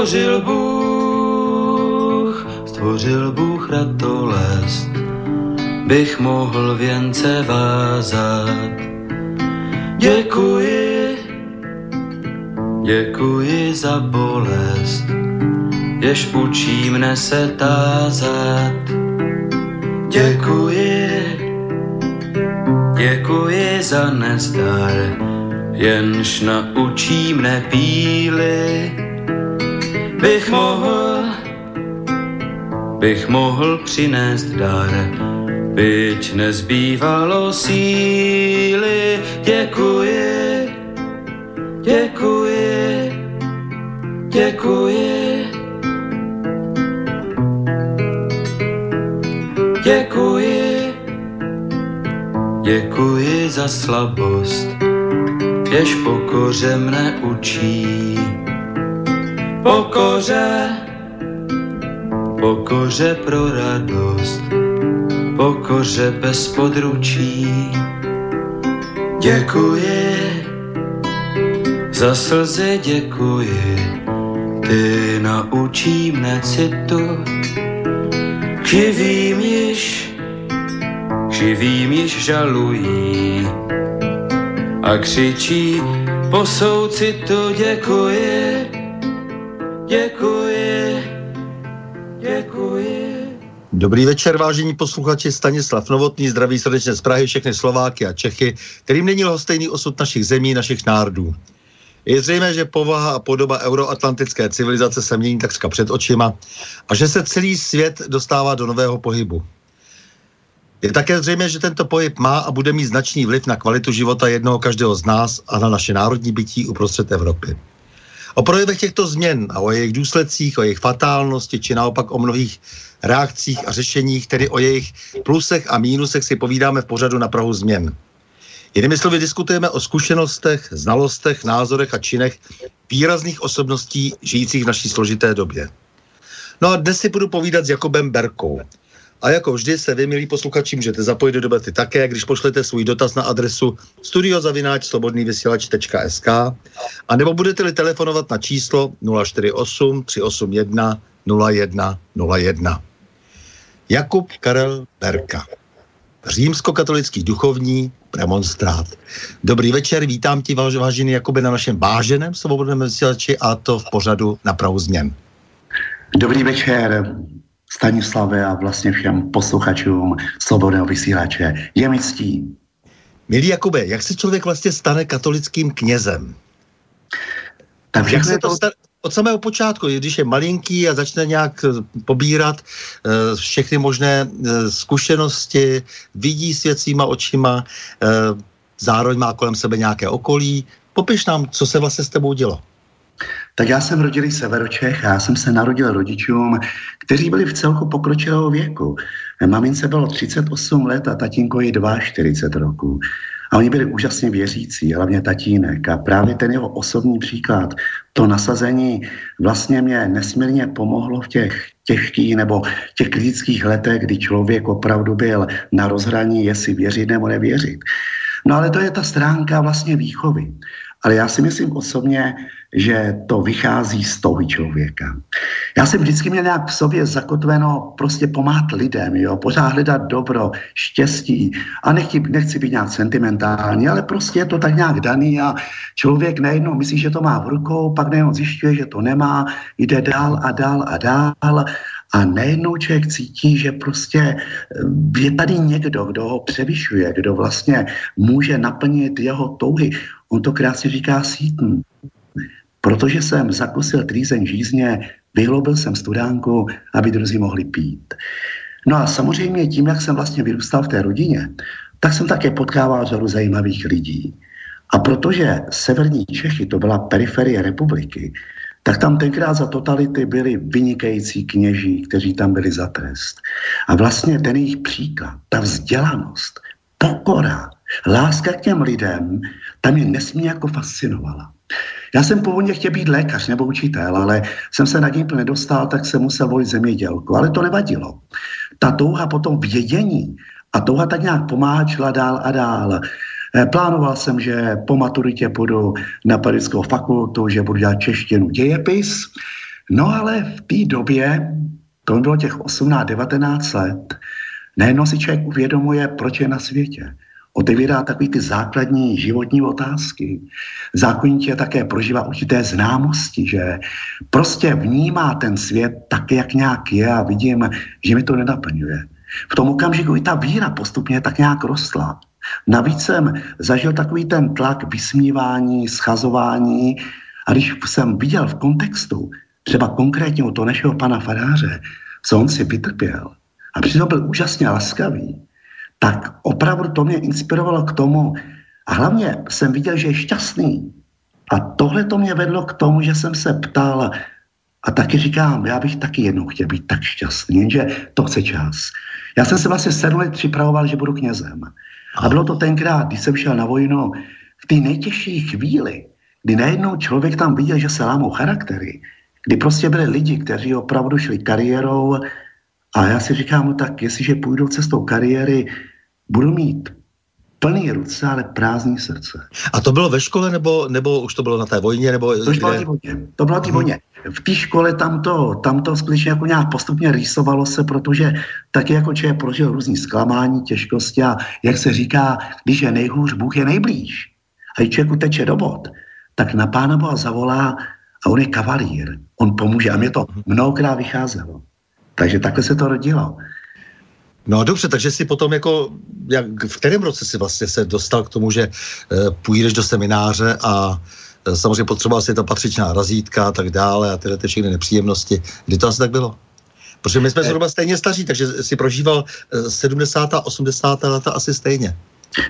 Stvořil Bůh, stvořil Bůh ratolest, bych mohl věnce vázat. Děkuji, děkuji za bolest, jež učí mne se tázat. Děkuji, děkuji za nezdar, jenž naučí mne píly. Bych mohl, bych mohl přinést dar, byť nezbývalo síly. Děkuji, děkuji, děkuji. Děkuji, děkuji za slabost, jež pokoře mne učí. Pokoře, pokoře pro radost, pokoře bez područí. Děkuji, za slzy děkuji, ty naučí mne citu, živým již, živým již žalují a křičí po soucitu děkuji, děkuji, děkuji. Dobrý večer, vážení posluchači. Stanislav Novotný zdraví srdečně z Prahy všechny Slováky a Čechy, kterým není lhostejný osud našich zemí, našich národů. Je zřejmé, že povaha a podoba euroatlantické civilizace se mění takřka před očima a že se celý svět dostává do nového pohybu. Je také zřejmé, že tento pohyb má a bude mít značný vliv na kvalitu života jednoho každého z nás a na naše národní bytí uprostřed Evropy. O projevech těchto změn a o jejich důsledcích, o jejich fatálnosti, či naopak o mnohých reakcích a řešeních, tedy o jejich plusech a mínusech si povídáme v pořadu na Prahu změn. Jinými slovy diskutujeme o zkušenostech, znalostech, názorech a činech výrazných osobností žijících v naší složité době. No a dnes si budu povídat s Jakobem Berkou. A jako vždy se vy, milí posluchači, můžete zapojit do debaty také, když pošlete svůj dotaz na adresu studiozavináčslobodnývysílač.sk a nebo budete-li telefonovat na číslo 048 381 0101. Jakub Karel Berka, římskokatolický duchovní premonstrát. Dobrý večer, vítám ti, vážený Jakube, na našem váženém svobodném vysílači a to v pořadu na změn. Dobrý večer, Stanislave a vlastně všem posluchačům Svobodného vysílače. Je mi ctí. Milý Jakube, jak se člověk vlastně stane katolickým knězem? Tak jak se to, to stane? od samého počátku, když je malinký a začne nějak eh, pobírat uh, všechny možné uh, zkušenosti, vidí svět svýma očima, uh, zároveň má kolem sebe nějaké okolí. Popiš nám, co se vlastně s tebou dělo. Tak já jsem rodilý Severočech a já jsem se narodil rodičům, kteří byli v celku pokročilého věku. Mamince bylo 38 let a tatínko ji 42 roku. A oni byli úžasně věřící, hlavně tatínek. A právě ten jeho osobní příklad, to nasazení vlastně mě nesmírně pomohlo v těch těžkých nebo těch kritických letech, kdy člověk opravdu byl na rozhraní, jestli věřit nebo nevěřit. No ale to je ta stránka vlastně výchovy. Ale já si myslím osobně, že to vychází z toho člověka. Já jsem vždycky měl nějak v sobě zakotveno prostě pomáhat lidem, jo, pořád hledat dobro, štěstí. A nechci, nechci být nějak sentimentální, ale prostě je to tak nějak daný a člověk najednou myslí, že to má v rukou, pak najednou zjišťuje, že to nemá, jde dál a dál a dál a najednou člověk cítí, že prostě eh, je tady někdo, kdo ho převyšuje, kdo vlastně může naplnit jeho touhy. On to krásně říká sítn. Protože jsem zakusil trýzeň žízně, vyhloubil jsem studánku, aby druzí mohli pít. No a samozřejmě tím, jak jsem vlastně vyrůstal v té rodině, tak jsem také potkával řadu zajímavých lidí. A protože severní Čechy, to byla periferie republiky, tak tam tenkrát za totality byli vynikající kněží, kteří tam byli za trest. A vlastně ten jejich příklad, ta vzdělanost, pokora, láska k těm lidem, tam mě nesmí jako fascinovala. Já jsem původně chtěl být lékař nebo učitel, ale jsem se na Gimpl nedostal, tak jsem musel volit zemědělku. Ale to nevadilo. Ta touha potom vědění a touha tak nějak pomáhat šla dál a dál. Eh, plánoval jsem, že po maturitě půjdu na pedagogickou fakultu, že budu dělat češtinu dějepis. No ale v té době, to bylo těch 18-19 let, najednou si člověk uvědomuje, proč je na světě. Otevírá takový ty základní životní otázky. Zákonitě také prožívá určité známosti, že prostě vnímá ten svět tak, jak nějak je a vidím, že mi to nenaplňuje. V tom okamžiku i ta víra postupně tak nějak rostla. Navíc jsem zažil takový ten tlak vysmívání, schazování a když jsem viděl v kontextu třeba konkrétně u toho našeho pana faráře, co on si vytrpěl a přitom byl úžasně laskavý, tak opravdu to mě inspirovalo k tomu a hlavně jsem viděl, že je šťastný. A tohle to mě vedlo k tomu, že jsem se ptal a taky říkám, já bych taky jednou chtěl být tak šťastný, jenže to chce čas. Já jsem se vlastně sedm let připravoval, že budu knězem. A bylo to tenkrát, když jsem šel na vojnu, v té nejtěžší chvíli, kdy najednou člověk tam viděl, že se lámou charaktery, kdy prostě byli lidi, kteří opravdu šli kariérou a já si říkám, no tak jestliže půjdou cestou kariéry, budu mít plný ruce, ale prázdný srdce. A to bylo ve škole, nebo, nebo už to bylo na té vojně? Nebo to bylo na vojně. To bylo na té mhm. vojně. V té škole tam to, tam to skutečně jako nějak postupně rýsovalo se, protože taky jako člověk prožil různý zklamání, těžkosti a jak se říká, když je nejhůř, Bůh je nejblíž. A když člověk teče do bod, tak na Pána Boha zavolá a on je kavalír. On pomůže a mě to mhm. mnohokrát vycházelo. Takže takhle se to rodilo. No dobře, takže si potom jako, jak, v kterém roce si vlastně se dostal k tomu, že e, půjdeš do semináře a samozřejmě potřeboval si to patřičná razítka a tak dále a tyhle ty všechny nepříjemnosti. Kdy to asi tak bylo? Protože my jsme eh. zhruba stejně staří, takže si prožíval 70. a 80. leta asi stejně.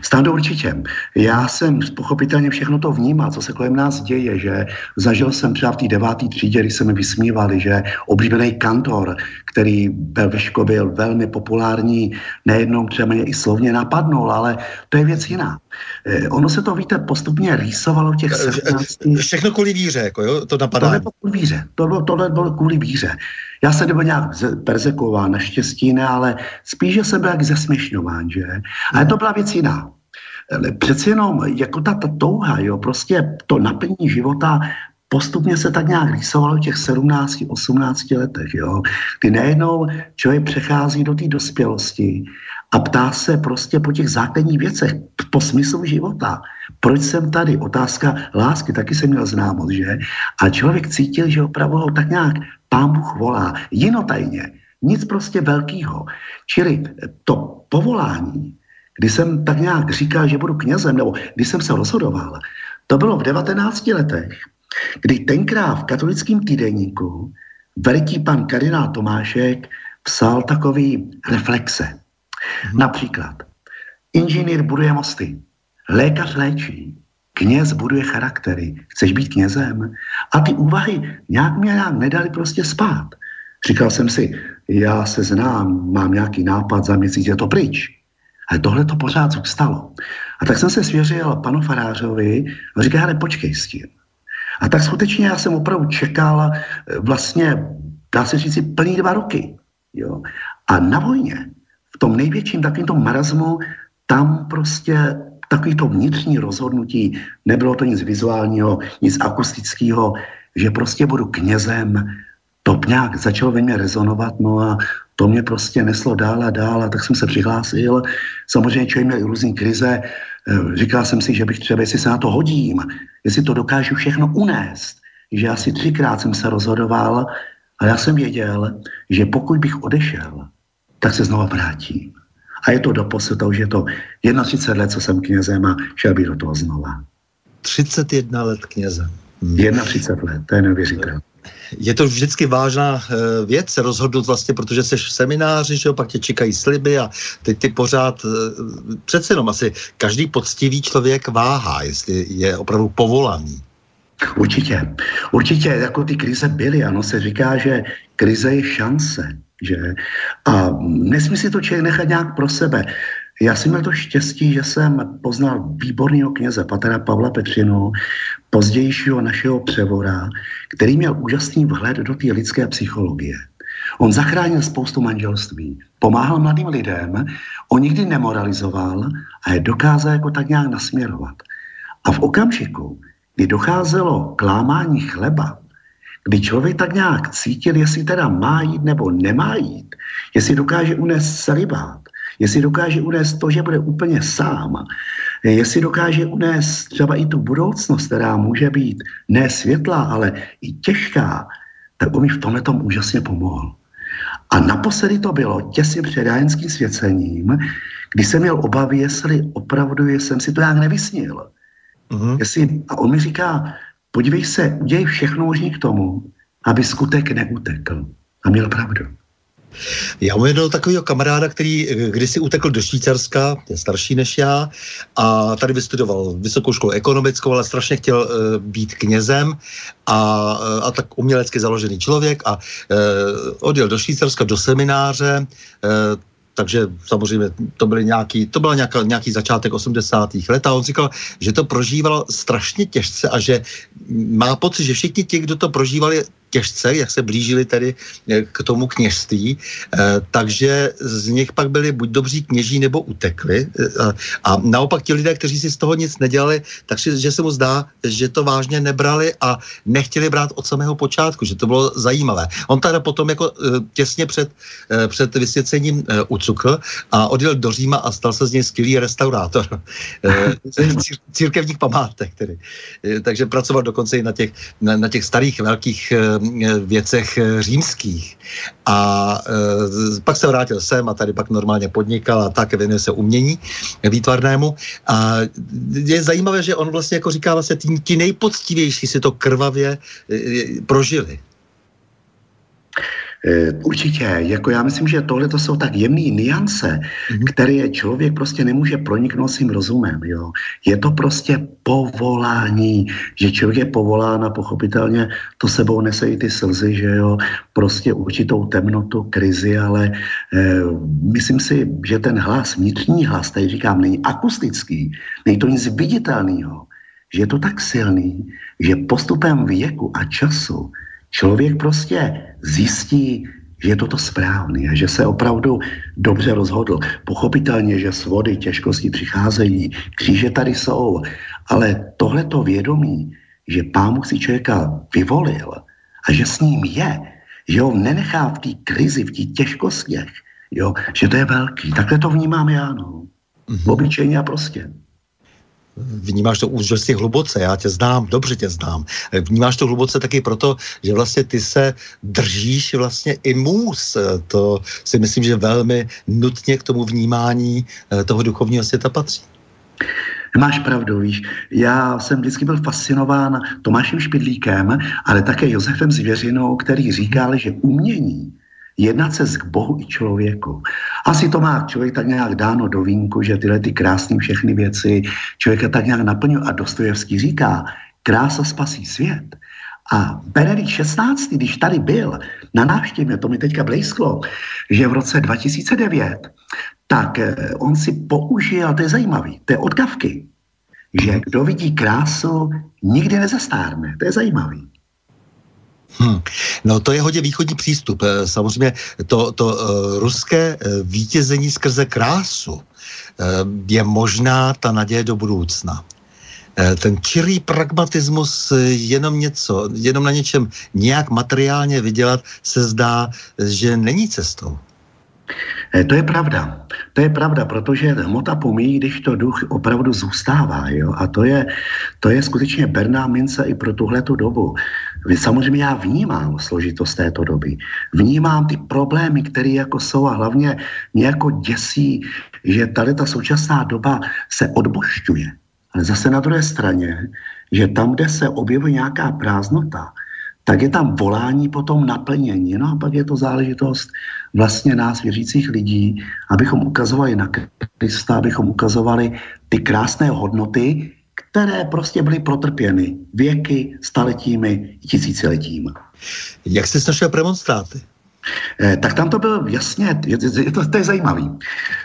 Stándo určitě. Já jsem pochopitelně všechno to vnímal, co se kolem nás děje, že zažil jsem třeba v té deváté třídě, kdy se mi vysmívali, že oblíbený kantor, který byl ve škole, byl velmi populární, nejednou třeba mě i slovně napadnul, ale to je věc jiná. Eh, ono se to, víte, postupně rýsovalo těch 17. Eh, všechno kvůli víře, jako jo, to napadá. Tohle bylo kvůli víře, tohle, tohle bylo kvůli víře. Já se nebyl nějak perzekován, naštěstí ne, ale spíš, že jsem byl jak zesměšňován, že? Ale to byla věc jiná. Přeci jenom jako ta, ta touha, jo, prostě to naplnění života postupně se tak nějak rýsovalo v těch 17, 18 letech, jo. Kdy najednou člověk přechází do té dospělosti a ptá se prostě po těch základních věcech, po smyslu života. Proč jsem tady? Otázka lásky, taky jsem měl známost, že? A člověk cítil, že opravdu ho tak nějak pán Bůh volá, jinotajně, nic prostě velkého. Čili to povolání, kdy jsem tak nějak říkal, že budu knězem, nebo když jsem se rozhodoval, to bylo v 19 letech, kdy tenkrát v katolickém týdenníku veliký pan kardinál Tomášek psal takový reflexe. Mm-hmm. Například, inženýr buduje mosty, lékař léčí, kněz buduje charaktery, chceš být knězem? A ty úvahy nějak mě nějak nedali prostě spát. Říkal jsem si, já se znám, mám nějaký nápad, za měsíc je to pryč. Ale tohle to pořád zůstalo. A tak jsem se svěřil panu farářovi a říkal, ale počkej s tím. A tak skutečně já jsem opravdu čekal eh, vlastně, dá se říct, plný dva roky. Jo. A na vojně, tom největším takovým tom marazmu, tam prostě takový to vnitřní rozhodnutí, nebylo to nic vizuálního, nic akustického, že prostě budu knězem, to nějak začalo ve mně rezonovat, no a to mě prostě neslo dál a dál a tak jsem se přihlásil. Samozřejmě člověk měl různý krize, eh, říkal jsem si, že bych třeba, jestli se na to hodím, jestli to dokážu všechno unést, že asi třikrát jsem se rozhodoval a já jsem věděl, že pokud bych odešel, tak se znova vrátím. A je to do posud, už je to 31 let, co jsem knězem a šel bych do toho znova. 31 let knězem. Hmm. 31 let, to je neuvěřitelné je to vždycky vážná eh, věc se rozhodnout vlastně, protože jsi v semináři, že jo, pak tě čekají sliby a teď ty pořád, eh, přece jenom asi každý poctivý člověk váhá, jestli je opravdu povolaný. Určitě. Určitě, jako ty krize byly, ano, se říká, že krize je šance, že? A nesmí si to člověk nechat nějak pro sebe. Já jsem měl to štěstí, že jsem poznal výborného kněze, patera Pavla Petřinu, pozdějšího našeho převora, který měl úžasný vhled do té lidské psychologie. On zachránil spoustu manželství, pomáhal mladým lidem, on nikdy nemoralizoval a je dokázal jako tak nějak nasměrovat. A v okamžiku, kdy docházelo k lámání chleba, kdy člověk tak nějak cítil, jestli teda má jít nebo nemá jít, jestli dokáže unést celibát, jestli dokáže unést to, že bude úplně sám, jestli dokáže unést třeba i tu budoucnost, která může být ne světlá, ale i těžká, tak on mi v tomhle tom úžasně pomohl. A naposledy to bylo těsně před rájenským svěcením, kdy jsem měl obavy, jestli opravdu jsem si to nějak nevysnil. Mm-hmm. Jestli, a on mi říká, podívej se, udělej všechno možné k tomu, aby skutek neutekl. A měl pravdu. Já mám jednoho takového kamaráda, který eh, kdysi utekl do Švýcarska, je starší než já, a tady vystudoval vysokou školu ekonomickou, ale strašně chtěl uh, být knězem a, uh, a tak umělecky založený člověk a uh, odjel do Švýcarska do semináře, uh, takže samozřejmě to, byly nějaký, to byl nějaký, nějaký začátek 80. let a on říkal, že to prožíval strašně těžce a že má pocit, že všichni ti, kdo to prožívali těžce, jak se blížili tedy eh, k tomu kněžství, eh, takže z nich pak byli buď dobří kněží, nebo utekli. Eh, a naopak ti lidé, kteří si z toho nic nedělali, takže že se mu zdá, že to vážně nebrali a nechtěli brát od samého počátku, že to bylo zajímavé. On teda potom jako těsně před, před vysvěcením ucukl a odjel do Říma a stal se z něj skvělý restaurátor církevních památek. Tedy. Takže pracoval dokonce i na těch, na, na těch starých velkých věcech eh, římských. A e, pak se vrátil sem a tady pak normálně podnikal a tak věnuje se umění výtvarnému. A je zajímavé, že on vlastně jako říká, vlastně ti, ti nejpoctivější si to krvavě prožili. Eh, určitě, jako já myslím, že tohle to jsou tak jemné niance, mm-hmm. které člověk prostě nemůže proniknout svým rozumem. Jo. Je to prostě povolání, že člověk je povolán a pochopitelně to sebou nese i ty slzy, že jo, prostě určitou temnotu, krizi, ale eh, myslím si, že ten hlas, vnitřní hlas, tady říkám, není akustický, není to nic viditelného, že je to tak silný, že postupem věku a času člověk prostě zjistí, že je toto správný a že se opravdu dobře rozhodl. Pochopitelně, že svody, těžkosti přicházejí, kříže tady jsou, ale tohleto vědomí, že pán si člověka vyvolil a že s ním je, že ho nenechá v té krizi, v těch těžkostech, jo, že to je velký. Takhle to vnímám já, no. Mm-hmm. Obyčejně a prostě vnímáš to úžasně hluboce, já tě znám, dobře tě znám. Vnímáš to hluboce taky proto, že vlastně ty se držíš vlastně i mus. To si myslím, že velmi nutně k tomu vnímání eh, toho duchovního světa patří. Máš pravdu, víš. Já jsem vždycky byl fascinován Tomášem Špidlíkem, ale také Josefem Zvěřinou, který říkal, že umění jednat se k Bohu i člověku. Asi to má člověk tak nějak dáno do vínku, že tyhle ty krásné všechny věci člověka tak nějak naplňuje. A Dostojevský říká, krása spasí svět. A Benedikt 16., když tady byl na návštěvě, to mi teďka blízklo, že v roce 2009, tak eh, on si použil, to je zajímavý, to je od Kavky, že kdo vidí krásu, nikdy nezastárne. To je zajímavý. Hmm. No to je hodně východní přístup. Eh, samozřejmě to, to uh, ruské uh, vítězení skrze krásu uh, je možná ta naděje do budoucna. Ten čirý pragmatismus jenom něco, jenom na něčem nějak materiálně vydělat se zdá, že není cestou. To je pravda. To je pravda, protože hmota pomíjí, když to duch opravdu zůstává. Jo? A to je, to je skutečně berná mince i pro tuhletu dobu. Samozřejmě já vnímám složitost této doby. Vnímám ty problémy, které jako jsou a hlavně mě jako děsí, že tady ta současná doba se odbošťuje. Ale zase na druhé straně, že tam, kde se objevuje nějaká prázdnota, tak je tam volání po tom naplnění. No a pak je to záležitost vlastně nás, věřících lidí, abychom ukazovali na Krista, abychom ukazovali ty krásné hodnoty, které prostě byly protrpěny věky, staletími, tisíciletími. Jak jste našel premonstráty? Eh, tak tam to bylo jasně, je, je to, to je zajímavý.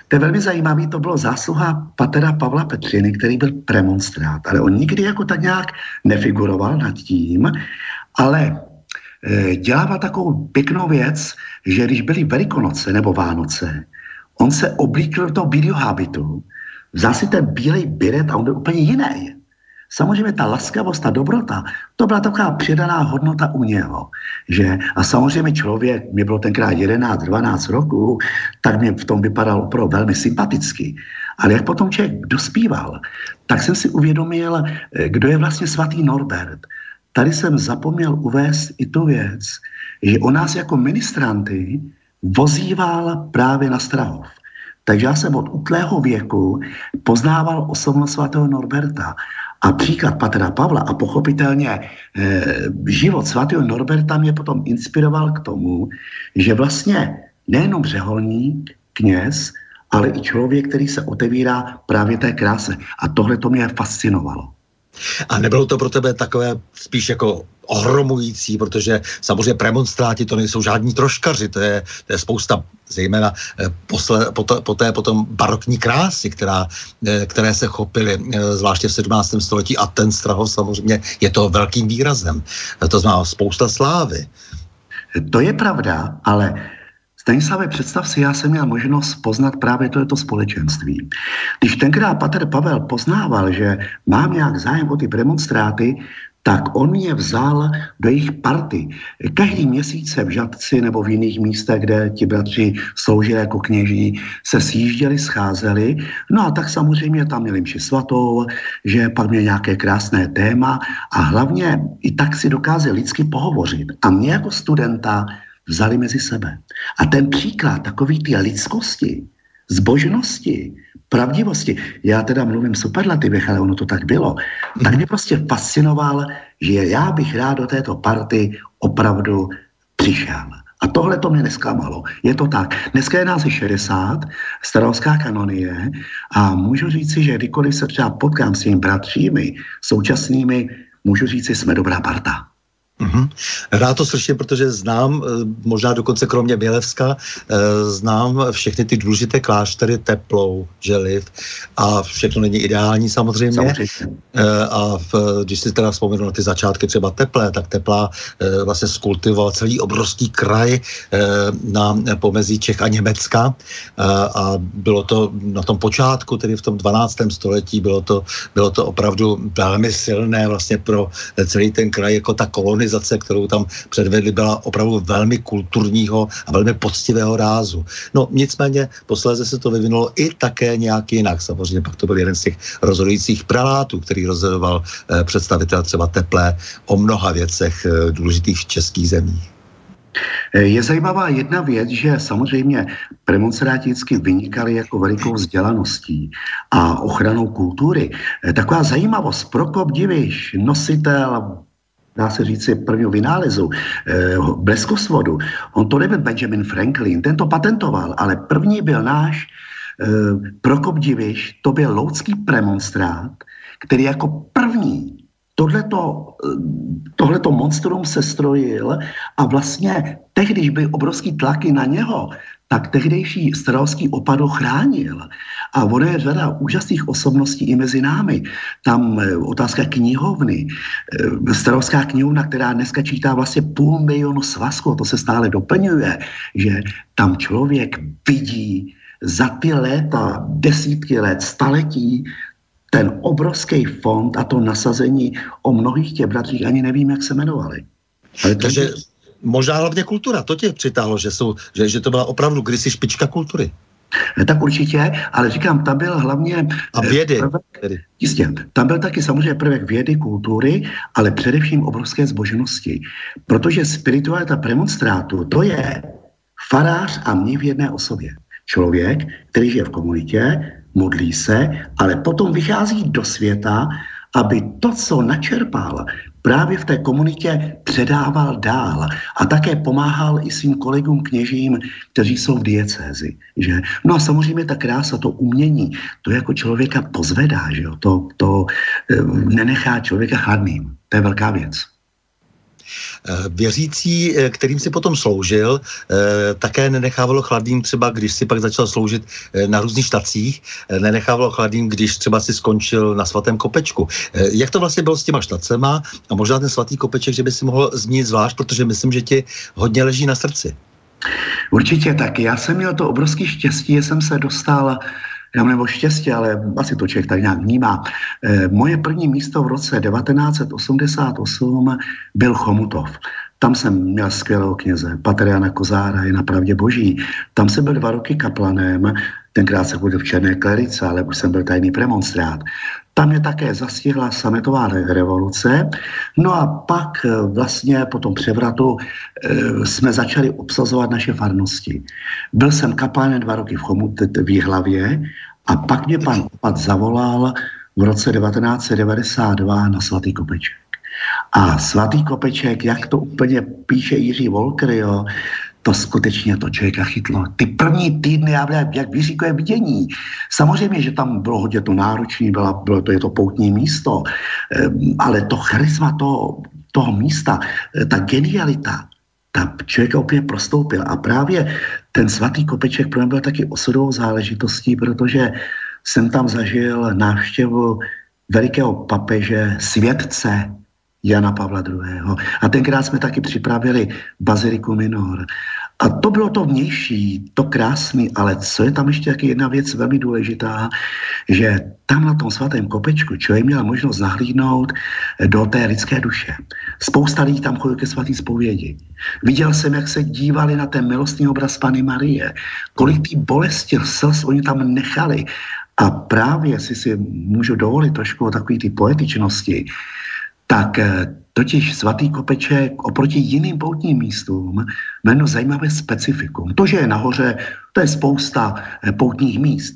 To je velmi zajímavý, to bylo zásluha patera Pavla Petřiny, který byl premonstrát, ale on nikdy jako tak nějak nefiguroval nad tím, ale e, dělával takovou pěknou věc, že když byly Velikonoce nebo Vánoce, on se oblíkl do toho bílého habitu, vzal si ten bílej biret a on byl úplně jiný. Samozřejmě ta laskavost, ta dobrota, to byla taková přidaná hodnota u něho. Že? A samozřejmě člověk, mě bylo tenkrát 11, 12 roků, tak mě v tom vypadal opravdu velmi sympaticky. Ale jak potom člověk dospíval, tak jsem si uvědomil, eh, kdo je vlastně svatý Norbert. Tady jsem zapomněl uvést i tu věc, že o nás jako ministranty vozíval právě na Strahov. Takže já jsem od útlého věku poznával osobnost svatého Norberta. A příklad Patra Pavla a pochopitelně e, život svatého Norberta mě potom inspiroval k tomu, že vlastně nejenom řeholník, kněz, ale i člověk, který se otevírá právě té kráse. A tohle to mě fascinovalo. A nebylo to pro tebe takové spíš jako ohromující, protože samozřejmě premonstráti to nejsou žádní troškaři, to je, to je spousta zejména eh, posle, poté, poté potom barokní krásy, která, eh, které se chopily eh, zvláště v 17. století a ten Strahov samozřejmě je to velkým výrazem. To znamená spousta slávy. To je pravda, ale Stanislave, představ si, já jsem měl možnost poznat právě tohleto společenství. Když tenkrát Pater Pavel poznával, že mám nějak zájem o ty premonstráty, tak on je vzal do jejich party. Každý měsíc se v Žadci nebo v jiných místech, kde ti bratři sloužili jako kněží, se sjížděli, scházeli. No a tak samozřejmě tam měli mši svatou, že pak měl nějaké krásné téma a hlavně i tak si dokázali lidsky pohovořit. A mě jako studenta vzali mezi sebe. A ten příklad takový ty lidskosti, zbožnosti, pravdivosti, já teda mluvím superlativech, ale ono to tak bylo, tak mě prostě fascinoval, že já bych rád do této party opravdu přišel. A tohle to mě nesklamalo. Je to tak. Dneska je nás 60, starovská kanonie a můžu říci, že kdykoliv se třeba potkám s těmi bratřími současnými, můžu říci, jsme dobrá parta. Mm-hmm. Rád to slyším, protože znám, eh, možná dokonce kromě Bělevska, eh, znám všechny ty důležité kláštery Teplou, Želiv a všechno není ideální samozřejmě. samozřejmě. Eh, a v, když si teda vzpomenu na ty začátky třeba Teplé, tak Teplá vlastně skultivoval celý obrovský kraj na pomezí Čech a Německa a bylo to na tom počátku, tedy v tom 12. století, bylo to, bylo to opravdu velmi silné vlastně pro celý ten kraj jako ta kolony organizace, kterou tam předvedli, byla opravdu velmi kulturního a velmi poctivého rázu. No nicméně posléze se to vyvinulo i také nějak jinak. Samozřejmě pak to byl jeden z těch rozhodujících pralátů, který rozhodoval eh, představitel třeba Teplé o mnoha věcech eh, důležitých v českých zemích. Eh, je zajímavá jedna věc, že samozřejmě premonstráti vynikali jako velikou vzdělaností a ochranou kultury. Eh, taková zajímavost, Prokop Diviš, nositel dá se říci, prvního vynálezu, eh, bleskosvodu. On to nebyl Benjamin Franklin, ten to patentoval, ale první byl náš eh, Prokop Diviš, to byl loudský premonstrát, který jako první tohleto, eh, tohleto monstrum se strojil a vlastně tehdy, když byly obrovský tlaky na něho, tak tehdejší starovský opado chránil. A ono je řada úžasných osobností i mezi námi. Tam e, otázka knihovny, e, starovská knihovna, která dneska čítá vlastně půl milionu svazků, to se stále doplňuje, že tam člověk vidí za ty léta, desítky let, staletí, ten obrovský fond a to nasazení o mnohých těch bratřích ani nevím, jak se jmenovali. Ale Takže možná hlavně kultura, to tě přitáhlo, že, jsou, že, že to byla opravdu kdysi špička kultury. Tak určitě, ale říkám, tam byl hlavně... A vědy. Prvek, jistě, tam byl taky samozřejmě prvek vědy, kultury, ale především obrovské zbožnosti. Protože spiritualita premonstrátu, to je farář a mě v jedné osobě. Člověk, který žije v komunitě, modlí se, ale potom vychází do světa, aby to, co načerpal, právě v té komunitě předával dál a také pomáhal i svým kolegům kněžím, kteří jsou v diecézi. Že? No a samozřejmě ta krása, to umění, to jako člověka pozvedá, že jo? To, to e, nenechá člověka chladným. To je velká věc. Eh, věřící, eh, kterým si potom sloužil, eh, také nenechávalo chladným třeba, když si pak začal sloužit na různých štacích, nenechávalo chladným, když třeba si skončil na svatém kopečku. Jak to vlastně bylo s těma štacema a možná ten svatý kopeček, že by si mohl zmínit zvlášť, protože myslím, že ti hodně leží na srdci. Určitě tak. Já jsem měl to obrovské štěstí, že jsem se dostal nebo štěstí, ale asi to člověk tak nějak vnímá. E, moje první místo v roce 1988 byl Chomutov. Tam jsem měl skvělého kněze, Patriana Kozára, je na pravdě boží. Tam jsem byl dva roky kaplanem, tenkrát se byl v Černé klerice, ale už jsem byl tajný premonstrát. Tam je také zastihla sametová revoluce. No a pak eh, vlastně po tom převratu e, jsme začali obsazovat naše farnosti. Byl jsem kaplánem dva roky v Chomu, v Jihlavě a pak mě pan Opat zavolal v roce 1992 na Svatý Kopeček. A Svatý Kopeček, jak to úplně píše Jiří Volker, jo, to skutečně to člověka chytlo. Ty první týdny, já byla jak vyříkové vidění. Samozřejmě, že tam bylo hodně to náročné, bylo, bylo to, je to poutní místo, ehm, ale to charisma toho, toho místa, eh, ta genialita, ta člověka úplně prostoupil. A právě ten svatý kopeček pro mě byl taky osudovou záležitostí, protože jsem tam zažil návštěvu velikého papeže, světce Jana Pavla II. A tenkrát jsme taky připravili Baziliku Minor. A to bylo to vnější, to krásný, ale co je tam ještě taky jedna věc velmi důležitá, že tam na tom svatém kopečku člověk měl možnost zahlídnout do té lidské duše. Spousta lidí tam chodil ke svatý zpovědi. Viděl jsem, jak se dívali na ten milostný obraz Pany Marie, kolik tý bolesti, slz oni tam nechali. A právě si si můžu dovolit trošku o takové ty poetičnosti, tak eh, totiž svatý kopeček oproti jiným poutním místům má jedno zajímavé specifikum. To, že je nahoře, to je spousta eh, poutních míst.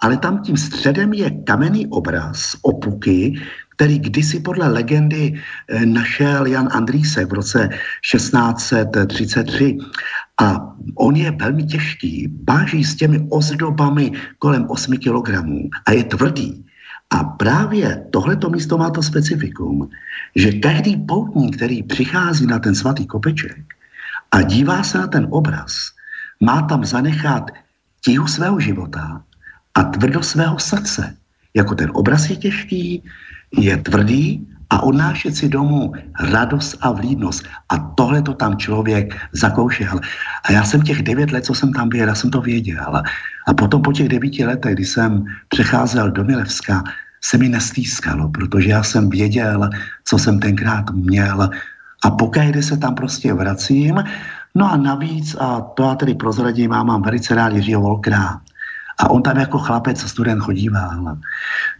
Ale tam tím středem je kamenný obraz opuky, který kdysi podle legendy eh, našel Jan Andrýsek v roce 1633. A on je velmi těžký, báží s těmi ozdobami kolem 8 kilogramů a je tvrdý. A právě tohleto místo má to specifikum, že každý poutník, který přichází na ten svatý kopeček a dívá se na ten obraz, má tam zanechat tíhu svého života a tvrdost svého srdce. Jako ten obraz je těžký, je tvrdý a odnášet si domů radost a vlídnost. A tohle to tam člověk zakoušel. A já jsem těch devět let, co jsem tam byl, já jsem to věděl. A potom po těch devíti letech, kdy jsem přecházel do Milevska, se mi nestýskalo, protože já jsem věděl, co jsem tenkrát měl. A pokaždé se tam prostě vracím. No a navíc, a to já tedy prozradím, já mám velice rád Jiřího Volkra. A on tam jako chlapec student chodíval.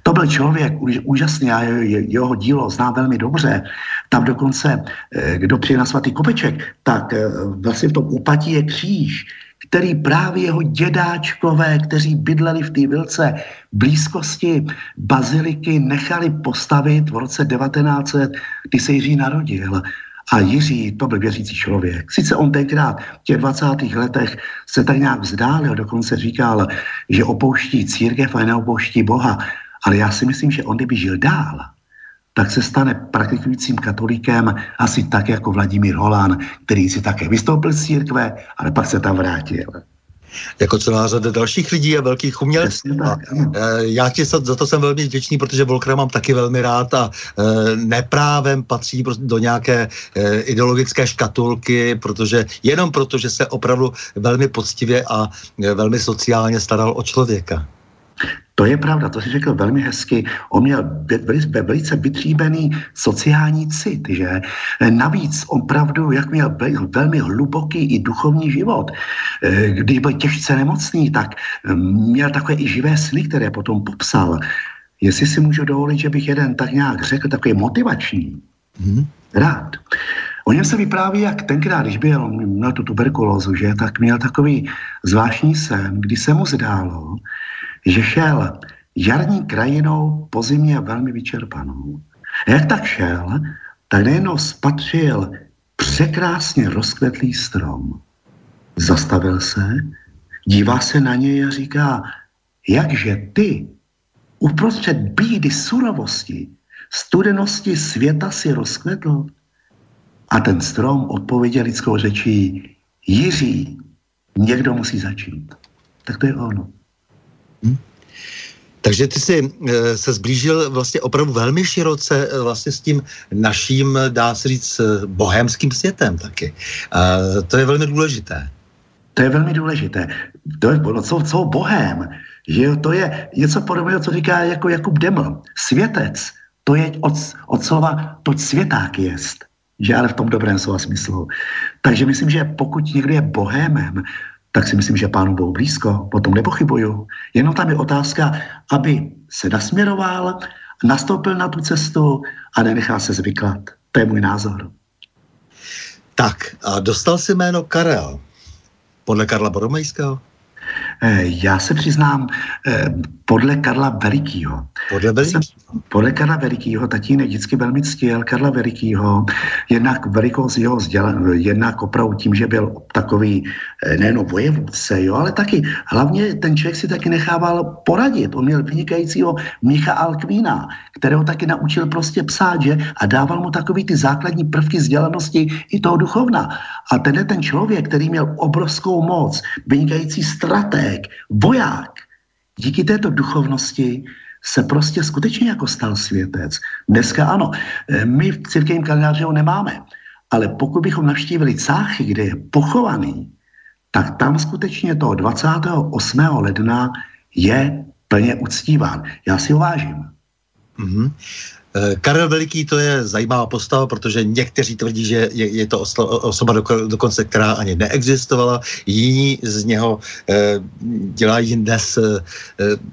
To byl člověk úžasný, já jeho dílo znám velmi dobře. Tam dokonce, eh, kdo přijde na svatý kopeček, tak eh, vlastně v tom upatí je kříž, který právě jeho dědáčkové, kteří bydleli v té vilce blízkosti baziliky, nechali postavit v roce 1900, kdy se Jiří narodil. A Jiří, to byl věřící člověk. Sice on tenkrát v těch 20. letech se tak nějak vzdálil, dokonce říkal, že opouští církev a neopouští Boha, ale já si myslím, že on kdyby žil dál, tak se stane praktikujícím katolíkem asi tak jako Vladimír Holán, který si také vystoupil z církve, ale pak se tam vrátil jako celá řada dalších lidí a velkých umělců. A, e, já ti za, za to jsem velmi vděčný, protože Volkra mám taky velmi rád a e, neprávem patří do nějaké e, ideologické škatulky, protože jenom proto, že se opravdu velmi poctivě a velmi sociálně staral o člověka. To je pravda, to si řekl velmi hezky. On měl velice vytříbený sociální cit, že? Navíc opravdu, jak měl velmi hluboký i duchovní život. Eh, když byl těžce nemocný, tak eh, měl takové i živé sny, které potom popsal. Jestli si můžu dovolit, že bych jeden tak nějak řekl, takový motivační. Hmm. Rád. O něm se vypráví, jak tenkrát, když byl, měl tu tuberkulózu, že, tak měl takový zvláštní sen, kdy se mu zdálo, že šel jarní krajinou po zimě velmi vyčerpanou. A jak tak šel, tak nejenom spatřil překrásně rozkvetlý strom. Zastavil se, dívá se na něj a říká, jakže ty uprostřed bídy, surovosti, studenosti světa si rozkvetl? A ten strom odpověděl lidskou řečí, Jiří, někdo musí začít. Tak to je ono. Hmm. Takže ty jsi e, se zblížil vlastně opravdu velmi široce e, vlastně s tím naším, dá se říct, e, bohémským světem taky. E, to je velmi důležité. To je velmi důležité. To je, co, co bohem? Že to je něco podobného, co říká jako Jakub Deml. Světec, to je od, od slova toť světák jest. Že ale v tom dobrém slova smyslu. Takže myslím, že pokud někdo je bohémem, tak si myslím, že pánu Bohu blízko, potom nepochybuju. Jenom tam je otázka, aby se nasměroval, nastoupil na tu cestu a nenechá se zvyklat. To je můj názor. Tak, a dostal si jméno Karel. Podle Karla Boromejského? Eh, já se přiznám, eh, podle Karla Velikýho. Podle Velikýho? Podle Karla Velikýho, tatínek vždycky velmi ctil Karla Velikýho, jednak velikost jeho vzdělání, jednak opravdu tím, že byl takový eh, nejen vojevůdce, jo, ale taky hlavně ten člověk si taky nechával poradit. On měl vynikajícího Micha Alkvína, kterého taky naučil prostě psát, že? A dával mu takový ty základní prvky vzdělanosti i toho duchovna. A tenhle ten člověk, který měl obrovskou moc, vynikající strateg, voják, díky této duchovnosti se prostě skutečně jako stal světec. Dneska ano, eh, my v církevním kalendáři ho nemáme, ale pokud bychom navštívili Cáchy, kde je pochovaný, tak tam skutečně toho 28. ledna je plně uctíván. Já si ho vážím. Mm-hmm. Karel Veliký to je zajímavá postava, protože někteří tvrdí, že je, je to osoba dokonce, která ani neexistovala. Jiní z něho e, dělají dnes, e,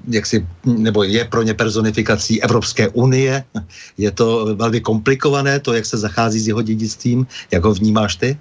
jaksi, nebo je pro ně personifikací Evropské unie. Je to velmi komplikované, to, jak se zachází s jeho dědictvím. Jak ho vnímáš ty?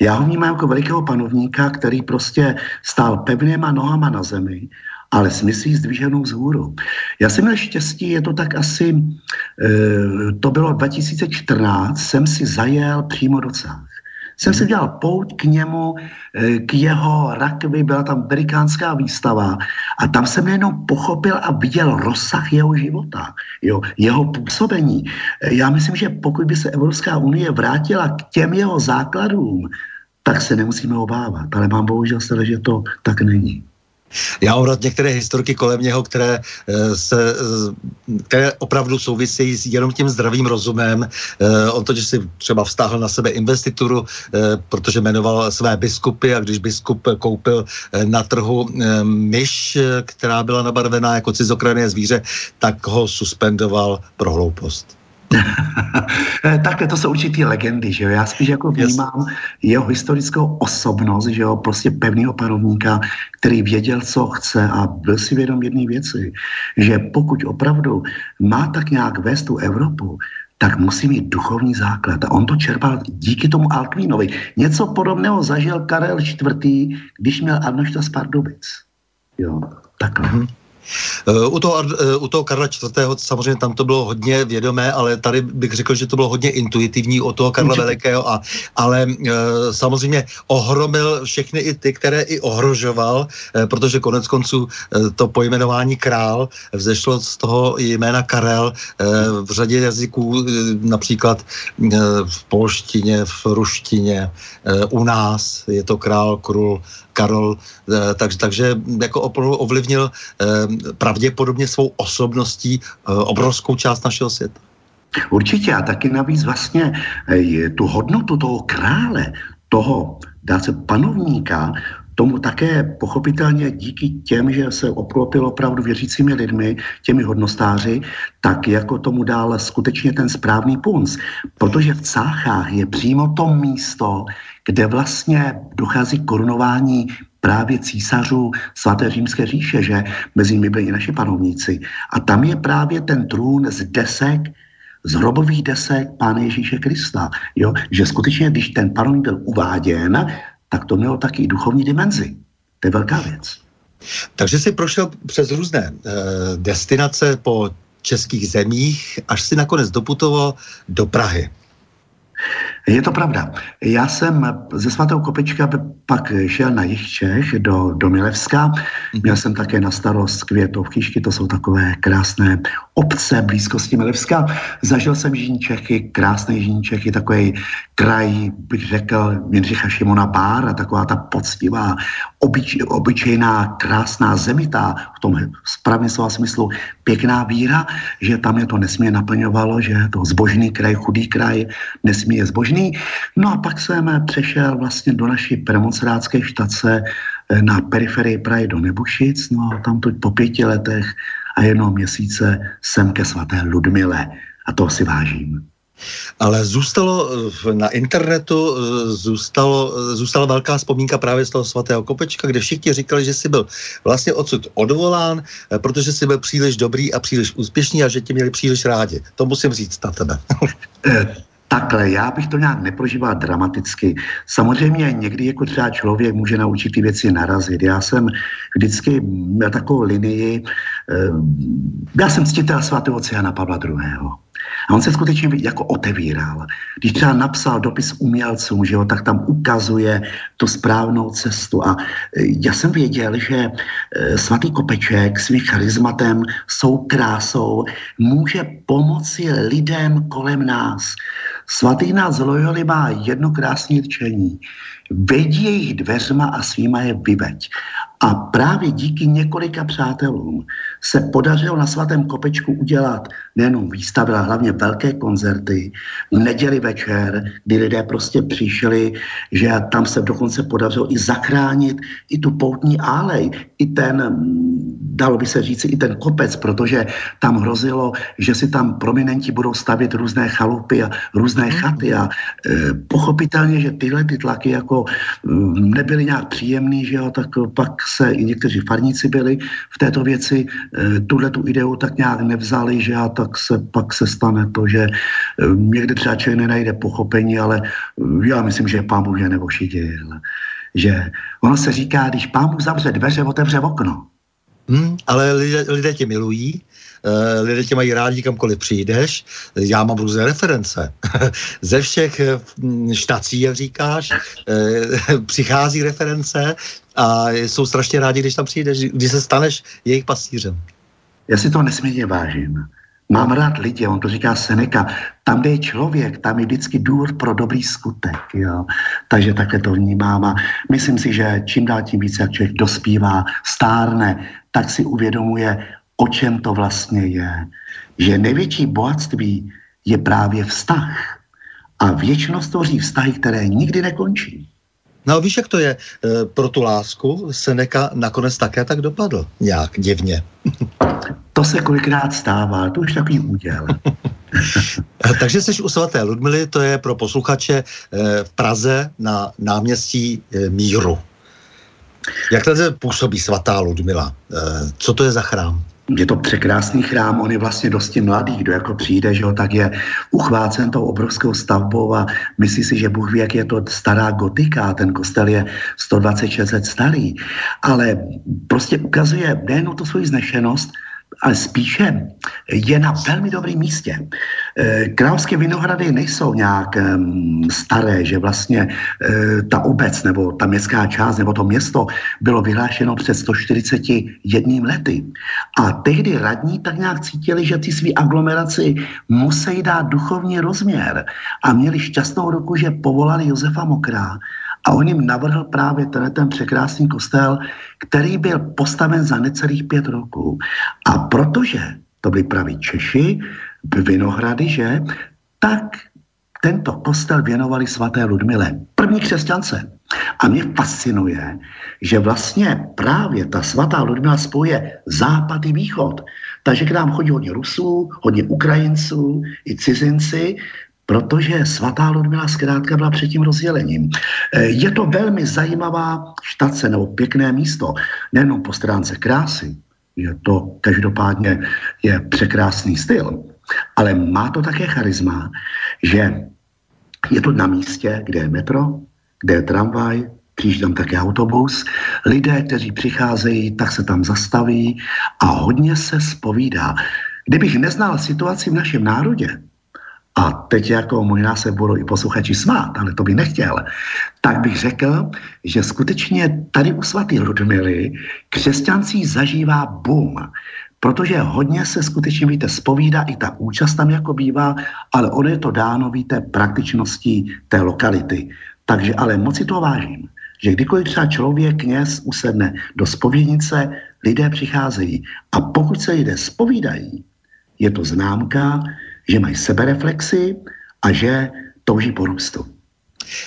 Já ho vnímám jako velikého panovníka, který prostě stál pevnýma nohama na zemi ale s myslí zdvíženou vzhůru. Já jsem měl štěstí, je to tak asi, e, to bylo 2014, jsem si zajel přímo do Cách. Jsem si dělal pouť k němu, e, k jeho rakvi, byla tam velikánská výstava a tam jsem jenom pochopil a viděl rozsah jeho života, jo, jeho působení. E, já myslím, že pokud by se Evropská unie vrátila k těm jeho základům, tak se nemusíme obávat, ale mám bohužel se, že to tak není. Já mám rád některé historky kolem něho, které, eh, se, eh, které opravdu souvisejí s jenom tím zdravým rozumem. Eh, on to, že si třeba vztáhl na sebe investituru, protože jmenoval své biskupy a když biskup koupil na trhu myš, která byla nabarvená jako cizokrajné zvíře, tak ho suspendoval pro hloupost. tak to jsou určitý legendy, že jo? Já spíš jako vnímám yes. jeho historickou osobnost, že jo, prostě pevného panovníka, který věděl, co chce a byl si vědom jedné věci, že pokud opravdu má tak nějak vést tu Evropu, tak musí mít duchovní základ. A on to čerpal díky tomu Alkvínovi. Něco podobného zažil Karel IV., když měl Arnošta z Pardubic. Jo, takhle. Mm-hmm. Eh, u toho, eh, u toho Karla IV. samozřejmě tam to bylo hodně vědomé, ale tady bych řekl, že to bylo hodně intuitivní o toho Karla Velikého, a, ale eh, samozřejmě ohromil všechny i ty, které i ohrožoval, protože konec konců to pojmenování král vzešlo z toho jména Karel v řadě jazyků, například v polštině, v ruštině, u nás je to král, krul, Karol, eh, takže, takže jako opravdu ovlivnil eh, pravděpodobně svou osobností eh, obrovskou část našeho světa. Určitě a taky navíc vlastně tu hodnotu toho krále, toho, dá se panovníka, tomu také pochopitelně díky těm, že se obklopil opravdu věřícími lidmi, těmi hodnostáři, tak jako tomu dál skutečně ten správný punc. Protože v Cáchách je přímo to místo, kde vlastně dochází korunování právě císařů svaté římské říše, že mezi nimi byli i naši panovníci. A tam je právě ten trůn z desek, z hrobových desek Pána Ježíše Krista. Jo? Že skutečně, když ten panovník byl uváděn, tak to mělo taky duchovní dimenzi. To je velká věc. Takže si prošel přes různé e, destinace po českých zemích, až si nakonec doputoval do Prahy. Je to pravda. Já jsem ze svatého Kopečka pak šel na jich Čech do, do Milevska. Mhm. Měl jsem také na starost Květovkyšky, to jsou takové krásné obce blízkosti Milevska. Zažil jsem Jižní Čechy, krásné Jižní Čechy, takový kraj, bych řekl, Jindřicha Šimona Bára, taková ta poctivá, obyč, obyčejná, krásná zemitá, v tom správně slova smyslu pěkná víra, že tam je to nesmírně naplňovalo, že to zbožný kraj, chudý kraj, nesmí je zbožný. No a pak jsem přešel vlastně do naší premonstrácké štace eh, na periferii Prahy do Nebušic, no a tam po pěti letech a jednou měsíce jsem ke svaté Ludmile a toho si vážím. Ale zůstalo eh, na internetu, eh, zůstalo, zůstala velká vzpomínka právě z toho svatého kopečka, kde všichni říkali, že jsi byl vlastně odsud odvolán, protože jsi byl příliš dobrý a příliš úspěšný a že tě měli příliš rádi. To musím říct na tebe. Takhle, já bych to nějak neprožíval dramaticky. Samozřejmě někdy jako třeba člověk může na určitý věci narazit. Já jsem vždycky měl takovou linii, já jsem ctitel svatého Oceana Pavla II. A on se skutečně jako otevíral. Když třeba napsal dopis umělcům, že jo, tak tam ukazuje tu správnou cestu. A e, já jsem věděl, že e, svatý Kopeček svým charizmatem, svou krásou může pomoci lidem kolem nás. Svatý nás Loyoli má jedno krásné řečení. Vedí jejich dveřma a svýma je vyveď. A právě díky několika přátelům se podařilo na svatém kopečku udělat nejenom výstavy, ale hlavně velké koncerty. V neděli večer, kdy lidé prostě přišli, že tam se dokonce podařilo i zachránit i tu poutní álej, i ten, dalo by se říci, i ten kopec, protože tam hrozilo, že si tam prominenti budou stavět různé chalupy a různé chaty a e, pochopitelně, že tyhle ty tlaky jako m, nebyly nějak příjemný, že jo, tak pak se i někteří farníci byli v této věci tuhle tu ideu tak nějak nevzali, že a tak se pak se stane to, že eh, někde třeba člověk nenajde pochopení, ale eh, já myslím, že pán Bůh je nevošiděl. Že ono se říká, když pán Bůh zavře dveře, otevře okno. Hmm, ale lidé, lidé tě milují, lidé tě mají rádi, kamkoliv přijdeš. Já mám různé reference. Ze všech štací, jak říkáš, přichází reference a jsou strašně rádi, když tam přijdeš, když se staneš jejich pasířem. Já si to nesmírně vážím. Mám rád lidi, on to říká Seneca, tam, kde je člověk, tam je vždycky důvod pro dobrý skutek. Jo. Takže takhle to vnímám a myslím si, že čím dál tím více, jak člověk dospívá, stárne, tak si uvědomuje, o čem to vlastně je. Že největší bohatství je právě vztah. A většinou stvoří vztahy, které nikdy nekončí. No víš, jak to je e, pro tu lásku? Seneka nakonec také tak dopadl. Nějak divně. to se kolikrát stává, to už takový úděl. Takže jsi u svaté Ludmily, to je pro posluchače e, v Praze na náměstí e, Míru. Jak tady působí svatá Ludmila? E, co to je za chrám? Je to překrásný chrám, on je vlastně dosti mladý, kdo jako přijde, že jo, tak je uchvácen tou obrovskou stavbou a myslí si, že Bůh ví, jak je to stará gotika, ten kostel je 126 let starý, ale prostě ukazuje nejenom tu svoji znešenost, ale spíše je na velmi dobrém místě. Eh, královské vinohrady nejsou nějak staré, že vlastně eh, ta obec nebo ta městská část nebo to město bylo vyhlášeno před 141 lety. A tehdy radní tak nějak cítili, že ty svý aglomeraci musí dát duchovní rozměr a měli šťastnou ruku, že povolali Josefa Mokrá a on jim navrhl právě tenhle ten překrásný kostel, který byl postaven za necelých pět roků. A protože to byli praví Češi, Vinohrady, že, tak tento kostel věnovali svaté Ludmile, první křesťance. A mě fascinuje, že vlastně právě ta svatá Ludmila spojuje západ i východ. Takže k nám chodí hodně Rusů, hodně Ukrajinců i cizinci, protože svatá Ludmila zkrátka byla před tím rozdělením. E, je to velmi zajímavá štace nebo pěkné místo, nejenom po stránce krásy, je to každopádně je překrásný styl, ale má to také charisma, že je to na místě, kde je metro, kde je tramvaj, přijíždí tam také autobus. Lidé, kteří přicházejí, tak se tam zastaví a hodně se spovídá. Kdybych neznal situaci v našem národě, a teď jako možná se budou i posluchači smát, ale to bych nechtěl, tak bych řekl, že skutečně tady u svatý Ludmily křesťancí zažívá boom, protože hodně se skutečně, víte, spovídá, i ta účast tam jako bývá, ale ono je to dáno, víte, praktičností té lokality. Takže ale moc si to vážím, že kdykoliv třeba člověk, kněz usedne do spovědnice, lidé přicházejí a pokud se lidé spovídají, je to známka, že mají sebereflexy a že touží po růstu.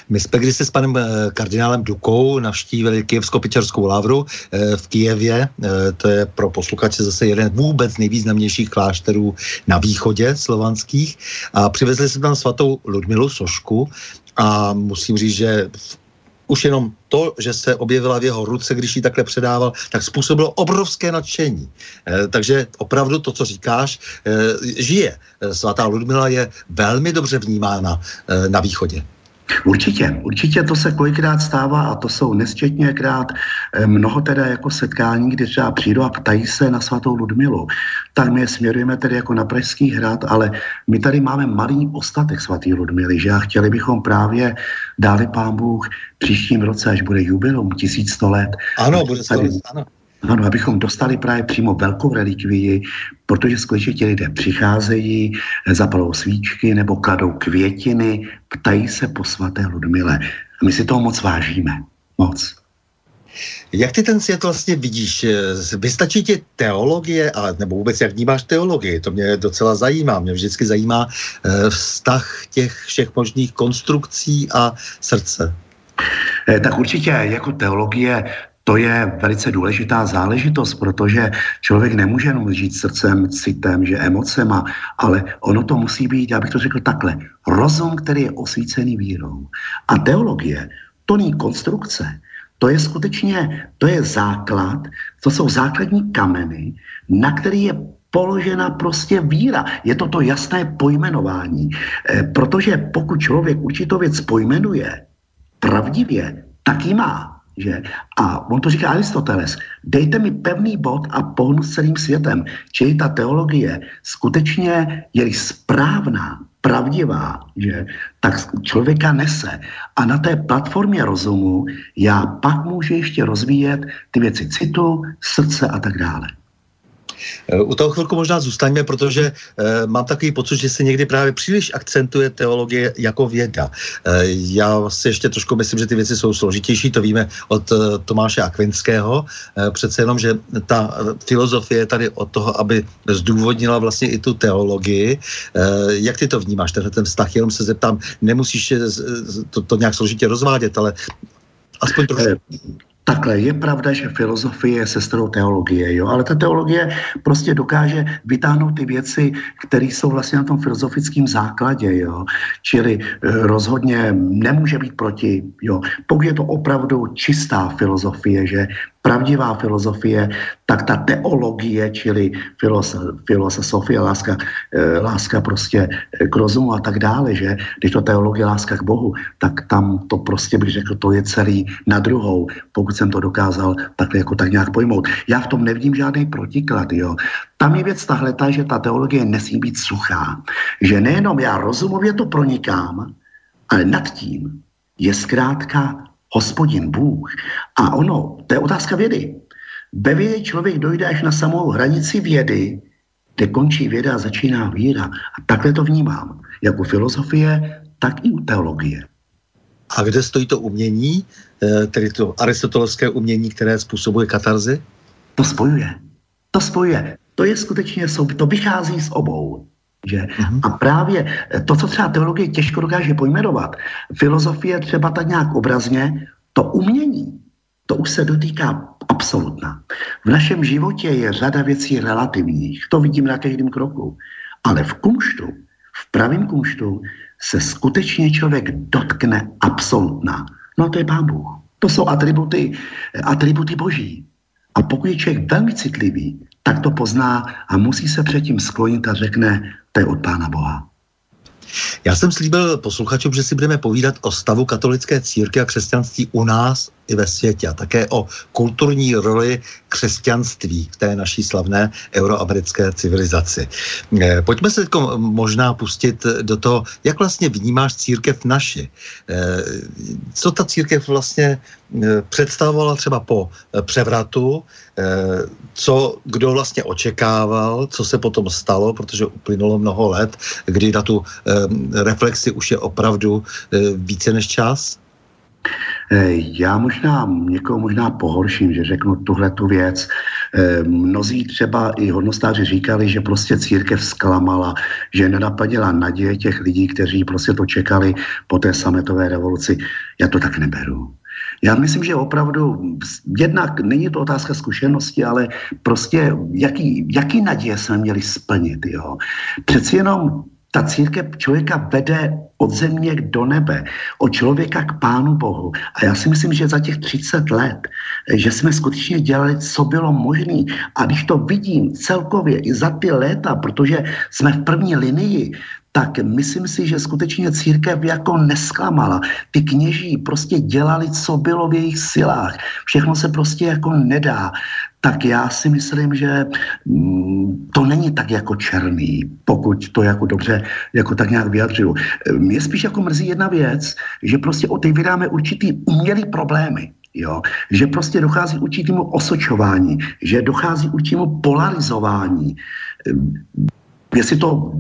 My jsme když se s panem eh, kardinálem Dukou navštívili Kijevsko-Pičerskou lavru eh, v Kijevě. Eh, to je pro posluchače zase jeden vůbec nejvýznamnějších klášterů na východě slovanských. A přivezli jsme tam svatou Ludmilu Sošku a musím říct, že už jenom to, že se objevila v jeho ruce, když ji takhle předával, tak způsobilo obrovské nadšení. E, takže opravdu to, co říkáš, e, žije. Svatá Ludmila je velmi dobře vnímána e, na východě. Určitě, určitě to se kolikrát stává a to jsou nesčetněkrát eh, mnoho teda jako setkání, kdy třeba přijdu a ptají se na svatou Ludmilu. Tak my je směrujeme tedy jako na Pražský hrad, ale my tady máme malý ostatek svatý Ludmily, že a chtěli bychom právě dáli pán Bůh příštím roce, až bude jubilum, 1100 let. Ano, bude to ano ano, abychom dostali právě přímo velkou relikvii, protože skutečně ti lidé přicházejí, zapalou svíčky nebo kladou květiny, ptají se po svaté Ludmile. A my si toho moc vážíme. Moc. Jak ty ten svět vlastně vidíš? Vystačí ti teologie, a, nebo vůbec jak vnímáš teologii? To mě docela zajímá. Mě vždycky zajímá e, vztah těch všech možných konstrukcí a srdce. Eh, tak určitě jako teologie to je velice důležitá záležitost, protože člověk nemůže jenom žít srdcem, citem, že emocema, ale ono to musí být, já bych to řekl takhle, rozum, který je osvícený vírou. A teologie, to ní konstrukce, to je skutečně, to je základ, to jsou základní kameny, na který je položena prostě víra. Je to to jasné pojmenování. E, protože pokud člověk určitou věc pojmenuje pravdivě, tak ji má. Že? A on to říká Aristoteles, dejte mi pevný bod a pohnu s celým světem. Čili ta teologie skutečně je správná, pravdivá, že, tak člověka nese. A na té platformě rozumu já pak můžu ještě rozvíjet ty věci citu, srdce a tak dále. U toho chvilku možná zůstaňme, protože e, mám takový pocit, že se někdy právě příliš akcentuje teologie jako věda. E, já si ještě trošku myslím, že ty věci jsou složitější, to víme od e, Tomáše Akvinského. Přece jenom, že ta filozofie je tady od toho, aby zdůvodnila vlastně i tu teologii. Jak ty to vnímáš, tenhle ten vztah? Jenom se zeptám, nemusíš to, to nějak složitě rozvádět, ale aspoň trošku. Takhle, je pravda, že filozofie je sestrou teologie, jo? ale ta teologie prostě dokáže vytáhnout ty věci, které jsou vlastně na tom filozofickém základě. Jo? Čili eh, rozhodně nemůže být proti. Jo? Pokud je to opravdu čistá filozofie, že pravdivá filozofie, tak ta teologie, čili filosofie, láska, eh, láska prostě k rozumu a tak dále, že když to teologie láska k Bohu, tak tam to prostě bych řekl, to je celý na druhou, pokud jsem to dokázal takhle jako tak nějak pojmout. Já v tom nevidím žádný protiklad, jo. Tam je věc tahle, ta, že ta teologie nesmí být suchá. Že nejenom já rozumově to pronikám, ale nad tím je zkrátka hospodin Bůh. A ono, to je otázka vědy. Ve vědě člověk dojde až na samou hranici vědy, kde končí věda a začíná víra. A takhle to vnímám. Jako filozofie, tak i u teologie. A kde stojí to umění, eh, tedy to aristotelské umění, které způsobuje katarzy? To spojuje. To spojuje. To je skutečně, to vychází z obou. Že? Mm-hmm. A právě to, co třeba teologie těžko dokáže pojmenovat, filozofie třeba tak nějak obrazně, to umění, to už se dotýká absolutna. V našem životě je řada věcí relativních, to vidím na každém kroku. Ale v kumštu, v pravém kumštu, se skutečně člověk dotkne absolutna. No to je Pán Bůh. To jsou atributy, atributy boží. A pokud je člověk velmi citlivý, tak to pozná a musí se předtím sklonit a řekne, to je od Pána Boha. Já jsem slíbil posluchačům, že si budeme povídat o stavu katolické církve a křesťanství u nás i ve světě a také o kulturní roli křesťanství v té naší slavné euroamerické civilizaci. Eh, pojďme se teď možná pustit do toho, jak vlastně vnímáš církev naši. Eh, co ta církev vlastně eh, představovala třeba po převratu, co kdo vlastně očekával, co se potom stalo, protože uplynulo mnoho let, kdy na tu reflexi už je opravdu více než čas? Eh, já možná někoho možná pohorším, že řeknu tuhle tu věc. Eh, mnozí třeba i hodnostáři říkali, že prostě církev zklamala, že nenapadila naděje těch lidí, kteří prostě to čekali po té sametové revoluci. Já to tak neberu. Já myslím, že opravdu jednak není to otázka zkušenosti, ale prostě jaký, jaký naděje jsme měli splnit. Jo? Přeci jenom ta církev člověka vede od země do nebe, od člověka k Pánu Bohu. A já si myslím, že za těch 30 let, že jsme skutečně dělali, co bylo možné. A když to vidím celkově i za ty léta, protože jsme v první linii, tak myslím si, že skutečně církev jako nesklamala. Ty kněží prostě dělali, co bylo v jejich silách. Všechno se prostě jako nedá. Tak já si myslím, že mm, to není tak jako černý, pokud to jako dobře jako tak nějak vyjadřuju. Mě spíš jako mrzí jedna věc, že prostě otevíráme určitý umělý problémy. Jo? Že prostě dochází určitému osočování, že dochází určitému polarizování jestli to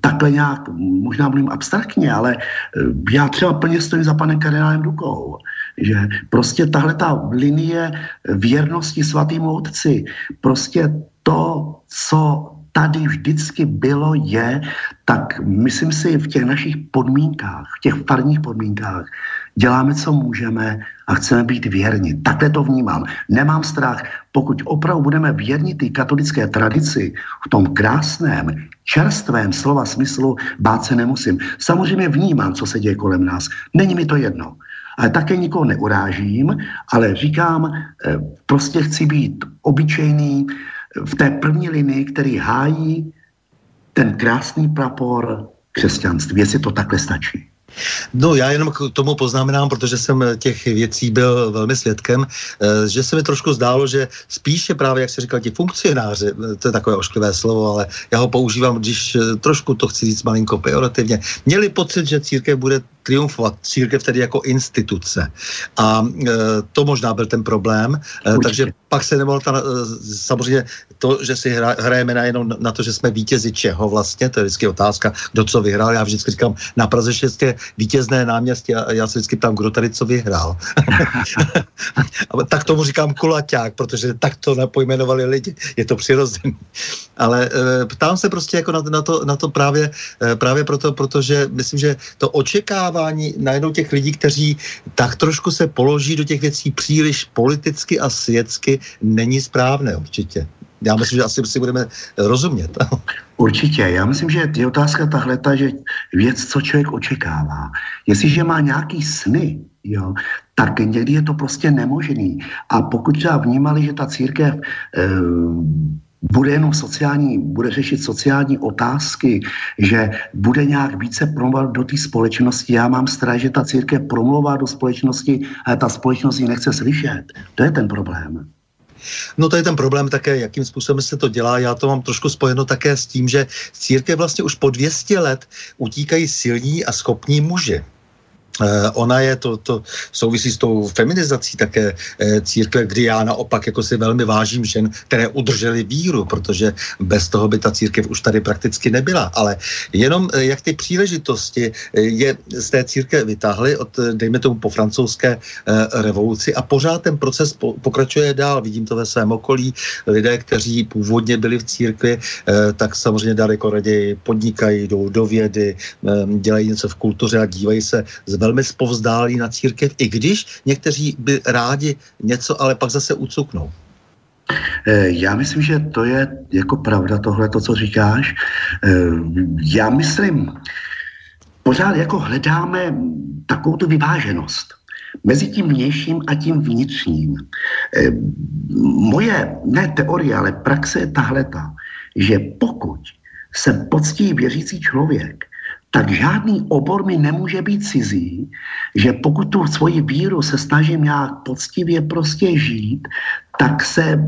takhle nějak, možná mluvím abstraktně, ale eh, já třeba plně stojím za panem kardinálem Dukou, že prostě tahle ta linie věrnosti svatým otci, prostě to, co tady vždycky bylo, je, tak myslím si v těch našich podmínkách, v těch farních podmínkách, děláme, co můžeme a chceme být věrni. Takhle to vnímám. Nemám strach. Pokud opravdu budeme věrni té katolické tradici, v tom krásném, čerstvém slova smyslu, bát se nemusím. Samozřejmě vnímám, co se děje kolem nás. Není mi to jedno. Ale také nikoho neurážím, ale říkám, eh, prostě chci být obyčejný v té první linii, který hájí ten krásný prapor křesťanství, jestli to takhle stačí. No já jenom k tomu poznamenám, protože jsem těch věcí byl velmi svědkem, eh, že se mi trošku zdálo, že spíše právě, jak se říkal, ti funkcionáři, eh, to je takové ošklivé slovo, ale já ho používám, když eh, trošku to chci říct malinko pejorativně, měli pocit, že církev bude triumfovat, církev tedy jako instituce. A to možná byl ten problém, Určitě. takže pak se nemohlo ta, samozřejmě to, že si hra, hrajeme najednou na to, že jsme vítězi čeho vlastně, to je vždycky otázka, kdo co vyhrál. Já vždycky říkám, na Praze 6 je vítězné náměstí a já se vždycky ptám, kdo tady co vyhrál. tak tomu říkám kulaťák, protože tak to napojmenovali lidi. Je to přirozené. Ale e, ptám se prostě jako na, na, to, na to právě, e, právě proto, protože myslím, že to očekávání najednou těch lidí, kteří tak trošku se položí do těch věcí příliš politicky a světsky, není správné určitě. Já myslím, že asi si budeme rozumět. Určitě. Já myslím, že je otázka tahle, že věc, co člověk očekává. Jestliže má nějaký sny, jo, tak někdy je to prostě nemožný. A pokud třeba vnímali, že ta církev e, bude jenom sociální, bude řešit sociální otázky, že bude nějak více promluvat do té společnosti. Já mám strach, že ta církev promluvá do společnosti, ale ta společnost ji nechce slyšet. To je ten problém. No to je ten problém také, jakým způsobem se to dělá. Já to mám trošku spojeno také s tím, že církev vlastně už po 200 let utíkají silní a schopní muži. Eh, ona je, to, to souvisí s tou feminizací také eh, církve, kdy já naopak jako si velmi vážím žen, které udržely víru, protože bez toho by ta církev už tady prakticky nebyla. Ale jenom eh, jak ty příležitosti je z té církve vytáhly od, dejme tomu, po francouzské revoluci a pořád ten proces pokračuje dál. Vidím to ve svém okolí. Lidé, kteří původně byli v církvi, tak samozřejmě daleko raději podnikají, jdou do vědy, dělají něco v kultuře a dívají se z velmi spovzdálí na církev, i když někteří by rádi něco, ale pak zase ucuknou. Eh, já myslím, že to je jako pravda tohle, to, co říkáš. Eh, já myslím, pořád jako hledáme takovou tu vyváženost mezi tím vnějším a tím vnitřním. Eh, moje, ne teorie, ale praxe je tahleta, že pokud se poctí věřící člověk tak žádný obor mi nemůže být cizí, že pokud tu svoji víru se snažím nějak poctivě prostě žít, tak se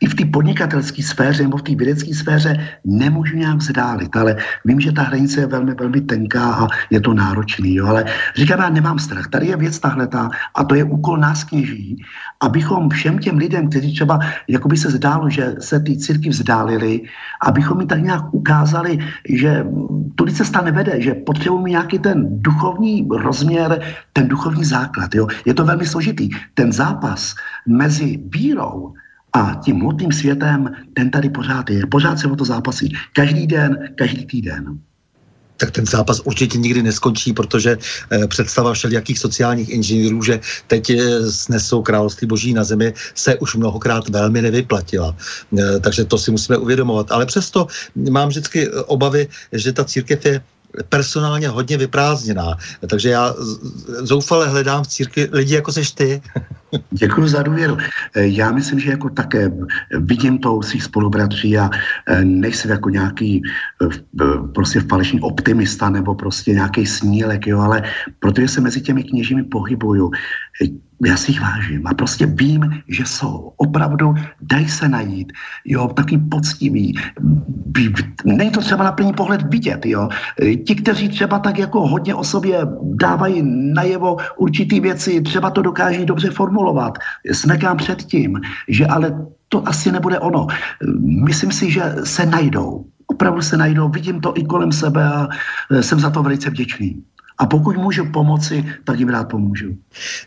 i v té podnikatelské sféře nebo v té vědecké sféře nemůžu nějak vzdálit, ale vím, že ta hranice je velmi, velmi tenká a je to náročný, jo, ale říkám, já nemám strach. Tady je věc tahle a to je úkol nás kněží, abychom všem těm lidem, kteří třeba, jako by se zdálo, že se ty círky vzdálili, abychom jim tak nějak ukázali, že tudy cesta nevede, že potřebujeme nějaký ten duchovní rozměr, ten duchovní základ. Jo. Je to velmi složitý. Ten zápas mezi vírou a tím hmotným světem, ten tady pořád je. Pořád se o to zápasí. Každý den, každý týden tak ten zápas určitě nikdy neskončí, protože eh, představa všelijakých sociálních inženýrů, že teď eh, snesou království boží na zemi, se už mnohokrát velmi nevyplatila. Eh, takže to si musíme uvědomovat. Ale přesto mám vždycky obavy, že ta církev je personálně hodně vyprázdněná. Takže já zoufale hledám v církvi lidi, jako seš ty. Děkuji za důvěru. Eh, já myslím, že jako také vidím to u svých spolubratří a eh, nejsem jako nějaký eh, prostě falešný optimista nebo prostě nějaký snílek, jo, ale protože se mezi těmi kněžími pohybuju, já si jich vážím a prostě vím, že jsou. Opravdu dají se najít, jo, taky poctivý. Není to třeba na první pohled vidět, jo. Ti, kteří třeba tak jako hodně o sobě dávají najevo určitý věci, třeba to dokáží dobře formulovat. Smekám před tím, že ale to asi nebude ono. Myslím si, že se najdou. Opravdu se najdou, vidím to i kolem sebe a jsem za to velice vděčný. A pokud můžu pomoci, tak jim rád pomůžu.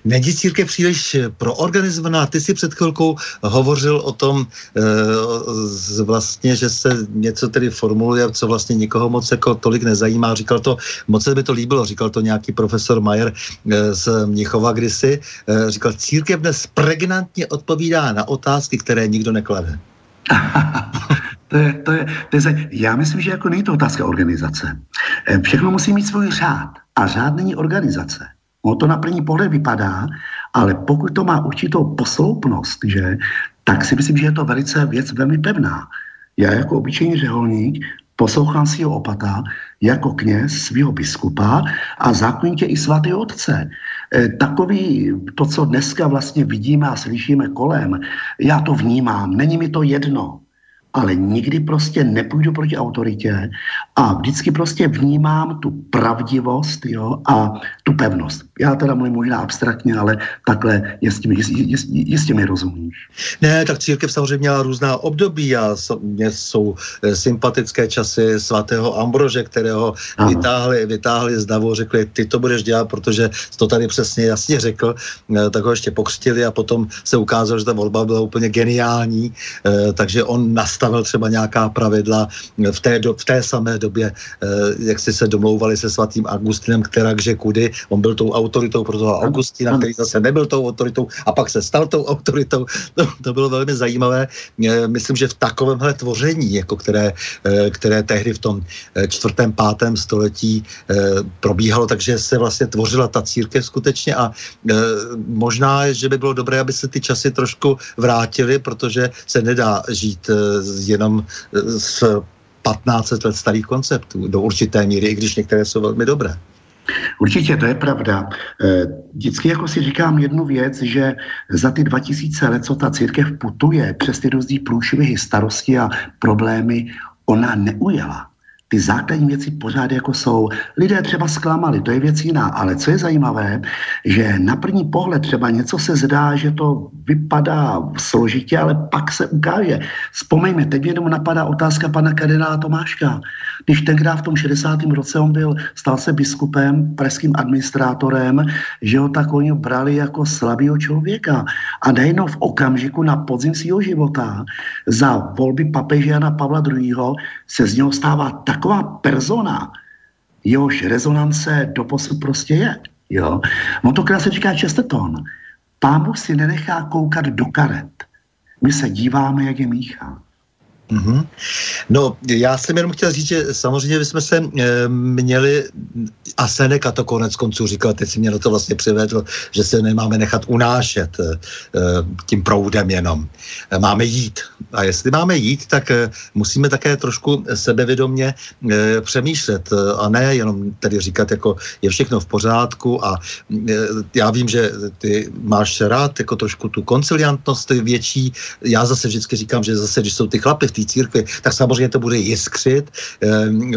Není církev příliš proorganizovaná? Ty si před chvilkou hovořil o tom e, vlastně, že se něco tedy formuluje, co vlastně nikoho moc jako tolik nezajímá. Říkal to, moc se by to líbilo, říkal to nějaký profesor Majer e, z Mnichova kdysi. E, říkal, církev dnes pregnantně odpovídá na otázky, které nikdo neklade. To je, to je, to je, já myslím, že jako není to otázka organizace. Všechno musí mít svůj řád. A řád není organizace. Ono to na první pohled vypadá, ale pokud to má určitou posloupnost, že, tak si myslím, že je to velice věc velmi pevná. Já jako obyčejný řeholník poslouchám si jeho opata jako kněz svého biskupa a zákonitě i svatý otce. E, takový, to, co dneska vlastně vidíme a slyšíme kolem, já to vnímám, není mi to jedno ale nikdy prostě nepůjdu proti autoritě a vždycky prostě vnímám tu pravdivost jo, a tu pevnost. Já teda mluvím možná abstraktně, ale takhle jistě, mi rozumíš. Ne, tak církev samozřejmě měla různá období a mě jsou eh, sympatické časy svatého Ambrože, kterého vytáhli, vytáhli z davu, řekli, ty to budeš dělat, protože to tady přesně jasně řekl, eh, tak ho ještě pokřtili a potom se ukázalo, že ta volba byla úplně geniální, eh, takže on nastavil třeba nějaká pravidla v té, do, v té samé době, jak si se domlouvali se svatým Augustinem, která že kudy, on byl tou autoritou pro toho Augustina, který zase nebyl tou autoritou a pak se stal tou autoritou. To, to bylo velmi zajímavé. Eh, myslím, že v takovémhle tvoření, jako které, eh, které tehdy v tom čtvrtém, pátém století probíhalo, takže se vlastně tvořila ta církev skutečně a možná, že by bylo dobré, aby se ty časy trošku vrátily, protože se nedá žít jenom z 15 let starých konceptů do určité míry, i když některé jsou velmi dobré. Určitě, to je pravda. Eh, vždycky jako si říkám jednu věc, že za ty 2000 let, co ta církev putuje přes ty různý průšvihy, starosti a problémy, ona neujela ty základní věci pořád jako jsou. Lidé třeba zklamali, to je věc jiná, ale co je zajímavé, že na první pohled třeba něco se zdá, že to vypadá složitě, ale pak se ukáže. Vzpomeňme, teď jenom napadá otázka pana kardinála Tomáška. Když tenkrát v tom 60. roce on byl, stal se biskupem, pražským administrátorem, že ho tak oni brali jako slabého člověka. A najednou v okamžiku na podzim svého života za volby papeže Jana Pavla II. se z něho stává tak taková persona, jehož rezonance doposud prostě je. Jo? On to krásně říká Chesterton. Pán Bůh si nenechá koukat do karet. My se díváme, jak je míchá. Mm-hmm. No, já jsem jenom chtěl říct, že samozřejmě bychom se e, měli, a Seneca to konec konců říkal, teď si mě na to vlastně přivedl, že se nemáme nechat unášet e, tím proudem jenom. E, máme jít. A jestli máme jít, tak e, musíme také trošku sebevědomně e, přemýšlet e, a ne jenom tedy říkat, jako je všechno v pořádku a e, já vím, že ty máš rád jako trošku tu konciliantnost větší. Já zase vždycky říkám, že zase, když jsou ty chlapy v té církvi, tak samozřejmě to bude jiskřit,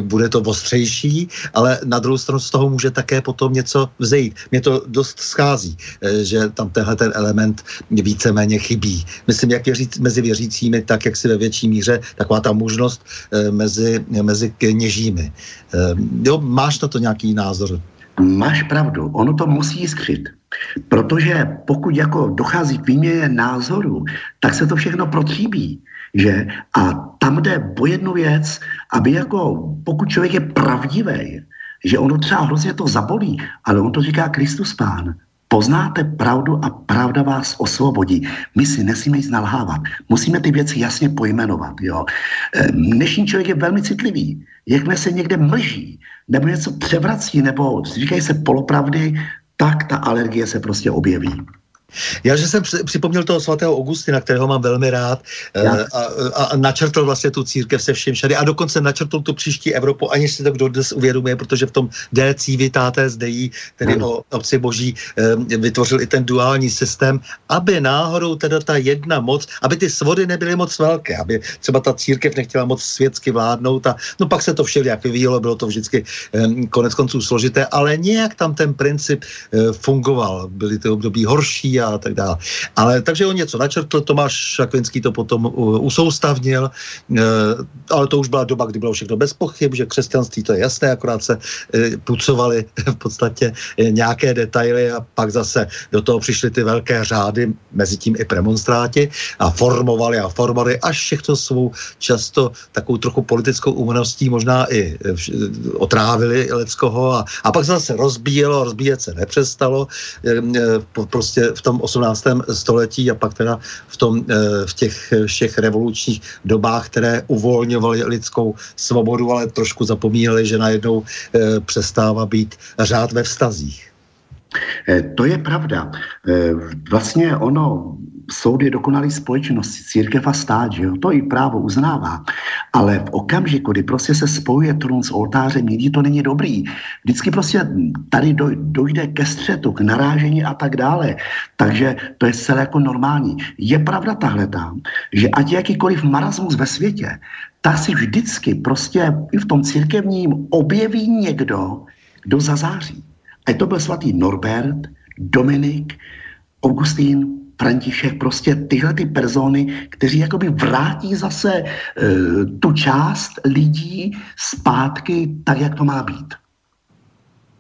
bude to ostřejší, ale na druhou stranu z toho může také potom něco vzejít. Mně to dost schází, eh, že tam tenhle ten element víceméně chybí. Myslím, jak věříc, mezi věřícími, tak jak si ve větší míře taková ta možnost eh, mezi, mezi kněžími. Jo, máš na to nějaký názor? Máš pravdu, ono to musí jiskřit. Protože pokud jako dochází k výměně názoru, tak se to všechno protříbí. Že? A tam jde o jednu věc, aby jako, pokud člověk je pravdivý, že ono třeba hrozně to zabolí, ale on to říká Kristus Pán. Poznáte pravdu a pravda vás osvobodí. My si nesmíme jít nalhávat. Musíme ty věci jasně pojmenovat. Jo. Ehm, dnešní člověk je velmi citlivý. Jakmile se někde mlží, nebo něco převrací, nebo říkají se polopravdy, tak ta alergie se prostě objeví. Já, že jsem připomněl toho svatého Augustina, kterého mám velmi rád eh, a, a, a načrtl vlastně tu církev se vším všady a dokonce načrtl tu příští Evropu, aniž si to kdo dnes uvědomuje, protože v tom DC Vitáté zdejí, tedy ano. o obci boží, eh, vytvořil i ten duální systém, aby náhodou teda ta jedna moc, aby ty svody nebyly moc velké, aby třeba ta církev nechtěla moc světsky vládnout a no pak se to všelijak vyvíjelo, bylo to vždycky eh, konec konců složité, ale nějak tam ten princip fungoval. Byly ty období horší a tak dále. Ale takže on něco načrtl, Tomáš Šakvinský to potom usoustavnil, e, ale to už byla doba, kdy bylo všechno bez pochyb, že křesťanství to je jasné, akorát se e, pucovali v podstatě e, nějaké detaily a pak zase do toho přišly ty velké řády, mezi tím i premonstráti a formovali a formovali až všechno svou často takovou trochu politickou úmrností možná i otrávili Leckoho a, a pak zase rozbíjelo, rozbíjet se nepřestalo. Prostě v tom 18. století a pak teda v, tom, eh, v těch všech revolučních dobách, které uvolňovaly lidskou svobodu, ale trošku zapomínali, že najednou eh, přestává být řád ve vztazích. Eh, to je pravda. Vlastně ono soud je dokonalý společnost, církev a stát, že jo? to i právo uznává. Ale v okamžiku, kdy prostě se spojuje trůn s oltářem, nikdy to není dobrý. Vždycky prostě tady dojde ke střetu, k narážení a tak dále. Takže to je celé jako normální. Je pravda tahle tam, že ať jakýkoliv marasmus ve světě, tak si vždycky prostě i v tom církevním objeví někdo, kdo zazáří. A to byl svatý Norbert, Dominik, Augustín, František, prostě tyhle ty persony, kteří jakoby vrátí zase e, tu část lidí zpátky tak, jak to má být.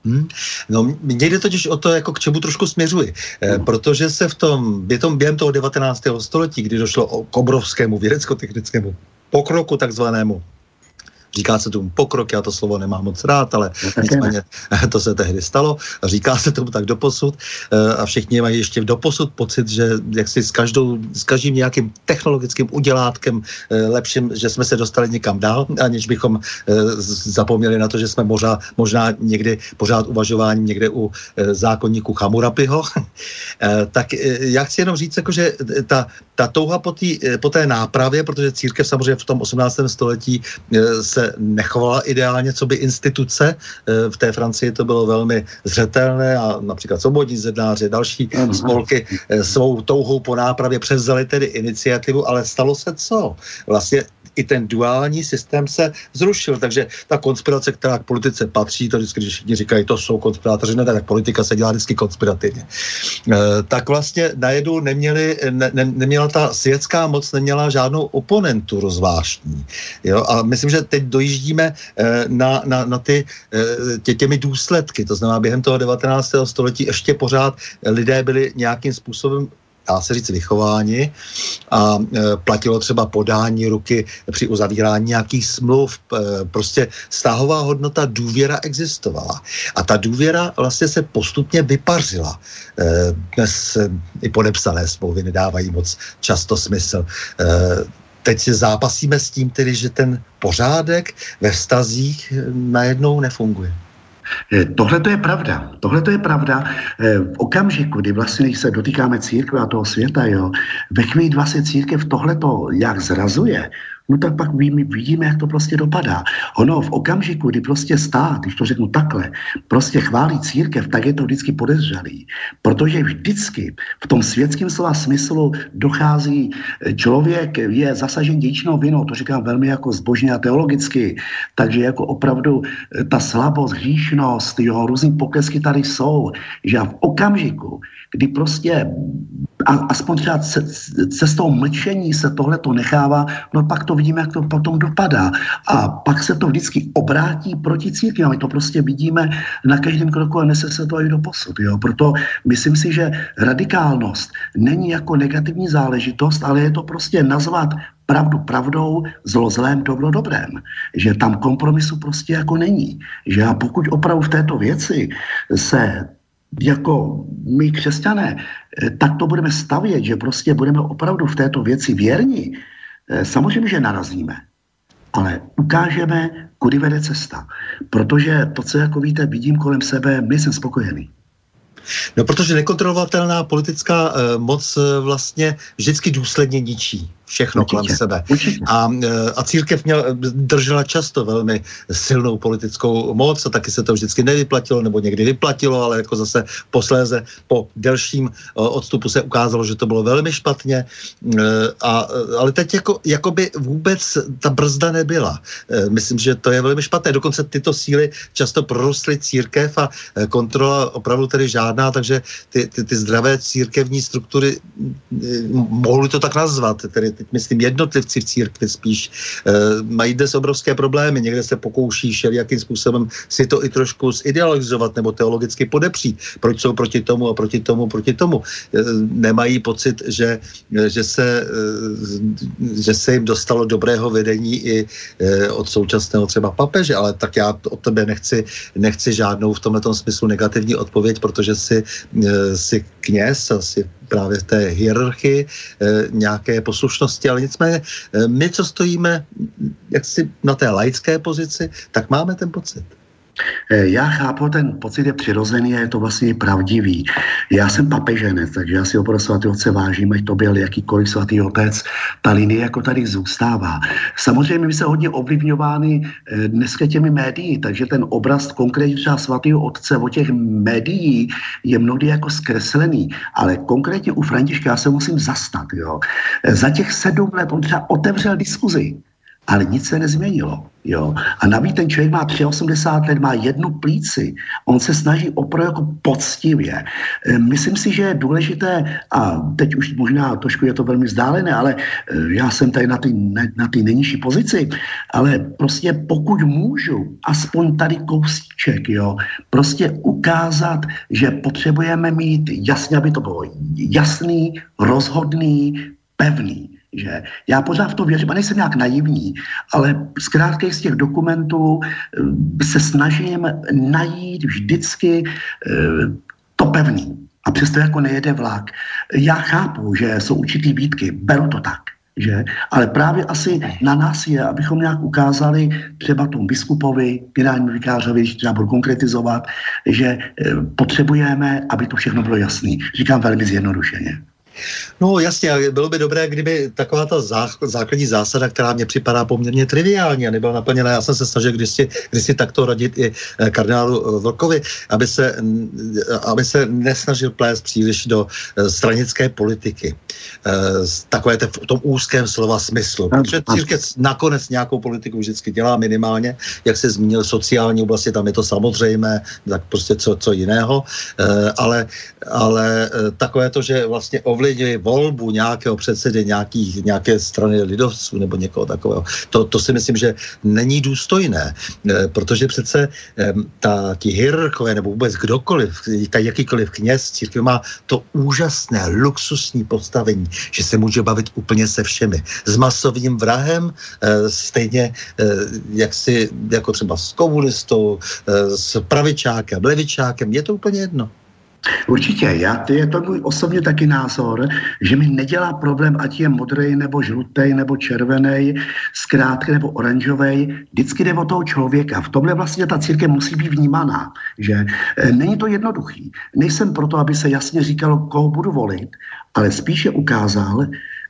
Hmm. No, mně jde totiž o to, jako k čemu trošku směřuji. E, protože se v tom, během, během toho 19. století, kdy došlo k obrovskému vědecko-technickému pokroku takzvanému, Říká se tomu pokrok, já to slovo nemám moc rád, ale no, nicméně to se tehdy stalo. Říká se tomu tak doposud eh, a všichni mají ještě doposud pocit, že jak si s, každou, s každým nějakým technologickým udělátkem eh, lepším, že jsme se dostali někam dál, aniž bychom eh, zapomněli na to, že jsme možná, možná někdy pořád uvažováním někde u zákonníku Chamurapiho. tak já chci jenom říct, jako, že ta, ta touha po, tý, po té nápravě, protože církev samozřejmě v tom 18. století se nechovala ideálně, co by instituce. Eh, v té Francii to bylo velmi zřetelné a například svobodní zednáři, další spolky eh, svou touhou po nápravě převzali tedy iniciativu, ale stalo se co? Vlastně i ten duální systém se zrušil. Takže ta konspirace, která k politice patří, to vždycky, když všichni říkají, to jsou konspirátoři, ne, tak politika se dělá vždycky konspirativně. E, tak vlastně najednou neměli, ne, ne, neměla ta světská moc, neměla žádnou oponenturu zvláštní. Jo? A myslím, že teď dojíždíme e, na, na, na ty e, tě, těmi důsledky. To znamená, během toho 19. století ještě pořád lidé byli nějakým způsobem dá se říct, vychováni a e, platilo třeba podání ruky při uzavírání nějakých smluv. E, prostě stáhová hodnota důvěra existovala. A ta důvěra vlastně se postupně vypařila. E, dnes i podepsané smlouvy nedávají moc často smysl. teď zápasíme s tím tedy, že ten pořádek ve vztazích najednou nefunguje. Eh, tohle to je pravda. Tohle to je pravda. Eh, v okamžiku, kdy vlastně se dotýkáme církve a toho světa, jo, ve chvíli vlastně církev tohle to jak zrazuje, no tak pak vidíme, jak to prostě dopadá. Ono v okamžiku, kdy prostě stát, když to řeknu takhle, prostě chválí církev, tak je to vždycky podezřelý. Protože vždycky v tom světském slova smyslu dochází, eh, člověk je zasažen dějčnou vinou, to říkám velmi jako zbožně a teologicky, takže jako opravdu eh, ta slabost, hříšnost, jo, různý poklesky tady jsou, že v okamžiku, kdy prostě a, aspoň třeba cestou mlčení se tohle to nechává, no pak to vidíme, jak to potom dopadá. A pak se to vždycky obrátí proti církvi. A my to prostě vidíme na každém kroku a nese se to i do posud. Jo. Proto myslím si, že radikálnost není jako negativní záležitost, ale je to prostě nazvat pravdu pravdou, zlo zlém, dobro dobrém. Že tam kompromisu prostě jako není. Že a pokud opravdu v této věci se jako my křesťané, eh, tak to budeme stavět, že prostě budeme opravdu v této věci věrní, eh, samozřejmě, že narazíme, ale ukážeme, kudy vede cesta. Protože to, co jako víte, vidím kolem sebe, my jsem spokojený. No, protože nekontrolovatelná politická uh, moc vlastně vždycky důsledně ničí všechno Určitě. kolem sebe. A, e, a církev měl, držela často velmi silnou politickou moc a taky se to vždycky nevyplatilo, nebo někdy vyplatilo, ale jako zase posléze po delším e, odstupu se ukázalo, že to bylo velmi špatně. E, a, ale teď jako, jako by vůbec ta brzda nebyla. Myslím, že to je velmi špatné. Dokonce tyto síly často prorostly církev a kontrola opravdu tedy žádná, takže ty, ty, ty zdravé církevní struktury, mohli to tak nazvat, tedy teď myslím jednotlivci v církvi spíš, e, mají dnes obrovské problémy. Někde se pokouší všelijakým způsobem si to i trošku zidealizovat nebo teologicky podepřít. Proč jsou proti tomu a proti tomu, proti tomu. E, nemají pocit, že, že, se, že se jim dostalo dobrého vedení i od současného třeba papeže, ale tak já od tebe nechci, nechci žádnou v tomto smyslu negativní odpověď, protože si, si kněz, asi právě té hierarchii e, nějaké poslušnosti, ale nicméně e, my, co stojíme jaksi na té laické pozici, tak máme ten pocit. Eh, já chápu, ten pocit je přirozený a je to vlastně pravdivý. Já jsem papeženec, takže já si opravdu svatý otce vážím, ať to byl jakýkoliv svatý otec, ta linie jako tady zůstává. Samozřejmě my se hodně ovlivňovány eh, dneska těmi médií, takže ten obraz konkrétně třeba svatého otce o těch médií je mnohdy jako zkreslený, ale konkrétně u Františka já se musím zastat. Jo. Eh, za těch sedm let on třeba otevřel diskuzi ale nic se nezměnilo. Jo? A navíc ten člověk má 83 let, má jednu plíci. On se snaží opravdu jako poctivě. E, myslím si, že je důležité, a teď už možná trošku je to velmi vzdálené, ale e, já jsem tady na té na nejnižší pozici, ale prostě pokud můžu, aspoň tady kousíček, jo, prostě ukázat, že potřebujeme mít jasně, aby to bylo jasný, rozhodný, pevný. Že? Já pořád v to věřím a nejsem nějak naivní, ale zkrátka z těch dokumentů eh, se snažím najít vždycky eh, to pevný. A přesto jako nejede vlak. Já chápu, že jsou určitý výtky, beru to tak. Že? Ale právě asi na nás je, abychom nějak ukázali třeba tomu biskupovi, generálnímu vikářovi, když třeba budu konkretizovat, že eh, potřebujeme, aby to všechno bylo jasné. Říkám velmi zjednodušeně. No jasně, bylo by dobré, kdyby taková ta základní zásada, která mě připadá poměrně triviální a nebyla naplněna, já jsem se snažil kdysi, kdysi takto radit i eh, kardinálu eh, Vlkovi, aby se, aby se nesnažil plést příliš do eh, stranické politiky. Takové v tom úzkém slova smyslu. Protože církev nakonec nějakou politiku vždycky dělá minimálně, jak se zmínil, sociální oblasti, tam je to samozřejmé, tak prostě co, co jiného, ale, ale takové to, že vlastně ovlivňuje ovlivnili volbu nějakého předsedy nějakých, nějaké strany lidovců nebo někoho takového. To, to si myslím, že není důstojné, eh, protože přece ta, ti hierarchové nebo vůbec kdokoliv, jakýkoliv kněz církve má to úžasné luxusní postavení, že se může bavit úplně se všemi. S masovým vrahem, eh, stejně eh, jak si, jako třeba s komunistou, s pravičákem, levičákem, je to úplně jedno. Určitě, já, je to můj osobně taky názor, že mi nedělá problém, ať je modrý, nebo žlutý, nebo červený, zkrátka nebo oranžový, vždycky jde o toho člověka. V tomhle vlastně ta církev musí být vnímaná, že e, není to jednoduchý. Nejsem proto, aby se jasně říkalo, koho budu volit, ale spíše ukázal,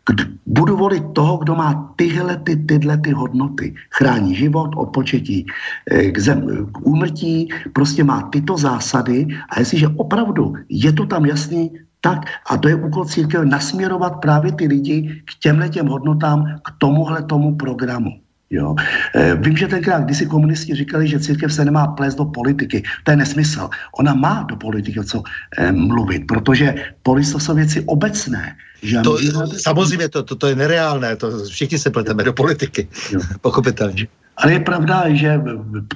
kdo, budu volit toho, kdo má tyhle ty, tyhle ty hodnoty. Chrání život od početí eh, k, zem, k úmrtí, prostě má tyto zásady a jestliže opravdu je to tam jasný, tak, a to je úkol církev, nasměrovat právě ty lidi k těmhle těm hodnotám, k tomuhle tomu programu. Jo. E, vím, že tenkrát, když si komunisti říkali, že církev se nemá plést do politiky, to je nesmysl. Ona má do politiky co e, mluvit, protože polis jsou věci obecné. Že to, samozřejmě, to, to, to je nereálné, to všichni se pleteme do politiky, jo. pochopitelně. Ale je pravda, že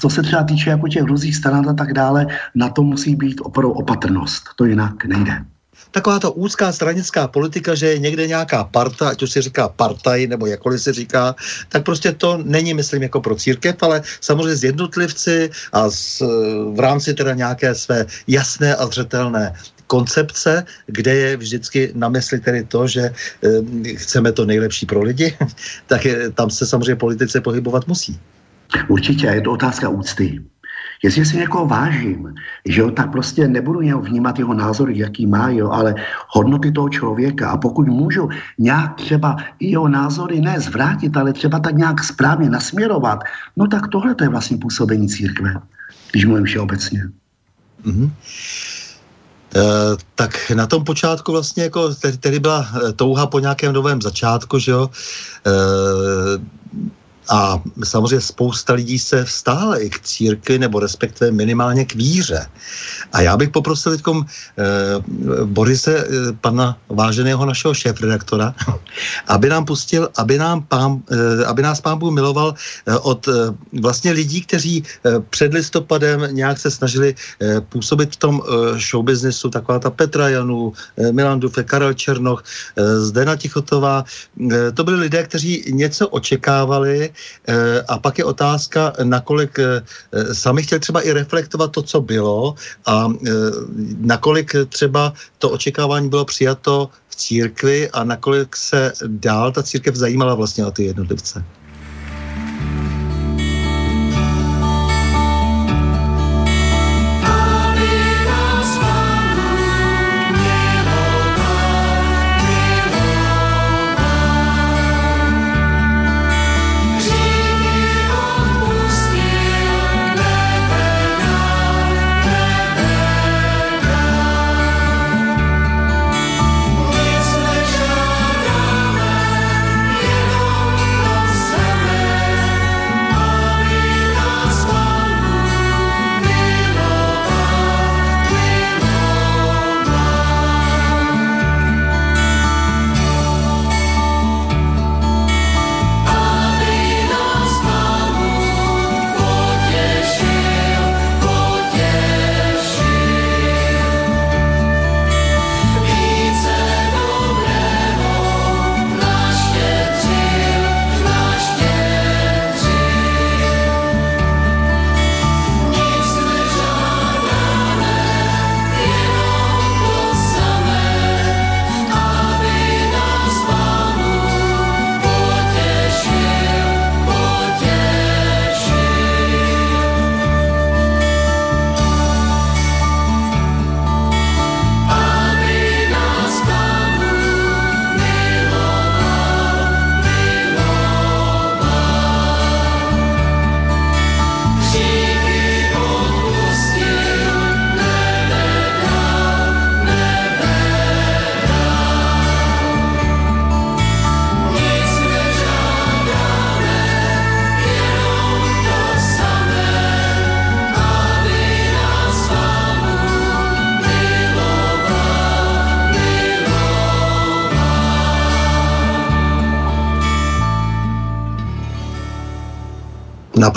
co se třeba týče jako těch různých stran a tak dále, na to musí být opravdu opatrnost. To jinak nejde taková ta úzká stranická politika, že je někde nějaká parta, ať už se říká partaj, nebo jakkoliv se říká, tak prostě to není, myslím, jako pro církev, ale samozřejmě z jednotlivci a z, v rámci teda nějaké své jasné a zřetelné koncepce, kde je vždycky na mysli tedy to, že e, chceme to nejlepší pro lidi, tak je, tam se samozřejmě politice pohybovat musí. Určitě, je to otázka úcty. Jestli si někoho vážím, že jo, tak prostě nebudu jeho vnímat jeho názory, jaký má, jo, ale hodnoty toho člověka. A pokud můžu nějak třeba jeho názory ne zvrátit, ale třeba tak nějak správně nasměrovat, no tak tohle to je vlastně působení církve, když mluvím všeobecně. Mm-hmm. E, tak na tom počátku vlastně jako tedy, byla eh, touha po nějakém novém začátku, že jo. A samozřejmě spousta lidí se vstále i k církvi, nebo respektive minimálně k víře. A já bych poprosil teď eh, Borise, eh, pana váženého našeho šéf-redaktora, aby nám pustil, aby, nám pán, eh, aby nás pán Bůh miloval eh, od eh, vlastně lidí, kteří eh, před listopadem nějak se snažili eh, působit v tom eh, showbiznesu, taková ta Petra Janů, eh, Milan Dufe, Karel Černoch, eh, Zdena Tichotová. Eh, to byli lidé, kteří něco očekávali, a pak je otázka, nakolik eh, sami chtěli třeba i reflektovat to, co bylo a eh, nakolik třeba to očekávání bylo přijato v církvi a nakolik se dál ta církev zajímala vlastně o ty jednotlivce.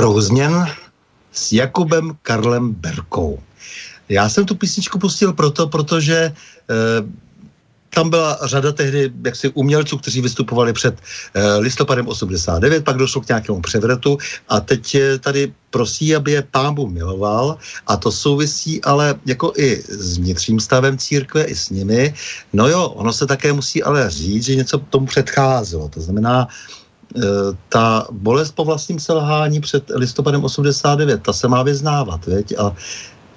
Naprouzněn s Jakubem Karlem Berkou. Já jsem tu písničku pustil proto, protože e, tam byla řada tehdy jaksi umělců, kteří vystupovali před eh, listopadem 89, pak došlo k nějakému převratu a teď tady prosí, aby je pámu miloval a to souvisí ale jako i s vnitřním stavem církve, i s nimi. No jo, ono se také musí ale říct, že něco tomu předcházelo. To znamená, eh, ta bolest po vlastním selhání před listopadem 89, ta se má vyznávat, veď? A,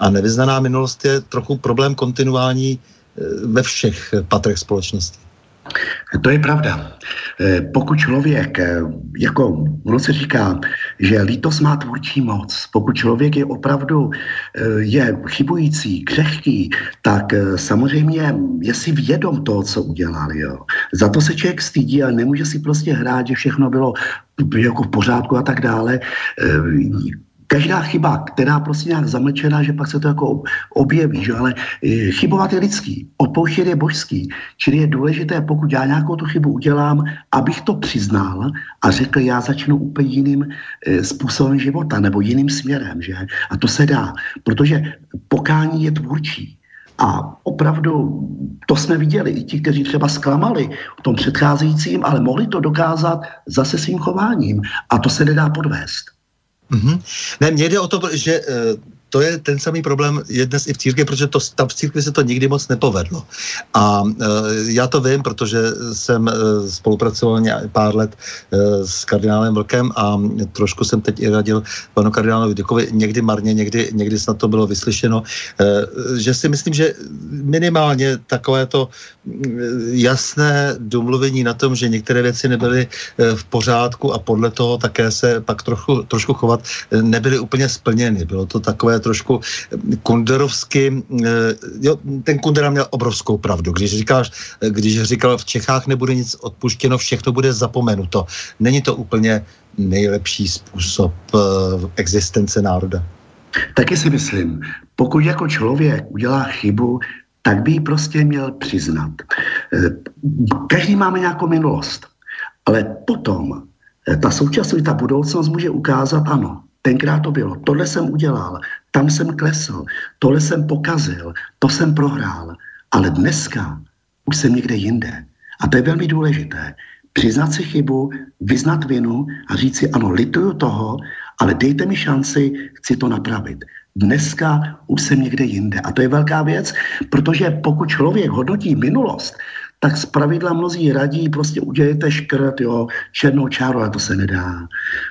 a nevyznaná minulost je trochu problém kontinuální Eh, ve všech patrech společnosti. To je pravda. Eh, pokud člověk, eh, jako ono se říká, že lítost má tvůrčí moc, pokud člověk je opravdu je chybující, křehký, tak samozřejmě je si vědom toho, co udělal. Jo. Za to se člověk stydí a nemůže si prostě hrát, že všechno bylo jako v pořádku a tak dále každá chyba, která prostě nějak zamlčená, že pak se to jako objeví, že? ale e, chybovat je lidský, odpouštět je božský, čili je důležité, pokud já nějakou tu chybu udělám, abych to přiznal a řekl, já začnu úplně jiným e, způsobem života nebo jiným směrem, že? A to se dá, protože pokání je tvůrčí. A opravdu to jsme viděli i ti, kteří třeba zklamali v tom předcházejícím, ale mohli to dokázat zase svým chováním. A to se nedá podvést. Mm-hmm. Ne, mně jde o to, že uh, to je ten samý problém je dnes i v církvi, protože to, tam v církvi se to nikdy moc nepovedlo. A uh, já to vím, protože jsem uh, spolupracoval pár let uh, s kardinálem Vlkem a trošku jsem teď i radil panu kardinálovi Dykovi, někdy marně, někdy, někdy snad to bylo vyslyšeno, uh, že si myslím, že minimálně takové to jasné domluvení na tom, že některé věci nebyly v pořádku a podle toho také se pak trochu, trošku chovat, nebyly úplně splněny. Bylo to takové trošku kunderovsky, eh, jo, ten Kundera měl obrovskou pravdu, když říkáš, když říkal, v Čechách nebude nic odpuštěno, všechno bude zapomenuto. Není to úplně nejlepší způsob uh, existence národa. Taky si myslím, pokud jako člověk udělá chybu, tak by ji prostě měl přiznat. Eh, každý máme nějakou minulost, ale potom ta současnost, ta budoucnost může ukázat, ano, tenkrát to bylo, tohle jsem udělal, tam jsem klesl, tohle jsem pokazil, to jsem prohrál, ale dneska už jsem někde jinde. A to je velmi důležité. Přiznat si chybu, vyznat vinu a říct si, ano, lituju toho, ale dejte mi šanci, chci to napravit. Dneska už jsem někde jinde. A to je velká věc, protože pokud člověk hodnotí minulost, tak z pravidla mnozí radí, prostě udělejte škrt, jo, černou čáru, ale to se nedá.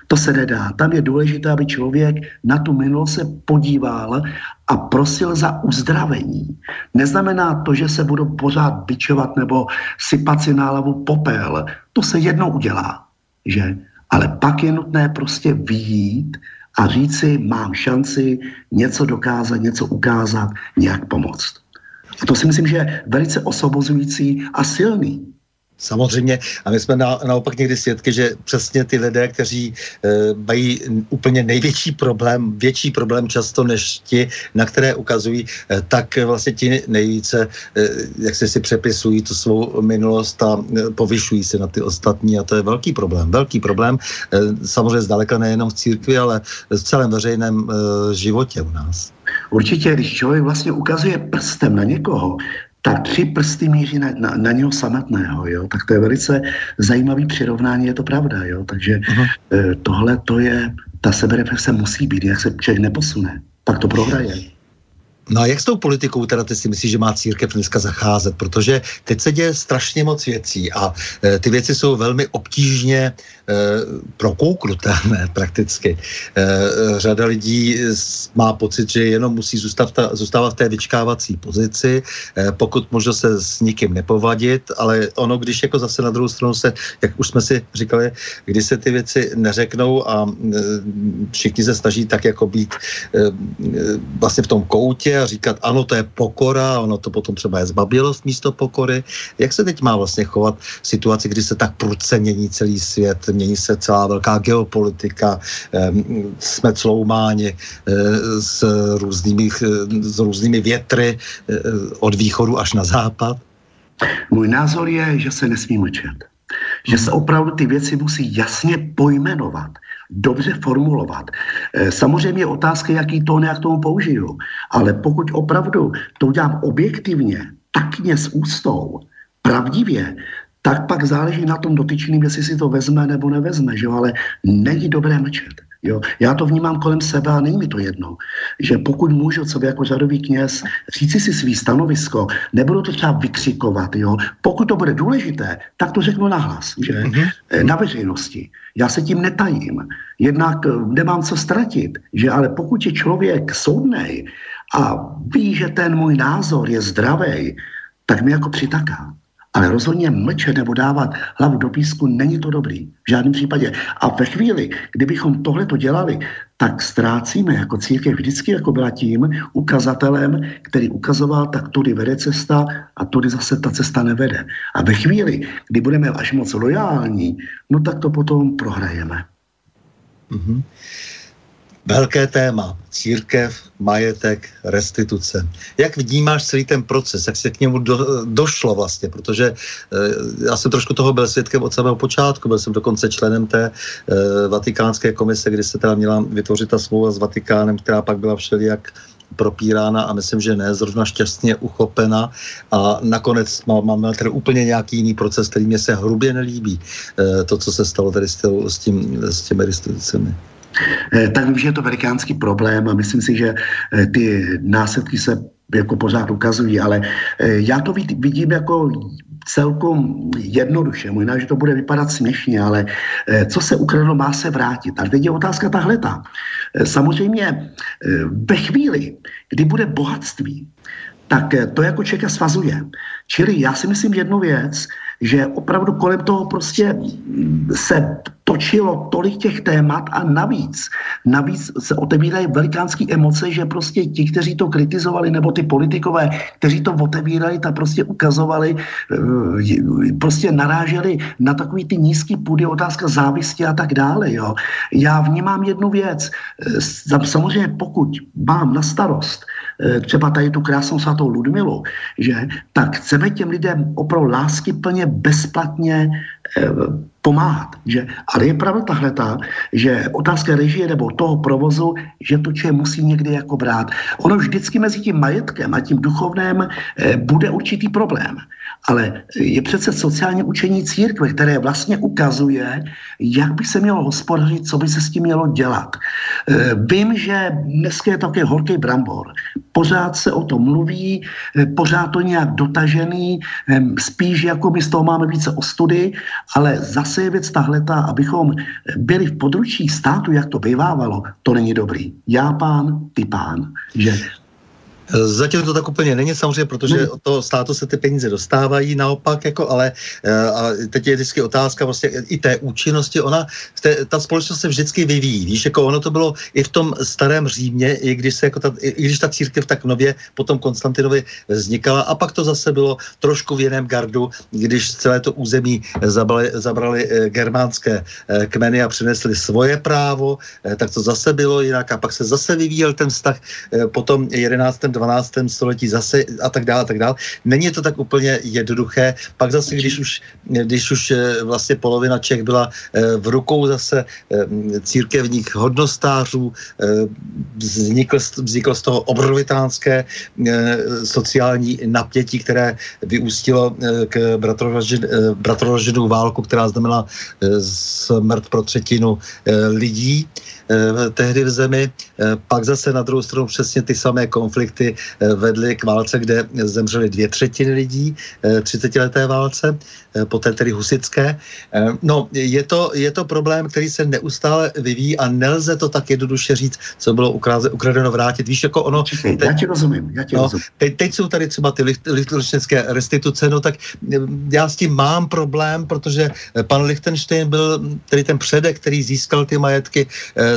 To se nedá. Tam je důležité, aby člověk na tu minulost se podíval a prosil za uzdravení. Neznamená to, že se budu pořád bičovat nebo sypat si na hlavu popel. To se jednou udělá, že? Ale pak je nutné prostě vyjít a říci, mám šanci něco dokázat, něco ukázat, nějak pomoct. To si myslím, že je velice osvobozující a silný. Samozřejmě. A my jsme na, naopak někdy svědky, že přesně ty lidé, kteří e, mají úplně největší problém, větší problém často než ti, na které ukazují, e, tak vlastně ti nejvíce, e, jak se si přepisují tu svou minulost a e, povyšují se na ty ostatní. A to je velký problém. Velký problém. E, samozřejmě zdaleka nejenom v církvi, ale v celém veřejném e, životě u nás. Určitě, když člověk vlastně ukazuje prstem na někoho, tak tři prsty míří na, na, na něho samotného, jo? tak to je velice zajímavý přirovnání, je to pravda, jo? takže uh-huh. tohle to je, ta sebereflexe musí být, jak se člověk neposune, tak to prohraje. No a jak s tou politikou teda ty si myslíš, že má církev dneska zacházet? Protože teď se děje strašně moc věcí a e, ty věci jsou velmi obtížně e, prokouknutelné prakticky. E, řada lidí má pocit, že jenom musí zůstat ta, zůstávat v té vyčkávací pozici, e, pokud možno se s nikým nepovadit, ale ono, když jako zase na druhou stranu se, jak už jsme si říkali, když se ty věci neřeknou a e, všichni se snaží tak jako být e, e vlastně v tom koutě a říkat, ano, to je pokora, ono to potom třeba je zbabilost místo pokory. Jak se teď má vlastně chovat v situaci, kdy se tak prudce mění celý svět, mění se celá velká geopolitika, jsme cloumáni eh, s různými, s různými větry eh, od východu až na západ? Můj názor je, že se nesmí mlčet. Že se opravdu ty věci musí jasně pojmenovat dobře formulovat. Eh, samozřejmě je otázka, jaký tón já k tomu použiju, ale pokud opravdu to udělám objektivně, takně s ústou, pravdivě, tak pak záleží na tom dotyčným, jestli si to vezme nebo nevezme, že ale není dobré mlčet. Jo. Já to vnímám kolem sebe a není mi to jedno. Že pokud můžu co jako řadový kněz říci si svý stanovisko, nebudu to třeba vykřikovat. Jo. Pokud to bude důležité, tak to řeknu nahlas, že mm-hmm. na veřejnosti. Já se tím netajím. Jednak eh, nemám co ztratit, že ale pokud je člověk soudnej a ví, že ten můj názor je zdravý, tak mi jako přitaká. Ale rozhodně mlčet nebo dávat hlavu do písku není to dobrý. V žádném případě. A ve chvíli, kdybychom tohle to dělali, tak ztrácíme jako církev vždycky jako byla tím ukazatelem, který ukazoval, tak tudy vede cesta a tudy zase ta cesta nevede. A ve chvíli, kdy budeme až moc lojální, no tak to potom prohrajeme. Mm-hmm. Velké téma. Církev, majetek, restituce. Jak vnímáš celý ten proces? Jak se k němu do, došlo vlastně? Protože e, já jsem trošku toho byl svědkem od samého počátku. Byl jsem dokonce členem té e, vatikánské komise, kdy se teda měla vytvořit ta smlouva s Vatikánem, která pak byla všelijak propírána a myslím, že ne zrovna šťastně uchopena a nakonec máme tady úplně nějaký jiný proces, který mě se hrubě nelíbí, e, to, co se stalo tady s, tím, s těmi restitucemi. Eh, tak vím, že je to velikánský problém a myslím si, že eh, ty následky se jako pořád ukazují, ale eh, já to vidím jako celkom jednoduše. Možná, že to bude vypadat směšně, ale co se ukradlo, má se vrátit. A teď je otázka tahle. Samozřejmě ve chvíli, kdy bude bohatství, tak to jako člověka svazuje. Čili já si myslím jednu věc, že opravdu kolem toho prostě se točilo tolik těch témat a navíc, navíc se otevírají velikánské emoce, že prostě ti, kteří to kritizovali, nebo ty politikové, kteří to otevírali, tak prostě ukazovali, eh, prostě naráželi na takový ty nízký půdy, otázka závisti a tak dále. Jo. Já vnímám jednu věc. Eh, samozřejmě pokud mám na starost eh, třeba tady tu krásnou svatou Ludmilu, že, tak chceme těm lidem opravdu lásky plně bezplatně pomáhat. Že? Ale je pravda tahle ta, že otázka režie nebo toho provozu, že to člověk musí někdy jako brát. Ono vždycky mezi tím majetkem a tím duchovném eh, bude určitý problém. Ale je přece sociální učení církve, které vlastně ukazuje, jak by se mělo hospodařit, co by se s tím mělo dělat. Eh, vím, že dneska je také horký brambor. Pořád se o tom mluví, eh, pořád to nějak dotažený, eh, spíš jako my z toho máme více ostudy, ale zase je věc tahleta, abychom byli v područí státu, jak to bývávalo, to není dobrý. Já pán, ty pán. Že Zatím to tak úplně není samozřejmě, protože hmm. od toho státu se ty peníze dostávají naopak, jako, ale eh, a teď je vždycky otázka vlastně i té účinnosti. Ona, te, ta společnost se vždycky vyvíjí. Víš, jako ono to bylo i v tom starém Římě, i když, se jako ta, i když ta církev tak nově potom Konstantinovi vznikala a pak to zase bylo trošku v jiném gardu, když celé to území zabrali, zabrali eh, germánské eh, kmeny a přinesli svoje právo, tak to zase bylo jinak a pak se zase vyvíjel ten vztah potom 11 12. století zase a tak dále, a tak dále. Není to tak úplně jednoduché. Pak zase, když už, když už eh, vlastně polovina Čech byla eh, v rukou zase eh, církevních hodnostářů, vznikl, vzniklo z toho obrovitánské sociální napětí, které vyústilo k bratroraženou válku, která znamenala smrt pro třetinu lidí. Eh, tehdy v zemi. Pak zase na druhou stranu přesně ty samé konflikty eh, vedly k válce, kde zemřely dvě třetiny lidí, 30-leté válce. Eh, poté tedy husické. Eh, no, je to, je to problém, který se neustále vyvíjí a nelze to tak jednoduše říct, co bylo ukradeno vrátit. Víš, jako ono... Teď, já ti rozumím, já ti no, rozumím. Teď, teď jsou tady třeba ty lichtenštejnské restituce, no tak eh, já s tím mám problém, protože pan Lichtenstein byl tedy ten předek, který získal ty majetky,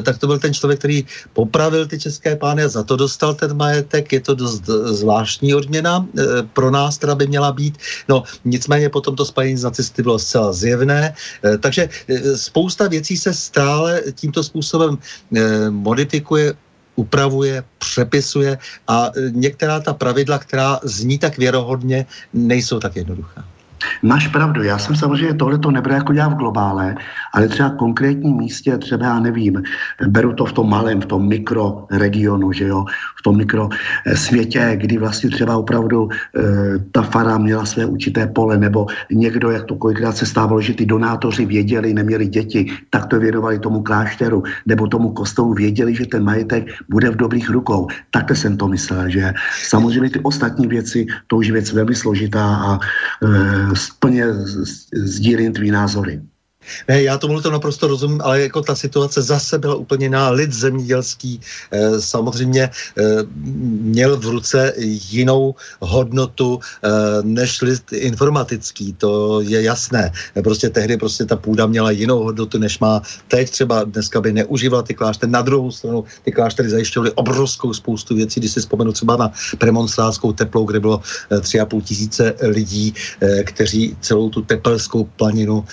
tak to byl ten člověk, který popravil ty české pány a za to dostal ten majetek. Je to dost zvláštní odměna, pro nás teda by měla být. No, nicméně potom to spojení s nacisty bylo zcela zjevné. Eh, takže eh, spousta věcí se stále tímto způsobem eh, modifikuje, upravuje, přepisuje a některá ta pravidla, která zní tak věrohodně, nejsou tak jednoduchá. Máš pravdu, já jsem samozřejmě tohle to nebral jako já v globále, ale třeba konkrétním místě, třeba já nevím, beru to v tom malém, v tom mikroregionu, že jo, v tom mikro eh, kdy vlastně třeba opravdu e, ta fara měla své určité pole, nebo někdo, jak to kolikrát se stávalo, že ty donátoři věděli, neměli děti, tak to věnovali tomu klášteru, nebo tomu kostelu věděli, že ten majetek bude v dobrých rukou. Takhle jsem to myslel, že samozřejmě ty ostatní věci, to už je věc velmi složitá a e, plně sdílím tvý názory. Ne, já tomu to naprosto rozumím, ale jako ta situace zase byla úplně na lid zemědělský. E, samozřejmě e, měl v ruce jinou hodnotu e, než lid informatický, to je jasné. Prostě tehdy prostě ta půda měla jinou hodnotu, než má teď třeba dneska by neužívala ty kláštery. Na druhou stranu ty kláštery zajišťovaly obrovskou spoustu věcí, když si vzpomenu třeba na premonstránskou teplou, kde bylo tři a půl tisíce lidí, kteří celou tu tepelskou planinu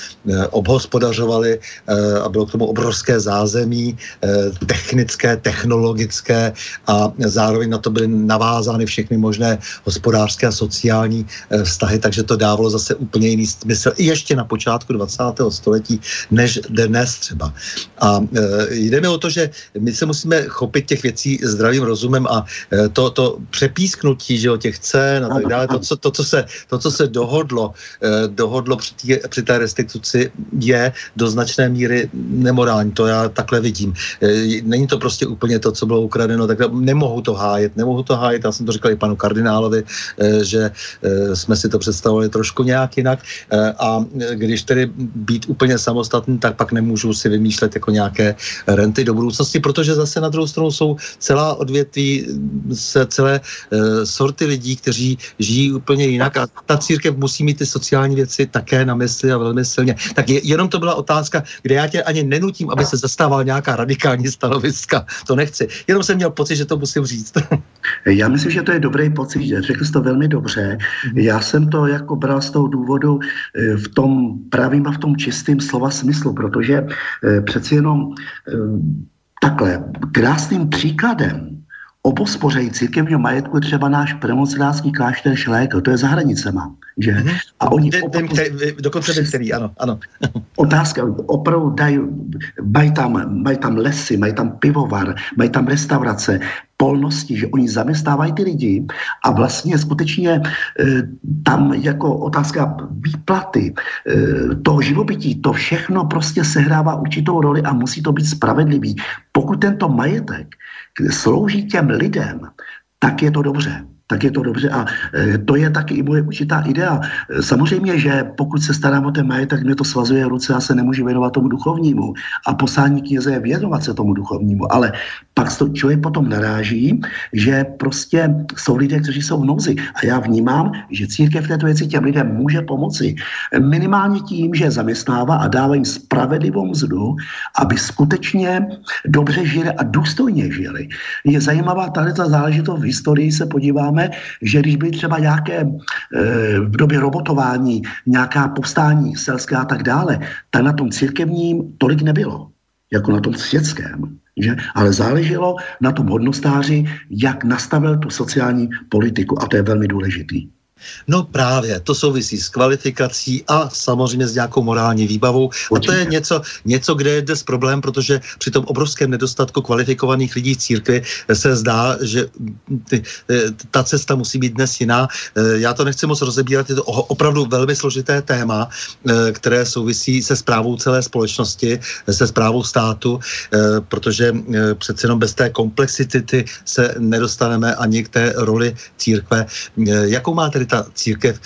obhospodařovali hospodařovali eh, a bylo k tomu obrovské zázemí, eh, technické, technologické a zároveň na to byly navázány všechny možné hospodářské a sociální eh, vztahy, takže to dávalo zase úplně jiný smysl i ještě na počátku 20. století, než dnes třeba. A jde mi o to, že my se musíme chopit těch věcí zdravým rozumem a to, to přepísknutí že o těch cen a tak dále, to, co, to, co, se, to, co se dohodlo, dohodlo při, tý, při té restituci, je je do značné míry nemorální. To já takhle vidím. E, není to prostě úplně to, co bylo ukradeno, tak nemohu to hájet, nemohu to hájet. Já jsem to říkal i panu kardinálovi, e, že e, jsme si to představovali trošku nějak jinak a když tedy být úplně samostatný, tak pak nemůžu si vymýšlet jako nějaké renty do budoucnosti, protože zase na druhou stranu jsou celá odvětví, se celé sorty lidí, kteří žijí úplně jinak a ta církev musí mít ty sociální věci také na mysli a velmi silně. Tak je, jenom to byla otázka, kde já tě ani nenutím, aby se zastával nějaká radikální stanoviska. To nechci. Jenom jsem měl pocit, že to musím říct. Já myslím, že to je dobrý pocit. Řekl jsi to velmi dobře. Mhm. Já jsem to jako bral z toho důvodu eh, v tom pravým a v tom čistém slova smyslu, protože eh, přeci jenom eh, takhle krásným příkladem obospořej církevního majetku třeba náš premonstrátský klášter Šlékl, to je za hranicema. Že? Mm-hmm. A oni vím, opravdu, dokonce vím celý, ano, ano. Otázka, opravdu dají, mají tam, mají tam lesy, mají tam pivovar, mají tam restaurace, polnosti, že oni zaměstnávají ty lidi a vlastně skutečně e, tam jako otázka výplaty, e, toho živobytí, to všechno prostě sehrává určitou roli a musí to být spravedlivý. Pokud tento majetek slouží těm lidem, tak je to dobře tak je to dobře. A e, to je taky i moje určitá idea. Samozřejmě, že pokud se starám o ten majetek, mě to svazuje ruce a se nemůžu věnovat tomu duchovnímu. A poslání kněze je věnovat se tomu duchovnímu. Ale pak to člověk potom naráží, že prostě jsou lidé, kteří jsou v nouzi. A já vnímám, že církev v této věci těm lidem může pomoci. Minimálně tím, že zaměstnává a dává jim spravedlivou mzdu, aby skutečně dobře žili a důstojně žili. Je zajímavá tady ta záležitost v historii, se podíváme, že když byly třeba nějaké e, v době robotování, nějaká povstání selská a tak dále, tak na tom církevním tolik nebylo, jako na tom světském. Že? Ale záleželo na tom hodnostáři, jak nastavil tu sociální politiku a to je velmi důležitý. No právě, to souvisí s kvalifikací a samozřejmě s nějakou morální výbavou. Určitě. A to je něco, něco, kde je dnes problém, protože při tom obrovském nedostatku kvalifikovaných lidí v církvi se zdá, že ty, ta cesta musí být dnes jiná. Eh, já to nechci moc rozebírat, je to opravdu velmi složité téma, eh, které souvisí se zprávou celé společnosti, se zprávou státu, eh, protože přece jenom bez té komplexity se nedostaneme ani k té roli církve. Jakou má tedy ta ta církev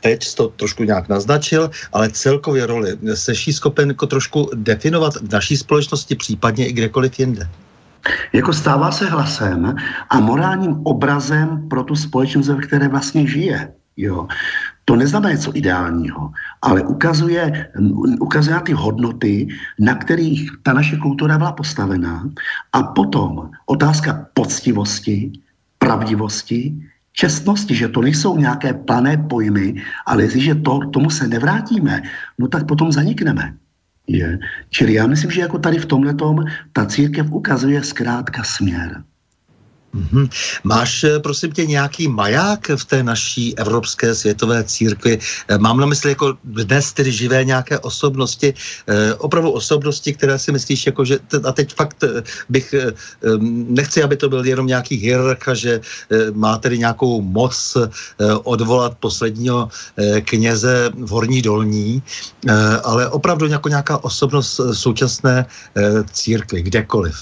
teď to trošku nějak naznačil, ale celkově roli seší schopen jako trošku definovat v naší společnosti, případně i kdekoliv jinde. Jako stává se hlasem a morálním obrazem pro tu společnost, ve které vlastně žije. Jo. To neznamená něco ideálního, ale ukazuje, ukazuje ty hodnoty, na kterých ta naše kultura byla postavená. A potom otázka poctivosti, pravdivosti, čestnosti, že to nejsou nějaké plané pojmy, ale jestliže to, tomu se nevrátíme, no tak potom zanikneme. Je. Čili já myslím, že jako tady v tomhle ta církev ukazuje zkrátka směr. Mm-hmm. Máš, eh, prosím tě, nějaký maják v té naší evropské světové církvi? Eh, mám na mysli jako dnes tedy živé nějaké osobnosti, eh, opravdu osobnosti, které si myslíš, jako že, a teď fakt bych, nechci, aby to byl jenom nějaký hierarcha, že má tedy nějakou moc odvolat posledního kněze v Horní Dolní, ale opravdu jako nějaká osobnost současné církvy, kdekoliv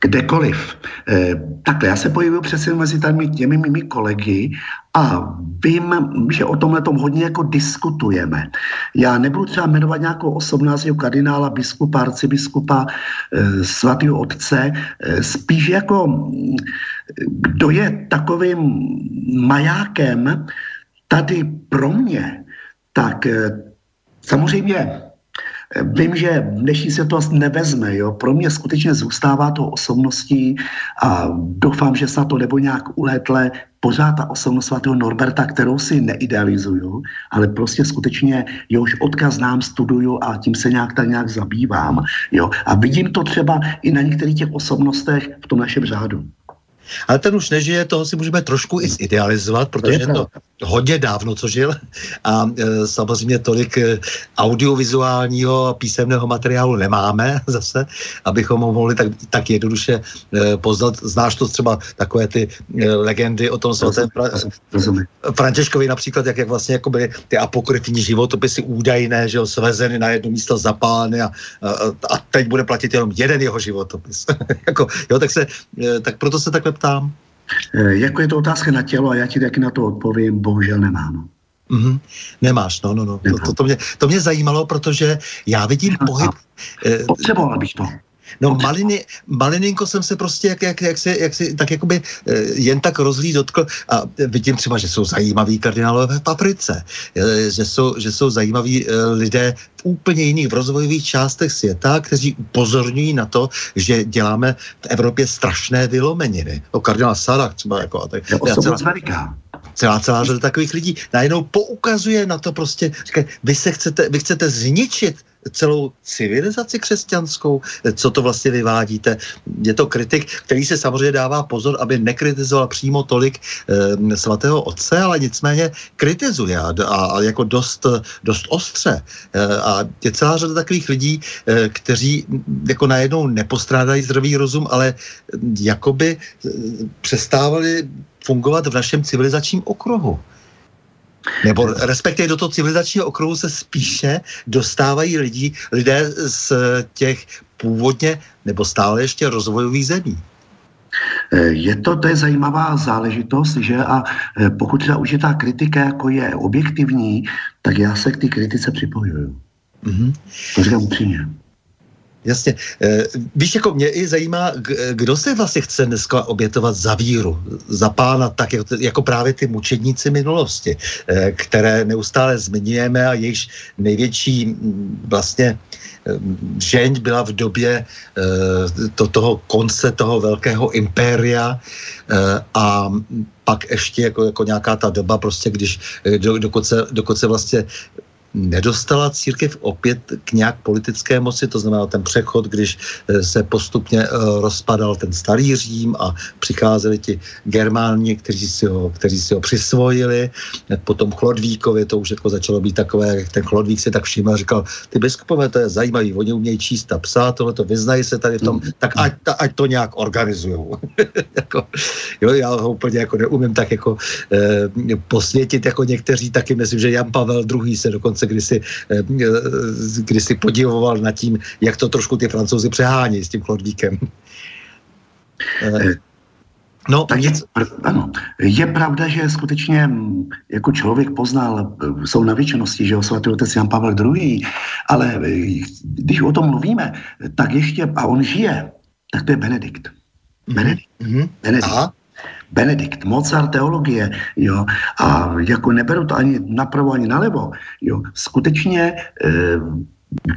kdekoliv. E, takhle, já se pohybuju přesně mezi těmi, těmi mými kolegy a vím, že o tomhle tom hodně jako diskutujeme. Já nebudu třeba jmenovat nějakou jako kardinála, biskupa, arcibiskupa, e, svatého otce, e, spíš jako kdo je takovým majákem tady pro mě, tak samozřejmě Vím, že dnešní asi nevezme. Jo? Pro mě skutečně zůstává to osobností a doufám, že se to nebo nějak uletle pořád ta osobnost svatého Norberta, kterou si neidealizuju, ale prostě skutečně jehož odkaz znám, studuju a tím se nějak tak nějak zabývám. Jo? A vidím to třeba i na některých těch osobnostech v tom našem řádu. Ale ten už nežije, toho si můžeme trošku i zidealizovat, protože to, to hodně dávno, co žil. A e, samozřejmě tolik e, audiovizuálního a písemného materiálu nemáme zase, abychom ho mohli tak, tak jednoduše e, poznat. Znáš to třeba takové ty e, legendy o tom svatém pra, Františkovi například, jak, jak vlastně jako byly ty apokryfní životopisy údajné, že ho svezeny na jedno místo zapálené a, a, a teď bude platit jenom jeden jeho životopis. jako, jo, tak, se, e, tak proto se takhle ptám. E, jako je to otázka na tělo a já ti taky na to odpovím, bohužel nemám. Mm-hmm. Nemáš, no, no, no. To, to, to, mě, to mě zajímalo, protože já vidím pohyb. E, Potřeboval bych to. No maliny, malininko jsem se prostě jak, jak, jak, se, jak si, tak jakoby eh, jen tak rozlí dotkl a vidím třeba, že jsou zajímaví kardinálové v paprice, eh, že jsou, že jsou zajímaví eh, lidé v úplně jiných v rozvojových částech světa, kteří upozorňují na to, že děláme v Evropě strašné vylomeniny. O kardinál Sarah třeba jako. A tak, celá, celá, celá řada takových lidí najednou poukazuje na to prostě, říkají, vy se chcete, vy chcete zničit celou civilizaci křesťanskou, co to vlastně vyvádíte. Je to kritik, který se samozřejmě dává pozor, aby nekritizoval přímo tolik e, svatého otce, ale nicméně kritizuje a, a jako dost, dost ostře. E, a je celá řada takových lidí, e, kteří jako najednou nepostrádají zdravý rozum, ale jakoby přestávali fungovat v našem civilizačním okruhu. Nebo respektive do toho civilizačního okruhu se spíše dostávají lidi, lidé z těch původně nebo stále ještě rozvojových zemí. Eh, je to, to je zajímavá záležitost, že a eh, pokud třeba už je ta kritika jako je objektivní, tak já se k té kritice připojuju. Mm-hmm. To říkám upřímně. Jasně. E, víš, jako mě i zajímá, kdo se vlastně chce dneska obětovat za víru, za pána, tak jako, právě ty mučedníci minulosti, e, které neustále zmiňujeme a jejichž největší vlastně žeň byla v době e, to, toho konce toho velkého impéria a pak ještě jako, jako nějaká ta doba, prostě když, do, dokud, se, dokud se vlastně nedostala církev opět k nějak politické moci, to znamená ten přechod, když eh, se postupně eh, rozpadal ten starý Řím a přicházeli ti Germáni, kteří si ho, kteří si ho přisvojili, potom Chlodvíkovi to už jako začalo být takové, jak ten Chlodvík si tak všiml a říkal, ty biskupové, to je zajímavý, oni umějí číst a psát, tohle to vyznají se tady v tom, tak ať, ať to nějak organizujou. jako, jo, já ho úplně jako neumím tak jako eh, posvětit jako někteří, taky myslím, že Jan Pavel II se dokonce kdysi, eh, kdysi podivoval nad tím, jak to trošku ty francouzi přehání s tím chlodvíkem. Eh, no, tak je, ano, je pravda, že skutečně mm, jako člověk poznal, eh, jsou na věčnosti, že o svatý otec Jan Pavel II, ale když o tom mluvíme, tak ještě, a on žije, tak to je Benedikt. Mhm. Benedikt. Mm-hmm. Benedikt. Aha. Benedikt, Mozart teologie, jo, a jako neberu to ani napravo, ani nalevo, jo, skutečně e,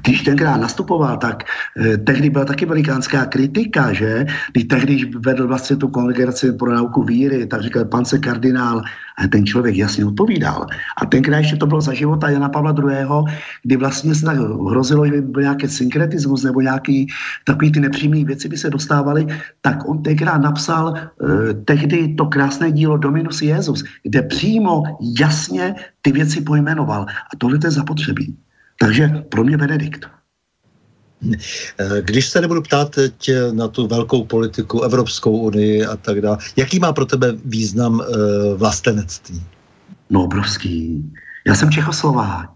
když tenkrát nastupoval, tak eh, tehdy byla taky velikánská kritika, že? Když tehdy vedl vlastně tu kongregaci pro nauku víry, tak říkal pan se kardinál, a ten člověk jasně odpovídal. A tenkrát ještě to bylo za života Jana Pavla II., kdy vlastně se tak hrozilo, že by byl nějaký synkretismus nebo nějaký takový ty nepříjemné věci by se dostávaly, tak on tenkrát napsal eh, tehdy to krásné dílo Dominus Jezus, kde přímo jasně ty věci pojmenoval. A tohle je zapotřebí. Takže pro mě Benedikt. Když se nebudu ptát teď na tu velkou politiku, Evropskou unii a tak dále, jaký má pro tebe význam eh, vlastenectví? No obrovský. Já jsem Čechoslovák.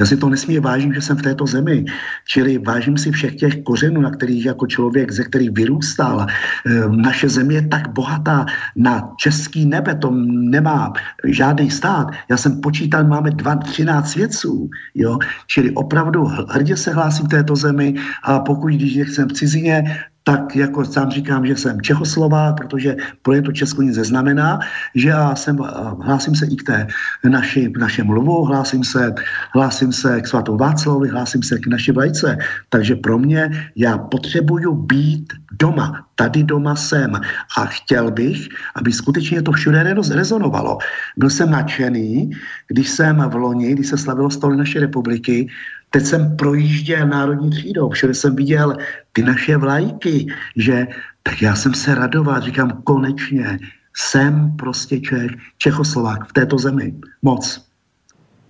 Já si to nesmírně vážím, že jsem v této zemi. Čili vážím si všech těch kořenů, na kterých jako člověk, ze kterých vyrůstal. Ehm, naše země je tak bohatá na český nebe, to nemá žádný stát. Já jsem počítal, máme 13 svědců. Jo? Čili opravdu hrdě se hlásím k této zemi a pokud, když jsem v cizině, tak jako sám říkám, že jsem Čechoslovák, protože pro to Česko nic neznamená, že já jsem, hlásím se i k té naši, našem mluvu, hlásím se, hlásím se k svatou Václavovi, hlásím se k naší vlajce. Takže pro mě já potřebuju být doma. Tady doma jsem. A chtěl bych, aby skutečně to všude rezonovalo. Byl jsem nadšený, když jsem v loni, když se slavilo stole naší republiky, Teď jsem projížděl národní třídou, všude jsem viděl ty naše vlajky, že tak já jsem se radoval, říkám konečně, jsem prostě Čech, Čechoslovák v této zemi. Moc.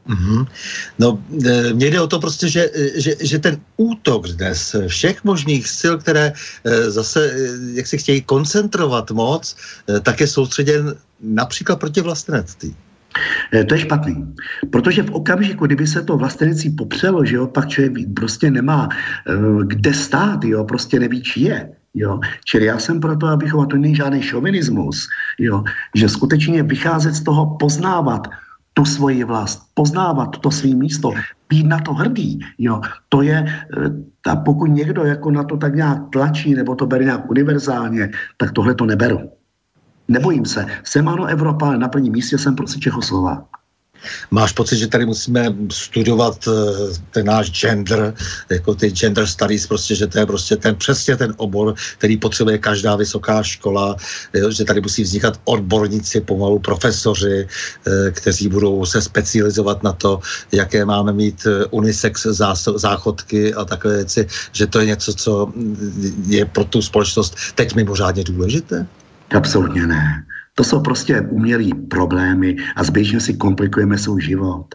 Mm-hmm. No, e, mně jde o to prostě, že, že, že ten útok dnes všech možných sil, které e, zase, e, jak se chtějí koncentrovat moc, tak je soustředěn například proti vlastenectví. Eh, to je špatný. Protože v okamžiku, kdyby se to vlastenecí popřelo, že jo, pak člověk prostě nemá uh, kde stát, jo, prostě neví, či je. Jo. Čili já jsem proto, abychom, a to není žádný šovinismus, jo, že skutečně vycházet z toho, poznávat tu svoji vlast, poznávat to svý místo, být na to hrdý, jo, to je, eh, a pokud někdo jako na to tak nějak tlačí, nebo to bere nějak univerzálně, tak tohle to neberu. Nebojím se. Jsem ano Evropa, ale na prvním místě jsem prostě Čechoslovák. Máš pocit, že tady musíme studovat uh, ten náš gender, jako ty gender studies, prostě, že to je prostě ten, přesně ten obor, který potřebuje každá vysoká škola, jo, že tady musí vznikat odborníci, pomalu profesoři, uh, kteří budou se specializovat na to, jaké máme mít unisex záchodky a takové věci, že to je něco, co je pro tu společnost teď mimořádně důležité? Absolutně ne. To jsou prostě umělý problémy a zběžně si komplikujeme svůj život,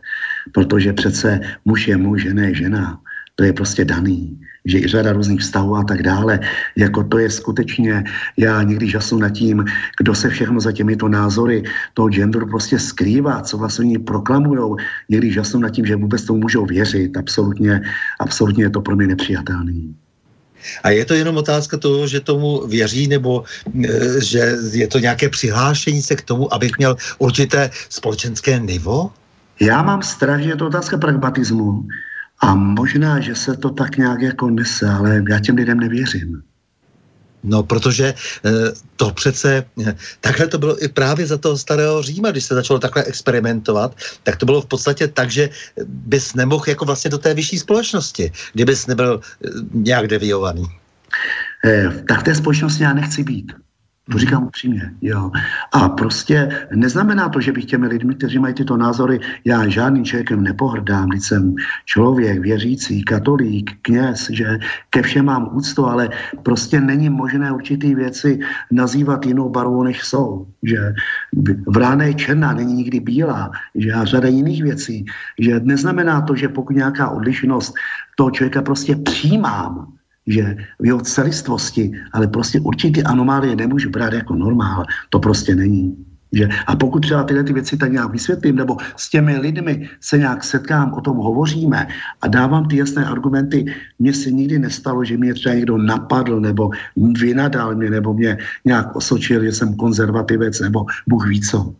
protože přece muž je muž, žena je žena. To je prostě daný, že i řada různých vztahů a tak dále, jako to je skutečně, já někdy žasnu nad tím, kdo se všechno za těmito názory toho genderu prostě skrývá, co vlastně oni proklamujou, někdy žasnu nad tím, že vůbec tomu můžou věřit, absolutně, absolutně je to pro mě nepřijatelný. A je to jenom otázka toho, že tomu věří, nebo e, že je to nějaké přihlášení se k tomu, abych měl určité společenské nivo? Já mám strach, že je to otázka pragmatismu. A možná, že se to tak nějak jako nese, ale já těm lidem nevěřím. No, protože eh, to přece, eh, takhle to bylo i právě za toho starého Říma, když se začalo takhle experimentovat, tak to bylo v podstatě tak, že bys nemohl jako vlastně do té vyšší společnosti, kdybys nebyl eh, nějak deviovaný. Tak v té společnosti já nechci být. To říkám upřímně, jo. A prostě neznamená to, že bych těmi lidmi, kteří mají tyto názory, já žádným člověkem nepohrdám, když jsem člověk, věřící, katolík, kněz, že ke všem mám úctu, ale prostě není možné určitý věci nazývat jinou barvou, než jsou. Že vrána je černá, není nikdy bílá, že a řada jiných věcí. Že neznamená to, že pokud nějaká odlišnost toho člověka prostě přijímám, že v jeho celistvosti, ale prostě určitě anomálie nemůžu brát jako normál. To prostě není. Že? A pokud třeba tyhle ty věci tak nějak vysvětlím, nebo s těmi lidmi se nějak setkám, o tom hovoříme a dávám ty jasné argumenty, mně se nikdy nestalo, že mě třeba někdo napadl, nebo vynadal mě, nebo mě nějak osočil, že jsem konzervativec, nebo Bůh ví co.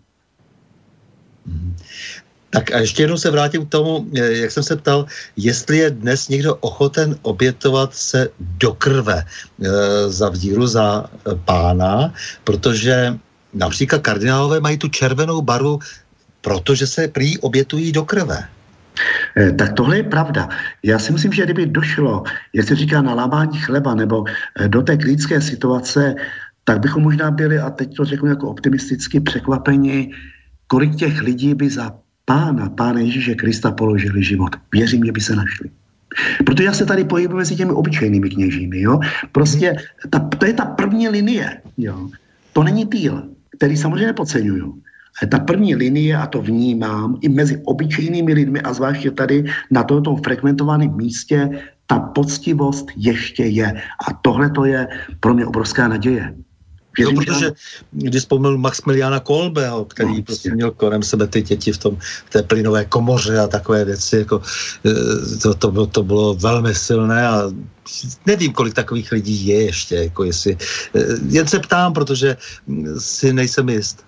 Tak a ještě jednou se vrátím k tomu, eh, jak jsem se ptal, jestli je dnes někdo ochoten obětovat se do krve e, za víru, za e, pána, protože například kardinálové mají tu červenou barvu, protože se prý obětují do krve. Eh, tak tohle je pravda. Já si myslím, že kdyby došlo, jak se říká, na lámání chleba nebo eh, do té kritické situace, tak bychom možná byli, a teď to řeknu jako optimisticky, překvapeni, kolik těch lidí by za pána, pána Ježíše Krista položili život. Věřím, že by se našli. Protože já se tady pohybuji mezi těmi obyčejnými kněžími, jo. Prostě ta, to je ta první linie, jo. To není týl, který samozřejmě nepodceňuju. Ale ta první linie, a to vnímám, i mezi obyčejnými lidmi a zvláště tady na tomto frekventovaném místě, ta poctivost ještě je. A tohle to je pro mě obrovská naděje. Jo, protože když vzpomněl Maximiliana Kolbeho, který no, prostě měl kolem sebe ty děti v, tom, v té plynové komoře a takové věci, jako, e, to, to, bylo, to bylo velmi silné a nevím, kolik takových lidí je ještě, jako jestli, e, jen se ptám, protože si nejsem jist.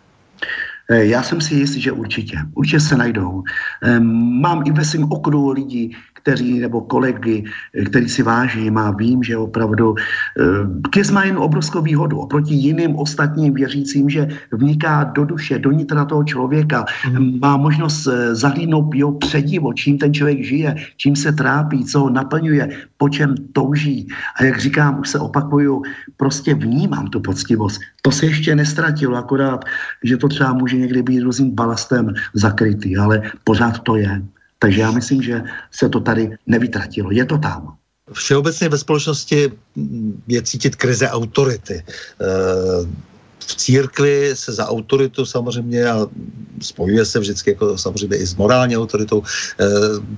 E, já jsem si jistý, že určitě. Určitě se najdou. Mám i ve svém okruhu lidí, kteří, nebo kolegy, eh, který si vážím a vím, že opravdu eh, KIS má jen obrovskou výhodu oproti jiným ostatním věřícím, že vniká do duše, do nitra toho člověka, mm. má možnost eh, zahlídnout jeho předivo, čím ten člověk žije, čím se trápí, co ho naplňuje, po čem touží. A jak říkám, už se opakuju, prostě vnímám tu poctivost. To se ještě nestratilo, akorát, že to třeba může někdy být různým balastem zakrytý, ale pořád to je. Takže já myslím, že se to tady nevytratilo. Je to tam. Všeobecně ve společnosti je cítit krize autority. V církvi se za autoritu samozřejmě a spojuje se vždycky jako samozřejmě i s morální autoritou, eh,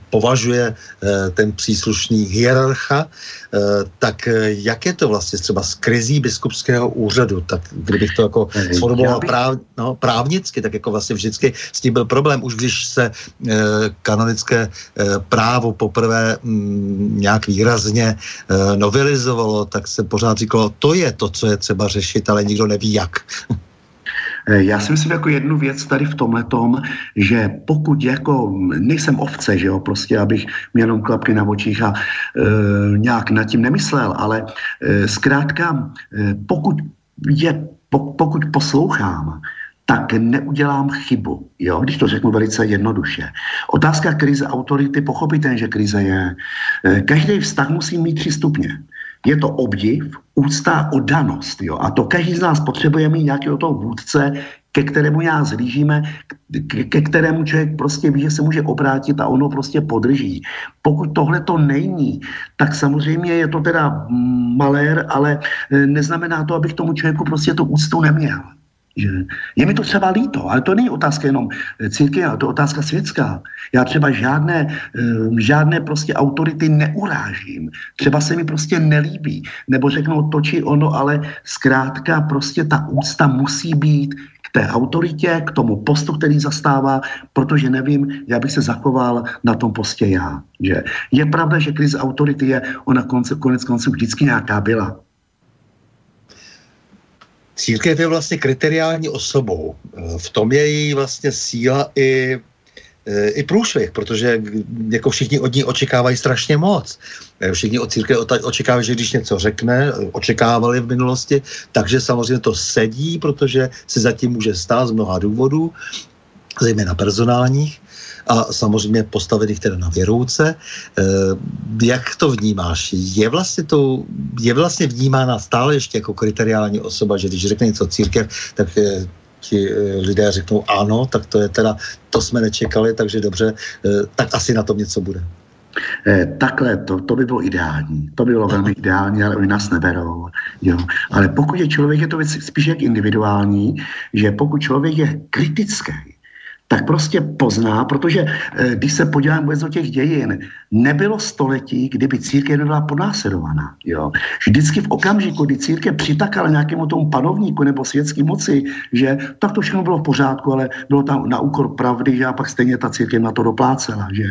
považuje eh, ten příslušný hierarcha, eh, tak jak je to vlastně třeba s krizí biskupského úřadu, tak kdybych to jako sformuloval bych... práv, no, právnicky, tak jako vlastně vždycky s tím byl problém, už když se eh, kanonické eh, právo poprvé mm, nějak výrazně eh, novelizovalo, tak se pořád říkalo, to je to, co je třeba řešit, ale nikdo neví jak. Eh, já si myslím jako jednu věc tady v tomhle tom, že pokud jako nejsem ovce, že jo, prostě abych měl jenom klapky na očích a e, nějak nad tím nemyslel, ale e, zkrátka, e, pokud je, po, pokud poslouchám, tak neudělám chybu, jo, když to řeknu velice jednoduše. Otázka krize autority, pochopitelně, že krize je. Každý vztah musí mít tři stupně je to obdiv, úcta, oddanost. Jo? A to každý z nás potřebuje mít nějakého toho vůdce, ke kterému já zlížíme, ke, ke kterému člověk prostě ví, že se může obrátit a ono prostě podrží. Pokud tohle to není, tak samozřejmě je to teda malér, ale e, neznamená to, abych tomu člověku prostě tu úctu neměl. Že je mi to třeba líto, ale to není otázka jenom eh, církve, ale to je otázka světská. Já třeba žádné, eh, žádné prostě autority neurážím. Třeba se mi prostě nelíbí. Nebo řeknou to či ono, ale zkrátka prostě ta úcta musí být k té autoritě, k tomu postu, který zastává, protože nevím, jak bych se zachoval na tom postě já. Že? Je pravda, že krize autority je, ona konce, konec konců vždycky nějaká byla. Církev je vlastně kriteriální osobou. V tom je její vlastně síla i e, i průšvih, protože jako všichni od ní očekávají strašně moc. E, všichni od církve očekávají, že když něco řekne, očekávali v minulosti, takže samozřejmě to sedí, protože se zatím může stát z mnoha důvodů, zejména personálních a samozřejmě postavených teda na věrouce. Eh, jak to vnímáš? Je vlastně, to, je vlastně vnímána stále ještě jako kriteriální osoba, že když řekne něco církev, tak eh, ti eh, lidé řeknou ano, tak to je teda, to jsme nečekali, takže dobře, tak asi na tom něco bude. takhle, to, to by bylo ideální. To by bylo velmi ideální, ale oni nás neberou. Jo. Ale pokud je člověk, je to věc spíš jak individuální, že pokud člověk je kritický, tak prostě pozná, protože eh, když se podívám vůbec do těch dějin, nebylo století, kdyby církev nebyla ponásledovaná. Jo. Vždycky v okamžiku, kdy církev přitakala nějakému tomu panovníku nebo světské moci, že tak to všechno bylo v pořádku, ale bylo tam na úkor pravdy, že a pak stejně ta církev na to doplácela. Že?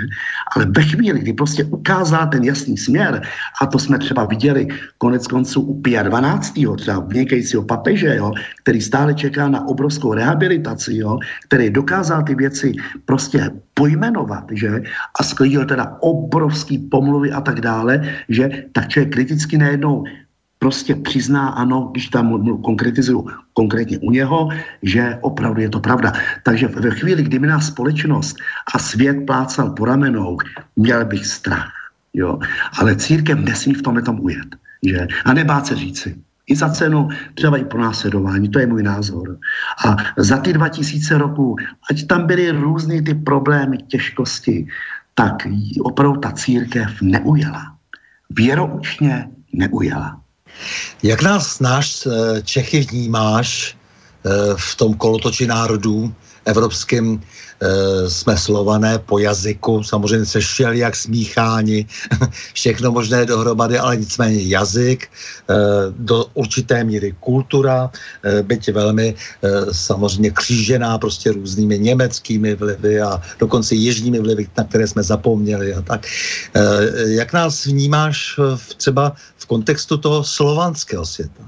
Ale ve chvíli, kdy prostě ukázá ten jasný směr, a to jsme třeba viděli konec konců u Pia 12. třeba vnikajícího papeže, jo, který stále čeká na obrovskou rehabilitaci, jo, který dokázal ty věci prostě pojmenovat, že? A sklidil teda obrovský pomluvy a tak dále, že? Tak člověk kriticky najednou prostě přizná ano, když tam konkretizuju konkrétně u něho, že opravdu je to pravda. Takže ve chvíli, kdy mi nás společnost a svět plácal po ramenou, měl bych strach. Jo. Ale církev nesmí v tomhle tom ujet. Že? A nebát se říci. I za cenu třeba i pro následování, to je můj názor. A za ty 2000 roků, ať tam byly různé ty problémy, těžkosti, tak opravdu ta církev neujela. Věroučně neujela. Jak nás náš eh, Čechy vnímáš eh, v tom kolotoči národů evropském e, jsme slované po jazyku, samozřejmě se šel jak smícháni, všechno možné dohromady, ale nicméně jazyk, e, do určité míry kultura, e, byť velmi samozřejmě křížená prostě různými německými vlivy a dokonce jižními vlivy, na které jsme zapomněli a tak. Jak nás vnímáš v, třeba v kontextu toho slovanského světa?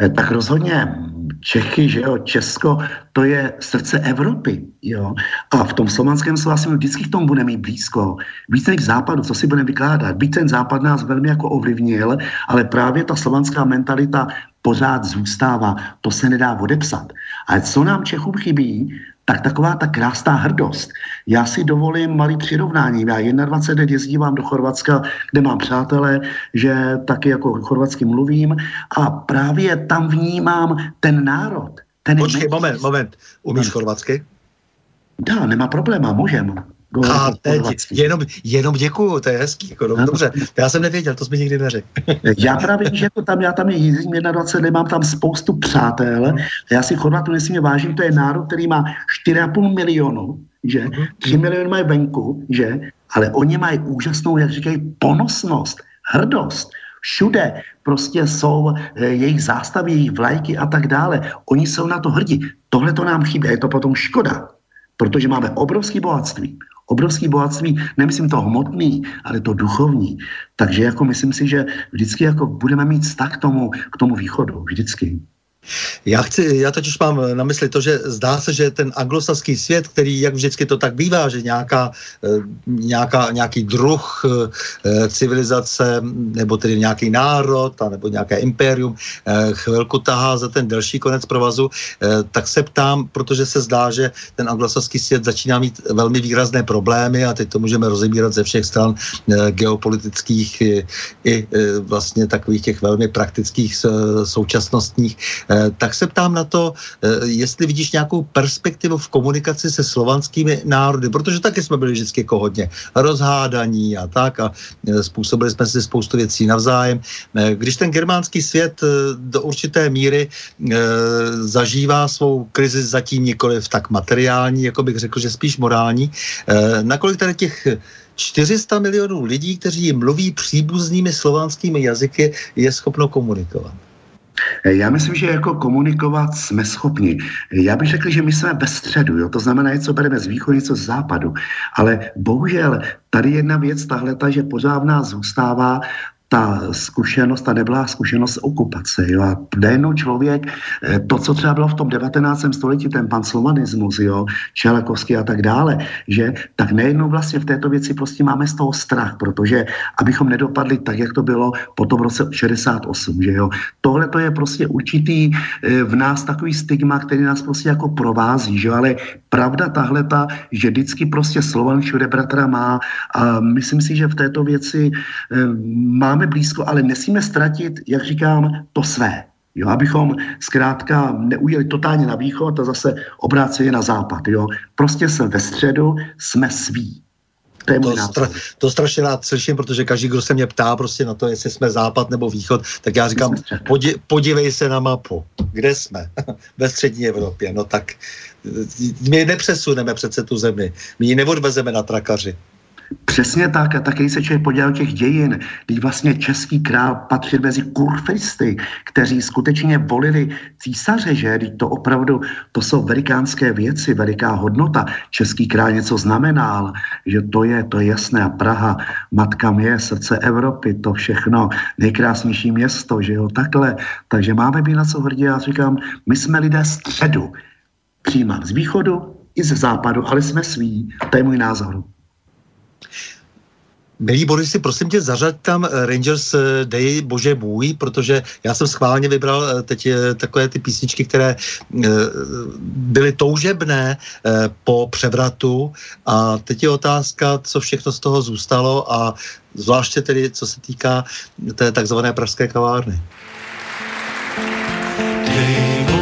Eh, tak rozhodně Čechy, že jo, Česko, to je srdce Evropy, jo. A v tom slovanském slova si vždycky k tomu budeme mít blízko. Víc než západu, co si budeme vykládat. Byť ten západ nás velmi jako ovlivnil, ale právě ta slovanská mentalita pořád zůstává. To se nedá odepsat. Ale co nám Čechům chybí, tak taková ta krásná hrdost. Já si dovolím malý přirovnání. Já 21 let jezdívám do Chorvatska, kde mám přátelé, že taky jako chorvatsky mluvím a právě tam vnímám ten národ. Ten Počkej, moment, moment. Umíš chorvatsky? Dá, nemá problém, můžem. A teď, jenom, jenom děkuju, to je hezký. Jako, no, dobře, já jsem nevěděl, to jsi mi nikdy neřekl. já právě, že to tam, já tam je jezdím 21, mám tam spoustu přátel. Já si Chorvatu nesmírně vážím, to je národ, který má 4,5 milionu, že? 3 mhm. miliony mají venku, že? Ale oni mají úžasnou, jak říkají, ponosnost, hrdost. Všude prostě jsou eh, jejich zástavy, jejich vlajky a tak dále. Oni jsou na to hrdí. Tohle to nám chybí a je to potom škoda, protože máme obrovské bohatství obrovský bohatství, nemyslím to hmotný, ale to duchovní. Takže jako myslím si, že vždycky jako budeme mít vztah k tomu, k tomu východu, vždycky. Já, chci, já totiž mám na mysli to, že zdá se, že ten anglosaský svět, který, jak vždycky to tak bývá, že nějaká, eh, nějaká, nějaký druh eh, civilizace, nebo tedy nějaký národ, nebo nějaké impérium eh, chvilku tahá za ten delší konec provazu, tak se ptám, protože se zdá, že ten anglosaský svět začíná mít velmi výrazné problémy a teď to můžeme rozebírat ze všech stran geopolitických i, vlastně takových těch velmi praktických současnostních tak se ptám na to, eh, jestli vidíš nějakou perspektivu v komunikaci se slovanskými národy, protože taky jsme byli vždycky jako hodně rozhádaní a tak a eh, způsobili jsme si spoustu věcí navzájem. Když ten germánský svět do určité míry zažívá svou krizi zatím nikoliv tak materiální, jako bych řekl, že spíš morální, nakolik tady těch 400 milionů lidí, kteří mluví příbuznými slovanskými jazyky, je schopno komunikovat? Já myslím, že jako komunikovat jsme schopni. Já bych řekl, že my jsme ve středu, jo? to znamená, něco bereme z východu, něco z západu. Ale bohužel tady jedna věc, tahle, ta, že pořád v nás zůstává ta zkušenost, ta nebyla zkušenost okupace. Jo? A najednou člověk, eh, to, co třeba bylo v tom 19. století, ten panslovanismus, jo, Čelakovský a tak dále, že tak nejednou vlastně v této věci prostě máme z toho strach, protože abychom nedopadli tak, jak to bylo potom v roce 68, že jo. Tohle to je prostě určitý eh, v nás takový stigma, který nás prostě jako provází, že jo, ale pravda tahle ta, že vždycky prostě Slovan všude bratra má a myslím si, že v této věci eh, máme máme blízko, ale nesmíme ztratit, jak říkám, to své. Jo, abychom zkrátka neujeli totálně na východ a zase obráceně na západ. Jo. Prostě jsme ve středu, jsme sví. To, je to, stra, to strašně rád slyším, protože každý, kdo se mě ptá prostě na to, jestli jsme západ nebo východ, tak já říkám, podí, podívej se na mapu. Kde jsme? Ve střední Evropě. No tak my nepřesuneme přece tu zemi. My ji neodvezeme na trakaři. Přesně tak, a taky se člověk podíval těch dějin, kdy vlastně český král patřil mezi kurfisty, kteří skutečně volili císaře, že Když to opravdu, to jsou velikánské věci, veliká hodnota. Český král něco znamenal, že to je, to je jasné. A Praha, matka je srdce Evropy, to všechno, nejkrásnější město, že jo, takhle. Takže máme být na co hrdě. Já říkám, my jsme lidé středu. Přijímám z východu i ze západu, ale jsme sví. To je můj názor. Milý Borisy, prosím tě, zařaď tam eh, Rangers eh, Day Bože bůj, protože já jsem schválně vybral eh, teď takové ty písničky, které byly toužebné po převratu a teď je otázka, co všechno z toho zůstalo a zvláště tedy, co se týká té takzvané pražské kavárny. Dej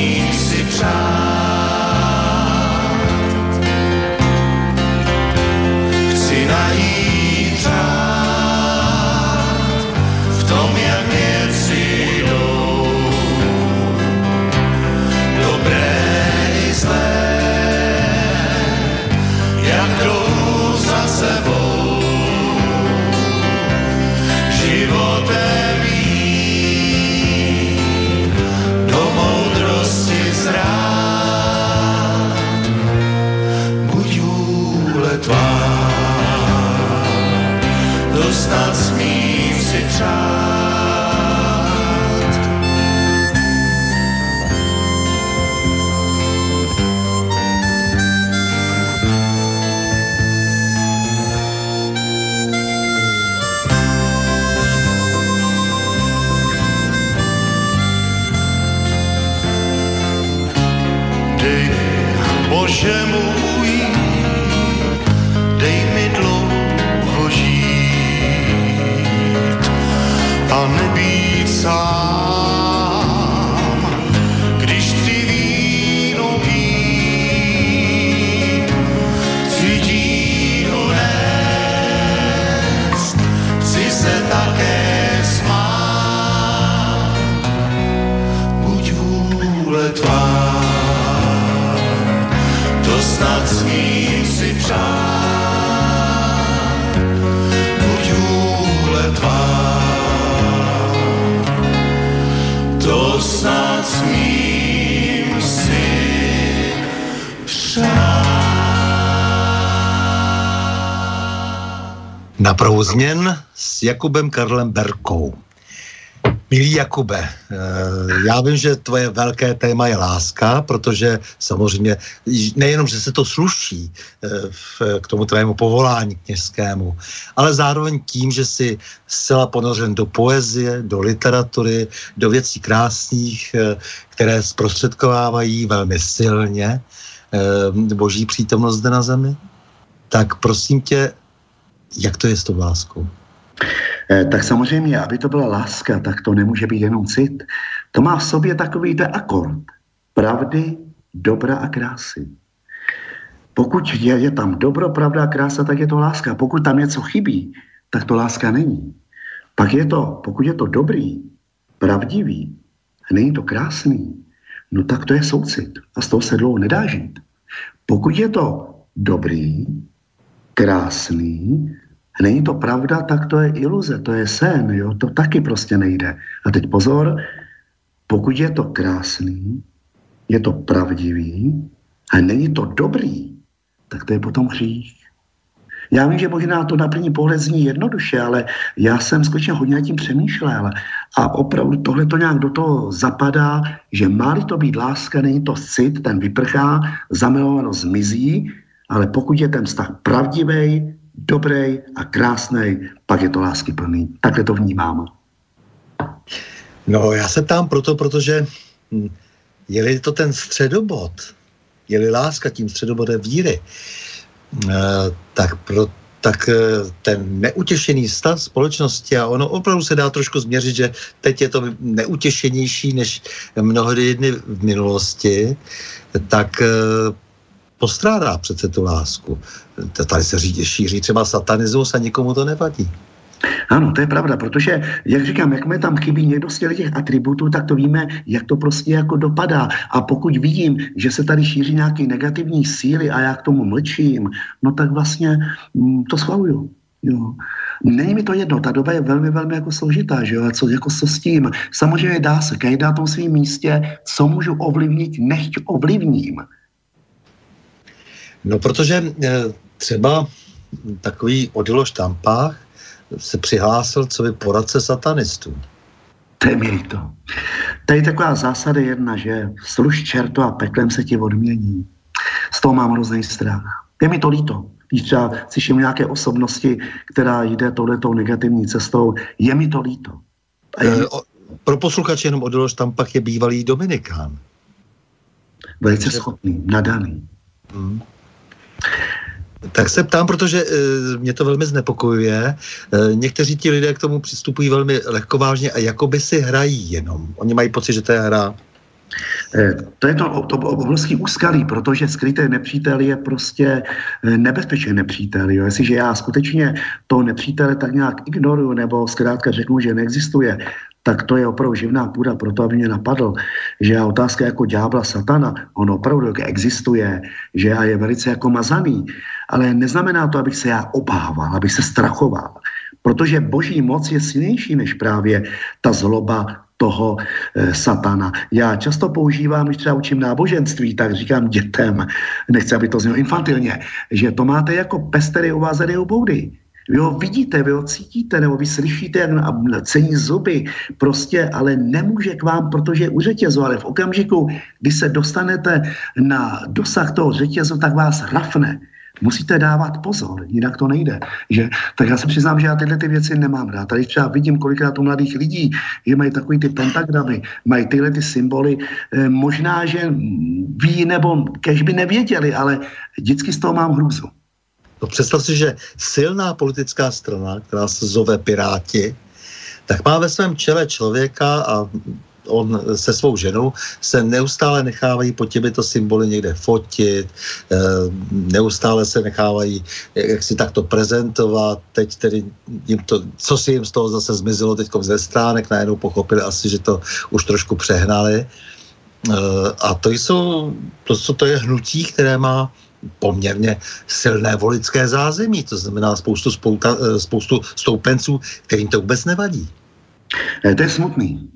změn s Jakubem Karlem Berkou. Milý Jakube, eh, já vím, že tvoje velké téma je láska, protože samozřejmě nejenom, že se to sluší eh, k tomu tvému povolání kněžskému, ale zároveň tím, že jsi zcela ponořen do poezie, do literatury, do věcí krásných, eh, které zprostředkovávají velmi silně boží přítomnost zde na zemi. Tak prosím tě, jak to je s tou láskou? Eh, tak samozřejmě, aby to byla láska, tak to nemůže být jenom cit. To má v sobě takový ten akord pravdy, dobra a krásy. Pokud je, je tam dobro, pravda a krása, tak je to láska. Pokud tam něco chybí, tak to láska není. Pak je to, pokud je to dobrý, pravdivý, není to krásný, no tak to je soucit. A z toho se dlouho nedá žít. Pokud je to dobrý, krásný, není to pravda, tak to je iluze, to je sen, jo? to taky prostě nejde. A teď pozor, pokud je to krásný, je to pravdivý a není to dobrý, tak to je potom hřích. Já vím, že možná to na první pohled zní jednoduše, ale já jsem skutečně hodně nad tím přemýšlel a opravdu tohle to nějak do toho zapadá, že má to být láska, není to cit, ten vyprchá, zamilovanost zmizí, ale pokud je ten vztah pravdivý, dobrý a krásný, pak je to lásky plný. Takhle to vnímám. No, já se ptám proto, protože hm, je-li to ten středobod, je-li láska tím středobodem víry, eh, tak pro, tak eh, ten neutěšený stav společnosti, a ono opravdu se dá trošku změřit, že teď je to neutěšenější než mnohdy jedny v minulosti, tak eh, postrádá přece tu lásku. Tady se řídí, šíří třeba satanismus a nikomu to nevadí. Ano, to je pravda, protože, jak říkám, jak mi tam chybí někdo z těch atributů, tak to víme, jak to prostě jako dopadá. A pokud vidím, že se tady šíří nějaké negativní síly a já k tomu mlčím, no tak vlastně mm, to schvaluju. Jo. Není mi to jedno, ta doba je velmi, velmi jako složitá, že jo, a co, jako co s tím. Samozřejmě dá se, každý na tom svém místě, co můžu ovlivnit, nechť ovlivním. No, protože eh, třeba takový odilo štampách se přihlásil co by poradce satanistů. To je mi to. Tady je taková zásada jedna, že služ čertu a peklem se ti odmění. Z toho mám hrozný strach. Je mi to líto. Když třeba slyším nějaké osobnosti, která jde touhletou negativní cestou, je mi to líto. A je... E, o, pro posluchače jenom odlož, tam pak je bývalý Dominikán. Velice schopný, nadaný. Hmm. Tak se ptám, protože e, mě to velmi znepokojuje. E, někteří ti lidé k tomu přistupují velmi lehkovážně a jakoby si hrají jenom. Oni mají pocit, že to je hra. E, to je to, to obrovský úskalí, protože skryté nepřítel je prostě nebezpečný nepřítel. Jo. Jestliže já skutečně to nepřítele tak nějak ignoruju nebo zkrátka řeknu, že neexistuje, tak to je opravdu živná půda pro to, aby mě napadl, že a otázka jako ďábla satana, on opravdu existuje, že je velice jako mazaný, ale neznamená to, abych se já obával, abych se strachoval, protože boží moc je silnější než právě ta zloba toho e, satana. Já často používám, když třeba učím náboženství, tak říkám dětem, nechci, aby to znělo infantilně, že to máte jako pestery uvázené u boudy. Vy ho vidíte, vy ho cítíte, nebo vy slyšíte, jak cení zuby, prostě, ale nemůže k vám, protože je u řetězu, ale v okamžiku, kdy se dostanete na dosah toho řetězu, tak vás rafne. Musíte dávat pozor, jinak to nejde. Že? Tak já se přiznám, že já tyhle ty věci nemám rád. Tady třeba vidím kolikrát u mladých lidí, že mají takový ty pentagramy, mají tyhle ty symboly. E, možná, že ví nebo kež by nevěděli, ale vždycky z toho mám hrůzu. No představ si, že silná politická strana, která se zove Piráti, tak má ve svém čele člověka a on se svou ženou se neustále nechávají po těmito symboly někde fotit, eh, neustále se nechávají jak si takto prezentovat. Teď tedy jim to, co si jim z toho zase zmizelo teď ze stránek, najednou pochopili asi, že to už trošku přehnali. Eh, a to jsou, to, to je hnutí, které má poměrně silné volické zázemí, to znamená spoustu, spouta, eh, spoustu stoupenců, kterým to vůbec nevadí. Eh, to je smutný,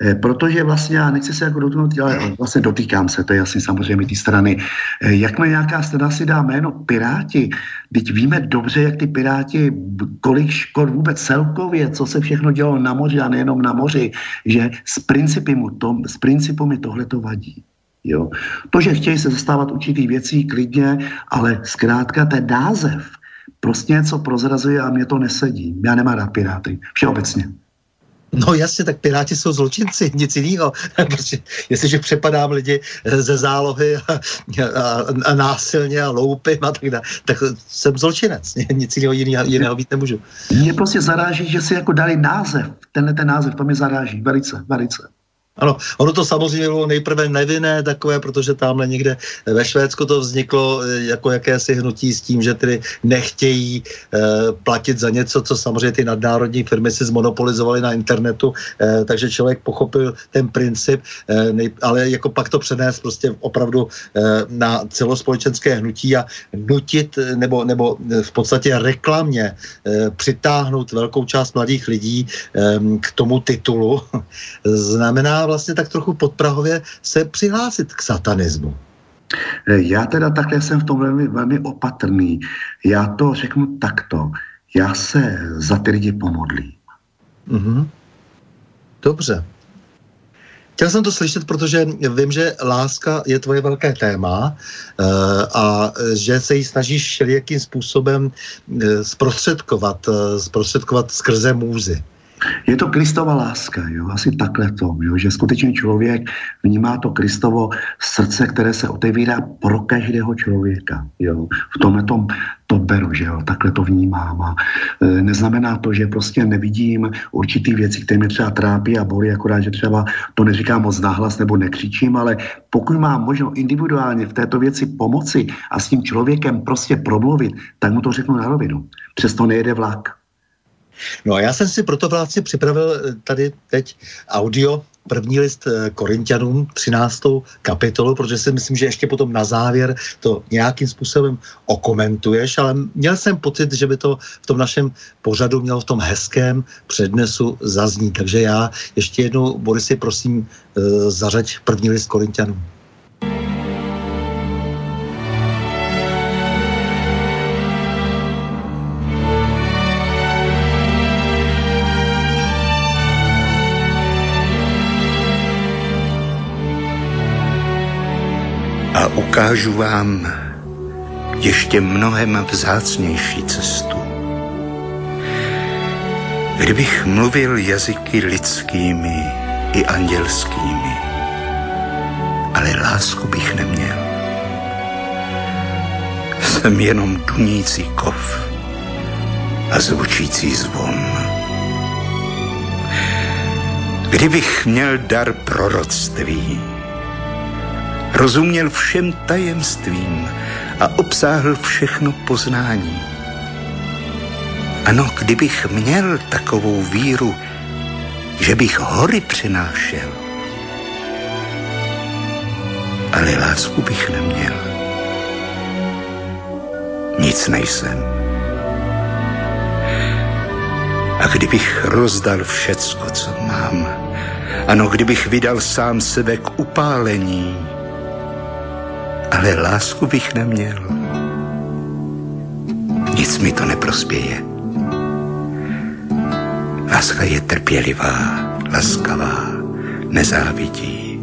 eh, protože vlastně já nechci se jako dotknout, ale vlastně dotýkám se, to je jasně samozřejmě ty strany. Jakmile nějaká strana si dá jméno Piráti, teď víme dobře, jak ty Piráti, kolik škod vůbec celkově, co se všechno dělo na moři a nejenom na moři, že z principy, mu to, z principu mi tohle to vadí. Jo. To, že chtějí se zastávat určitých věcí, klidně, ale zkrátka ten název prostě něco prozrazuje a mě to nesedí. Já nemám rád Piráty, všeobecně. No jasně, tak Piráti jsou zločinci, nic jiného. Prostě, jestliže přepadám lidi ze zálohy a, a, a násilně a loupím a tak dále, tak jsem zločinec. Nic jiného, jiného, jiného být nemůžu. Mě prostě zaráží, že si jako dali název. Tenhle ten název, to mě zaráží. Velice, velice. Ano, ono to samozřejmě bylo nejprve nevinné takové, protože tamhle někde ve Švédsku to vzniklo eh, jako jakési hnutí s tím, že tedy nechtějí e, platit za něco, co samozřejmě ty nadnárodní firmy si zmonopolizovaly na internetu, e, takže člověk pochopil ten princip, e, nej, ale jako pak to přenést prostě opravdu e, na celospolečenské hnutí a nutit nebo, nebo v podstatě reklamně e, přitáhnout velkou část mladých lidí e, k tomu titulu, znamená vlastně tak trochu podprahově se přihlásit k satanismu. Já teda takhle jsem v tom velmi, velmi opatrný. Já to řeknu takto. Já se za ty lidi pomodlím. Mm-hmm. Dobře. Chtěl jsem to slyšet, protože vím, že láska je tvoje velké téma uh, a že se ji snažíš všelijakým způsobem uh, zprostředkovat, zprostředkovat skrze můzy. Je to Kristova láska, jo? asi takhle to, jo? že skutečně člověk vnímá to Kristovo srdce, které se otevírá pro každého člověka. Jo? V tomhle tom to beru, že jo? takhle to vnímám. A e, neznamená to, že prostě nevidím určitý věci, které mě třeba trápí a bolí, akorát, že třeba to neříkám moc nahlas nebo nekřičím, ale pokud mám možno individuálně v této věci pomoci a s tím člověkem prostě promluvit, tak mu to řeknu na rovinu. Přesto nejede vlak. No a já jsem si proto vlastně připravil eh, tady teď audio, první list eh, Korintianům, 13. kapitolu, protože si myslím, že ještě potom na závěr to nějakým způsobem okomentuješ, ale měl jsem pocit, že by to v tom našem pořadu mělo v tom hezkém přednesu zaznít. Takže já ještě jednou, Borisy, prosím, eh, zařaď první list Korintianům. Ukážu vám ještě mnohem vzácnější cestu. Kdybych mluvil jazyky lidskými i andělskými, ale lásku bych neměl. Jsem jenom dunící kov a zvučící zvon. Kdybych měl dar proroctví, rozuměl všem tajemstvím a obsáhl všechno poznání. Ano, kdybych měl takovou víru, že bych hory přinášel, ale lásku bych neměl. Nic nejsem. A kdybych rozdal všecko, co mám, ano, kdybych vydal sám sebe k upálení, ale lásku bych neměl. Nic mi to neprospěje. Láska je trpělivá, laskavá, nezávidí.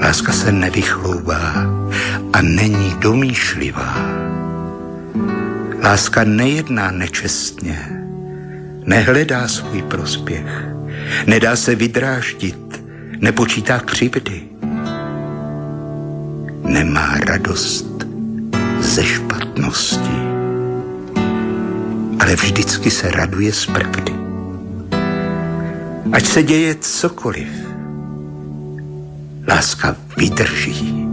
Láska se nevychloubá a není domýšlivá. Láska nejedná nečestně, nehledá svůj prospěch, nedá se vydráždit, nepočítá křivdy nemá radost ze špatnosti, ale vždycky se raduje z pravdy. Ať se děje cokoliv, láska vydrží,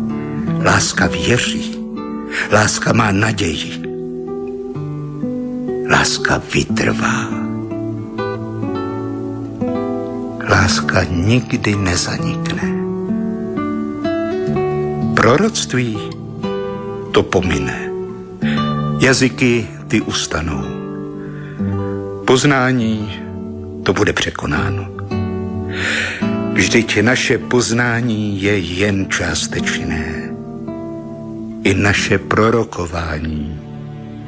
láska věří, láska má naději, láska vytrvá. Láska nikdy nezanikne proroctví to pomine. Jazyky ty ustanou. Poznání to bude překonáno. Vždyť naše poznání je jen částečné. I naše prorokování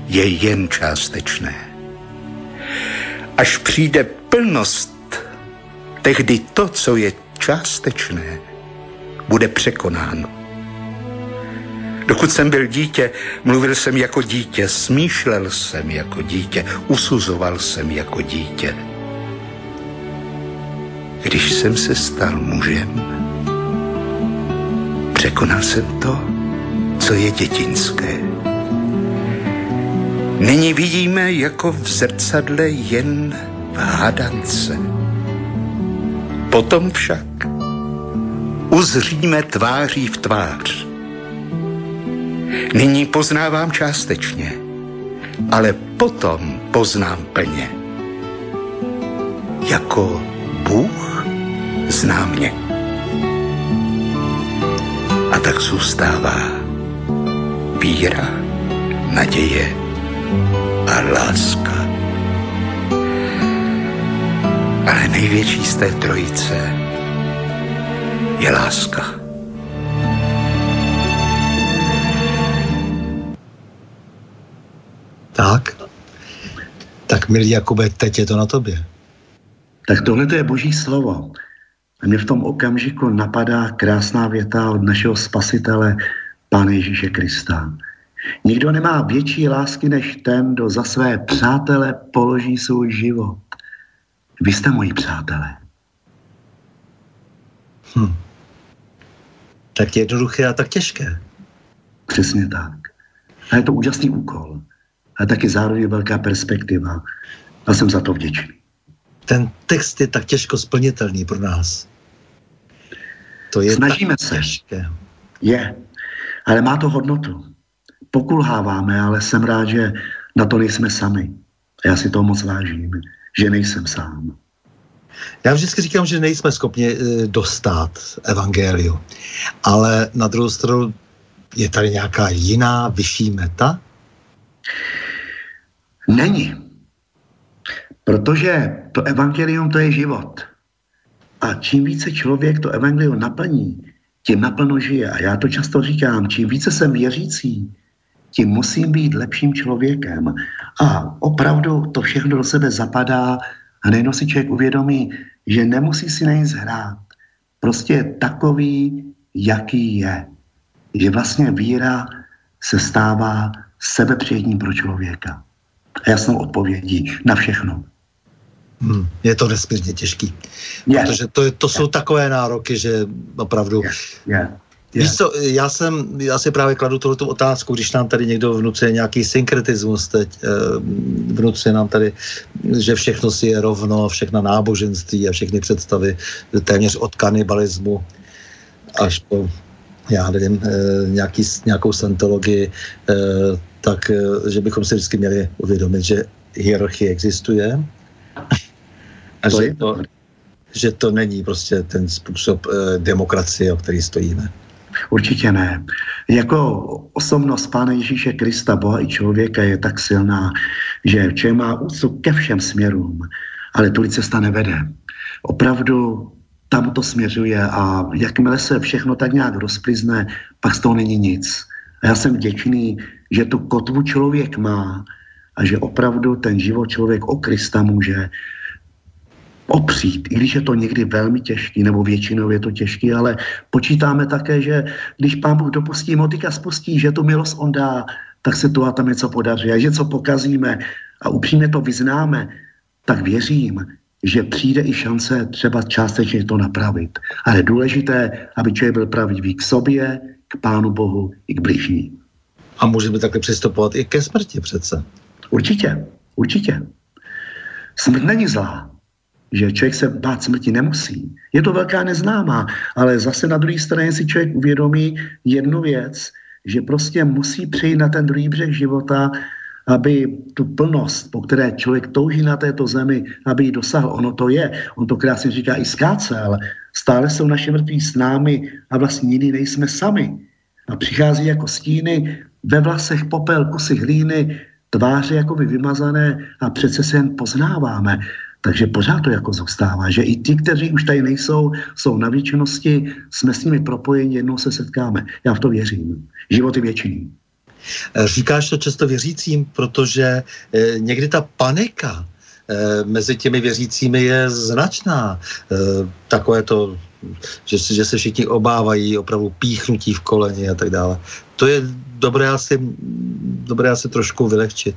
je jen částečné. Až přijde plnost, tehdy to, co je částečné, bude překonáno. Dokud jsem byl dítě, mluvil jsem jako dítě, smýšlel jsem jako dítě, usuzoval jsem jako dítě. Když jsem se stal mužem, překonal jsem to, co je dětinské. Nyní vidíme jako v zrcadle jen v hádance. Potom však uzříme tváří v tvář Nyní poznávám částečně, ale potom poznám plně. Jako Bůh zná mě. A tak zůstává víra, naděje a láska. Ale největší z té trojice je láska. Tak. Tak, milý Jakube, teď je to na tobě. Tak tohle to je boží slovo. A mě v tom okamžiku napadá krásná věta od našeho spasitele, Pána Ježíše Krista. Nikdo nemá větší lásky než ten, kdo za své přátele položí svůj život. Vy jste moji přátelé. Hm. Tak jednoduché a tak těžké. Přesně tak. A je to úžasný úkol a taky zároveň velká perspektiva. A jsem za to vděčný. Ten text je tak těžko splnitelný pro nás. To je Snažíme se. Těžké. Je, ale má to hodnotu. Pokulháváme, ale jsem rád, že na to nejsme sami. A já si to moc vážím, že nejsem sám. Já vždycky říkám, že nejsme schopni eh, dostat evangeliu, ale na druhou stranu je tady nějaká jiná, vyšší meta? Není. Protože to evangelium to je život. A čím více člověk to evangelium naplní, tím naplno žije. A já to často říkám, čím více jsem věřící, tím musím být lepším člověkem. A opravdu to všechno do sebe zapadá a nejenom si člověk uvědomí, že nemusí si na nic hrát. Prostě je takový, jaký je. Že vlastně víra se stává sebepřijetím pro člověka. A jasnou odpovědí na všechno. Hmm, je to nesmírně těžký. Je. Protože to, to jsou je. takové nároky, že opravdu... Je. Je. Víš co, já jsem, já si právě kladu tohleto otázku, když nám tady někdo vnucuje nějaký synkretismus teď, eh, vnucuje nám tady, že všechno si je rovno, všechna náboženství a všechny představy téměř od kanibalismu až po, já nevím, eh, nějaký, nějakou santologii, eh, tak, že bychom si vždycky měli uvědomit, že hierarchie existuje a to že, to, že to není prostě ten způsob demokracie, o který stojíme. Určitě ne. Jako osobnost Pána Ježíše Krista, Boha i člověka je tak silná, že člověk má úctu ke všem směrům, ale tu cesta nevede. Opravdu tam to směřuje a jakmile se všechno tak nějak rozplizne, pak z toho není nic. A já jsem vděčný, že tu kotvu člověk má a že opravdu ten život člověk o Krista může opřít, i když je to někdy velmi těžký, nebo většinou je to těžký, ale počítáme také, že když pán Bůh dopustí, motika spustí, že tu milost on dá, tak se tu a tam něco podaří. A že co pokazíme a upřímně to vyznáme, tak věřím, že přijde i šance třeba částečně to napravit. Ale je důležité, aby člověk byl pravdivý k sobě, k Pánu Bohu i k bližní. A můžeme takhle přistupovat i ke smrti přece. Určitě, určitě. Smrt není zlá že člověk se bát smrti nemusí. Je to velká neznámá, ale zase na druhé straně si člověk uvědomí jednu věc, že prostě musí přejít na ten druhý břeh života, aby tu plnost, po které člověk touží na této zemi, aby ji dosáhl. Ono to je, on to krásně říká i skácel. Stále jsou naše mrtví s námi a vlastně jiný nejsme sami. A přichází jako stíny, ve vlasech popel, kusy hlíny, tváře jako by vymazané a přece se jen poznáváme. Takže pořád to jako zůstává, že i ti, kteří už tady nejsou, jsou na věčnosti, jsme s nimi propojeni, jednou se setkáme. Já v to věřím. Život je věčný. Eh, říkáš to často věřícím, protože eh, někdy ta panika eh, mezi těmi věřícími je značná. Takové to, že, že se všichni obávají opravdu píchnutí v koleni a tak dále. To je dobré asi, dobré asi trošku vylehčit.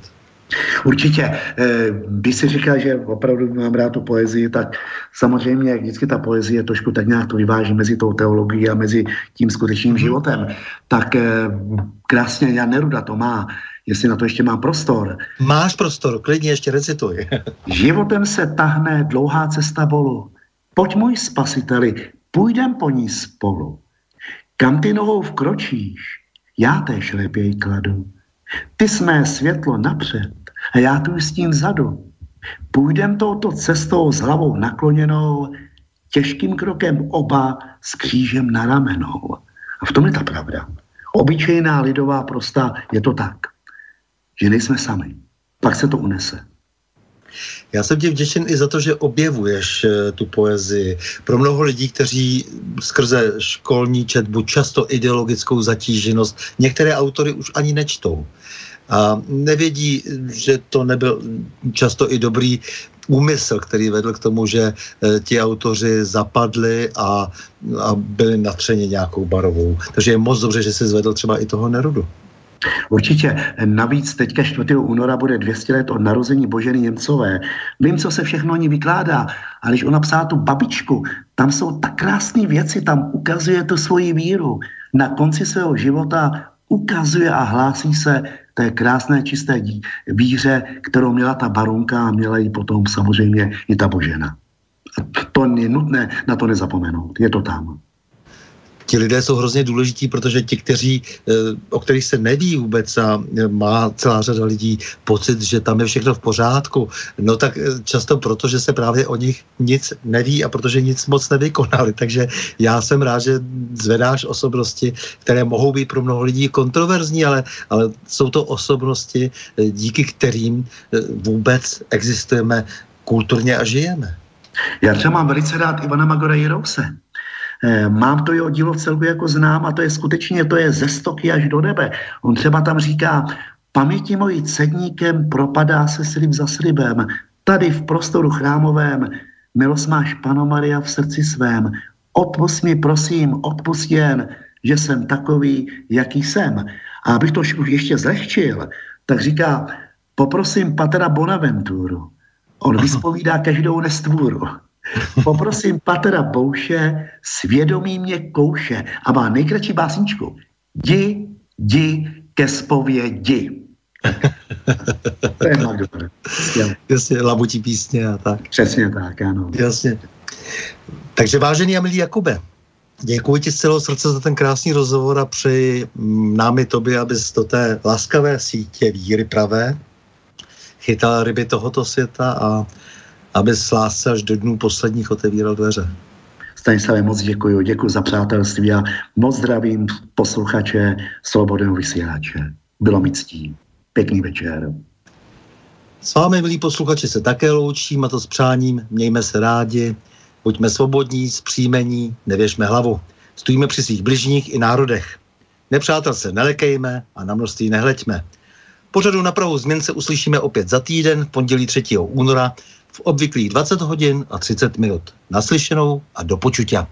Určitě. Eh, když si říká, že opravdu mám rád tu poezii, tak samozřejmě vždycky ta poezie trošku tak nějak to vyváží mezi tou teologií a mezi tím skutečným mhm. životem. Tak eh, krásně Jan Neruda to má, jestli na to ještě má prostor. Máš prostor, klidně ještě recituj. Životem se tahne dlouhá cesta bolu. Pojď můj spasiteli, půjdem po ní spolu. Kam ty nohou vkročíš, já též lepěj kladu. Ty jsme světlo napřed, a já tu s tím vzadu. Půjdem touto cestou s hlavou nakloněnou, těžkým krokem oba s křížem na ramenou. A v tom je ta pravda. Obyčejná lidová prosta je to tak, že nejsme sami. Pak se to unese. Já jsem ti vděčen i za to, že objevuješ eh, tu poezii. Pro mnoho lidí, kteří skrze školní četbu, často ideologickou zatíženost, některé autory už ani nečtou a nevědí, že to nebyl často i dobrý úmysl, který vedl k tomu, že e, ti autoři zapadli a, a byli natřeni nějakou barovou. Takže je moc dobře, že se zvedl třeba i toho Nerudu. Určitě. Navíc teďka 4. února bude 200 let od narození Boženy Němcové. Vím, co se všechno o ní vykládá, ale když ona psala tu babičku, tam jsou tak krásné věci, tam ukazuje tu svoji víru. Na konci svého života ukazuje a hlásí se té krásné čisté víře, kterou měla ta barunka a měla ji potom samozřejmě i ta božena. A to je nutné na to nezapomenout. Je to tam. Ti lidé jsou hrozně důležití, protože ti, kteří, eh, o kterých se neví vůbec a má celá řada lidí pocit, že tam je všechno v pořádku, no tak eh, často proto, že se právě o nich nic neví a protože nic moc nevykonali. Takže já jsem rád, že zvedáš osobnosti, které mohou být pro mnoho lidí kontroverzní, ale, ale jsou to osobnosti, eh, díky kterým vůbec existujeme kulturně a žijeme. Já třeba mám velice rád Ivana Magora Jirouse. Eh, mám to jeho dílo v celku jako znám a to je skutečně, to je ze stoky až do nebe. On třeba tam říká, paměti mojí cedníkem propadá se slib za slibem. Tady v prostoru chrámovém milost máš, Pano Maria, v srdci svém. Odpust mi, prosím, odpust jen, že jsem takový, jaký jsem. A abych to už ještě zlehčil, tak říká, poprosím Patera Bonaventuru. On vyspovídá každou nestvůru. Poprosím Patera Bouše, svědomí mě kouše a má nejkratší básničku. Di, di ke spovědi. to je Magdor. Jasně, labutí písně a tak. Přesně tak, ano. Jasně. Takže vážený a milý Jakube, děkuji ti z celého srdce za ten krásný rozhovor a přeji námi tobě, abys do té laskavé sítě víry pravé chytal ryby tohoto světa a aby s lásce až do dnů posledních otevíral dveře. Stanislave, moc děkuji, děkuji za přátelství a moc zdravím posluchače Slobodného vysílače. Bylo mi ctí. Pěkný večer. S vámi, milí posluchači, se také loučím a to s přáním. Mějme se rádi, buďme svobodní, zpříjmení, nevěžme hlavu. Stojíme při svých bližních i národech. Nepřátel se nelekejme a na množství nehleďme. Pořadu na Prahu změn se uslyšíme opět za týden, pondělí 3. února v obvyklých 20 hodin a 30 minut. Naslyšenou a do počutia.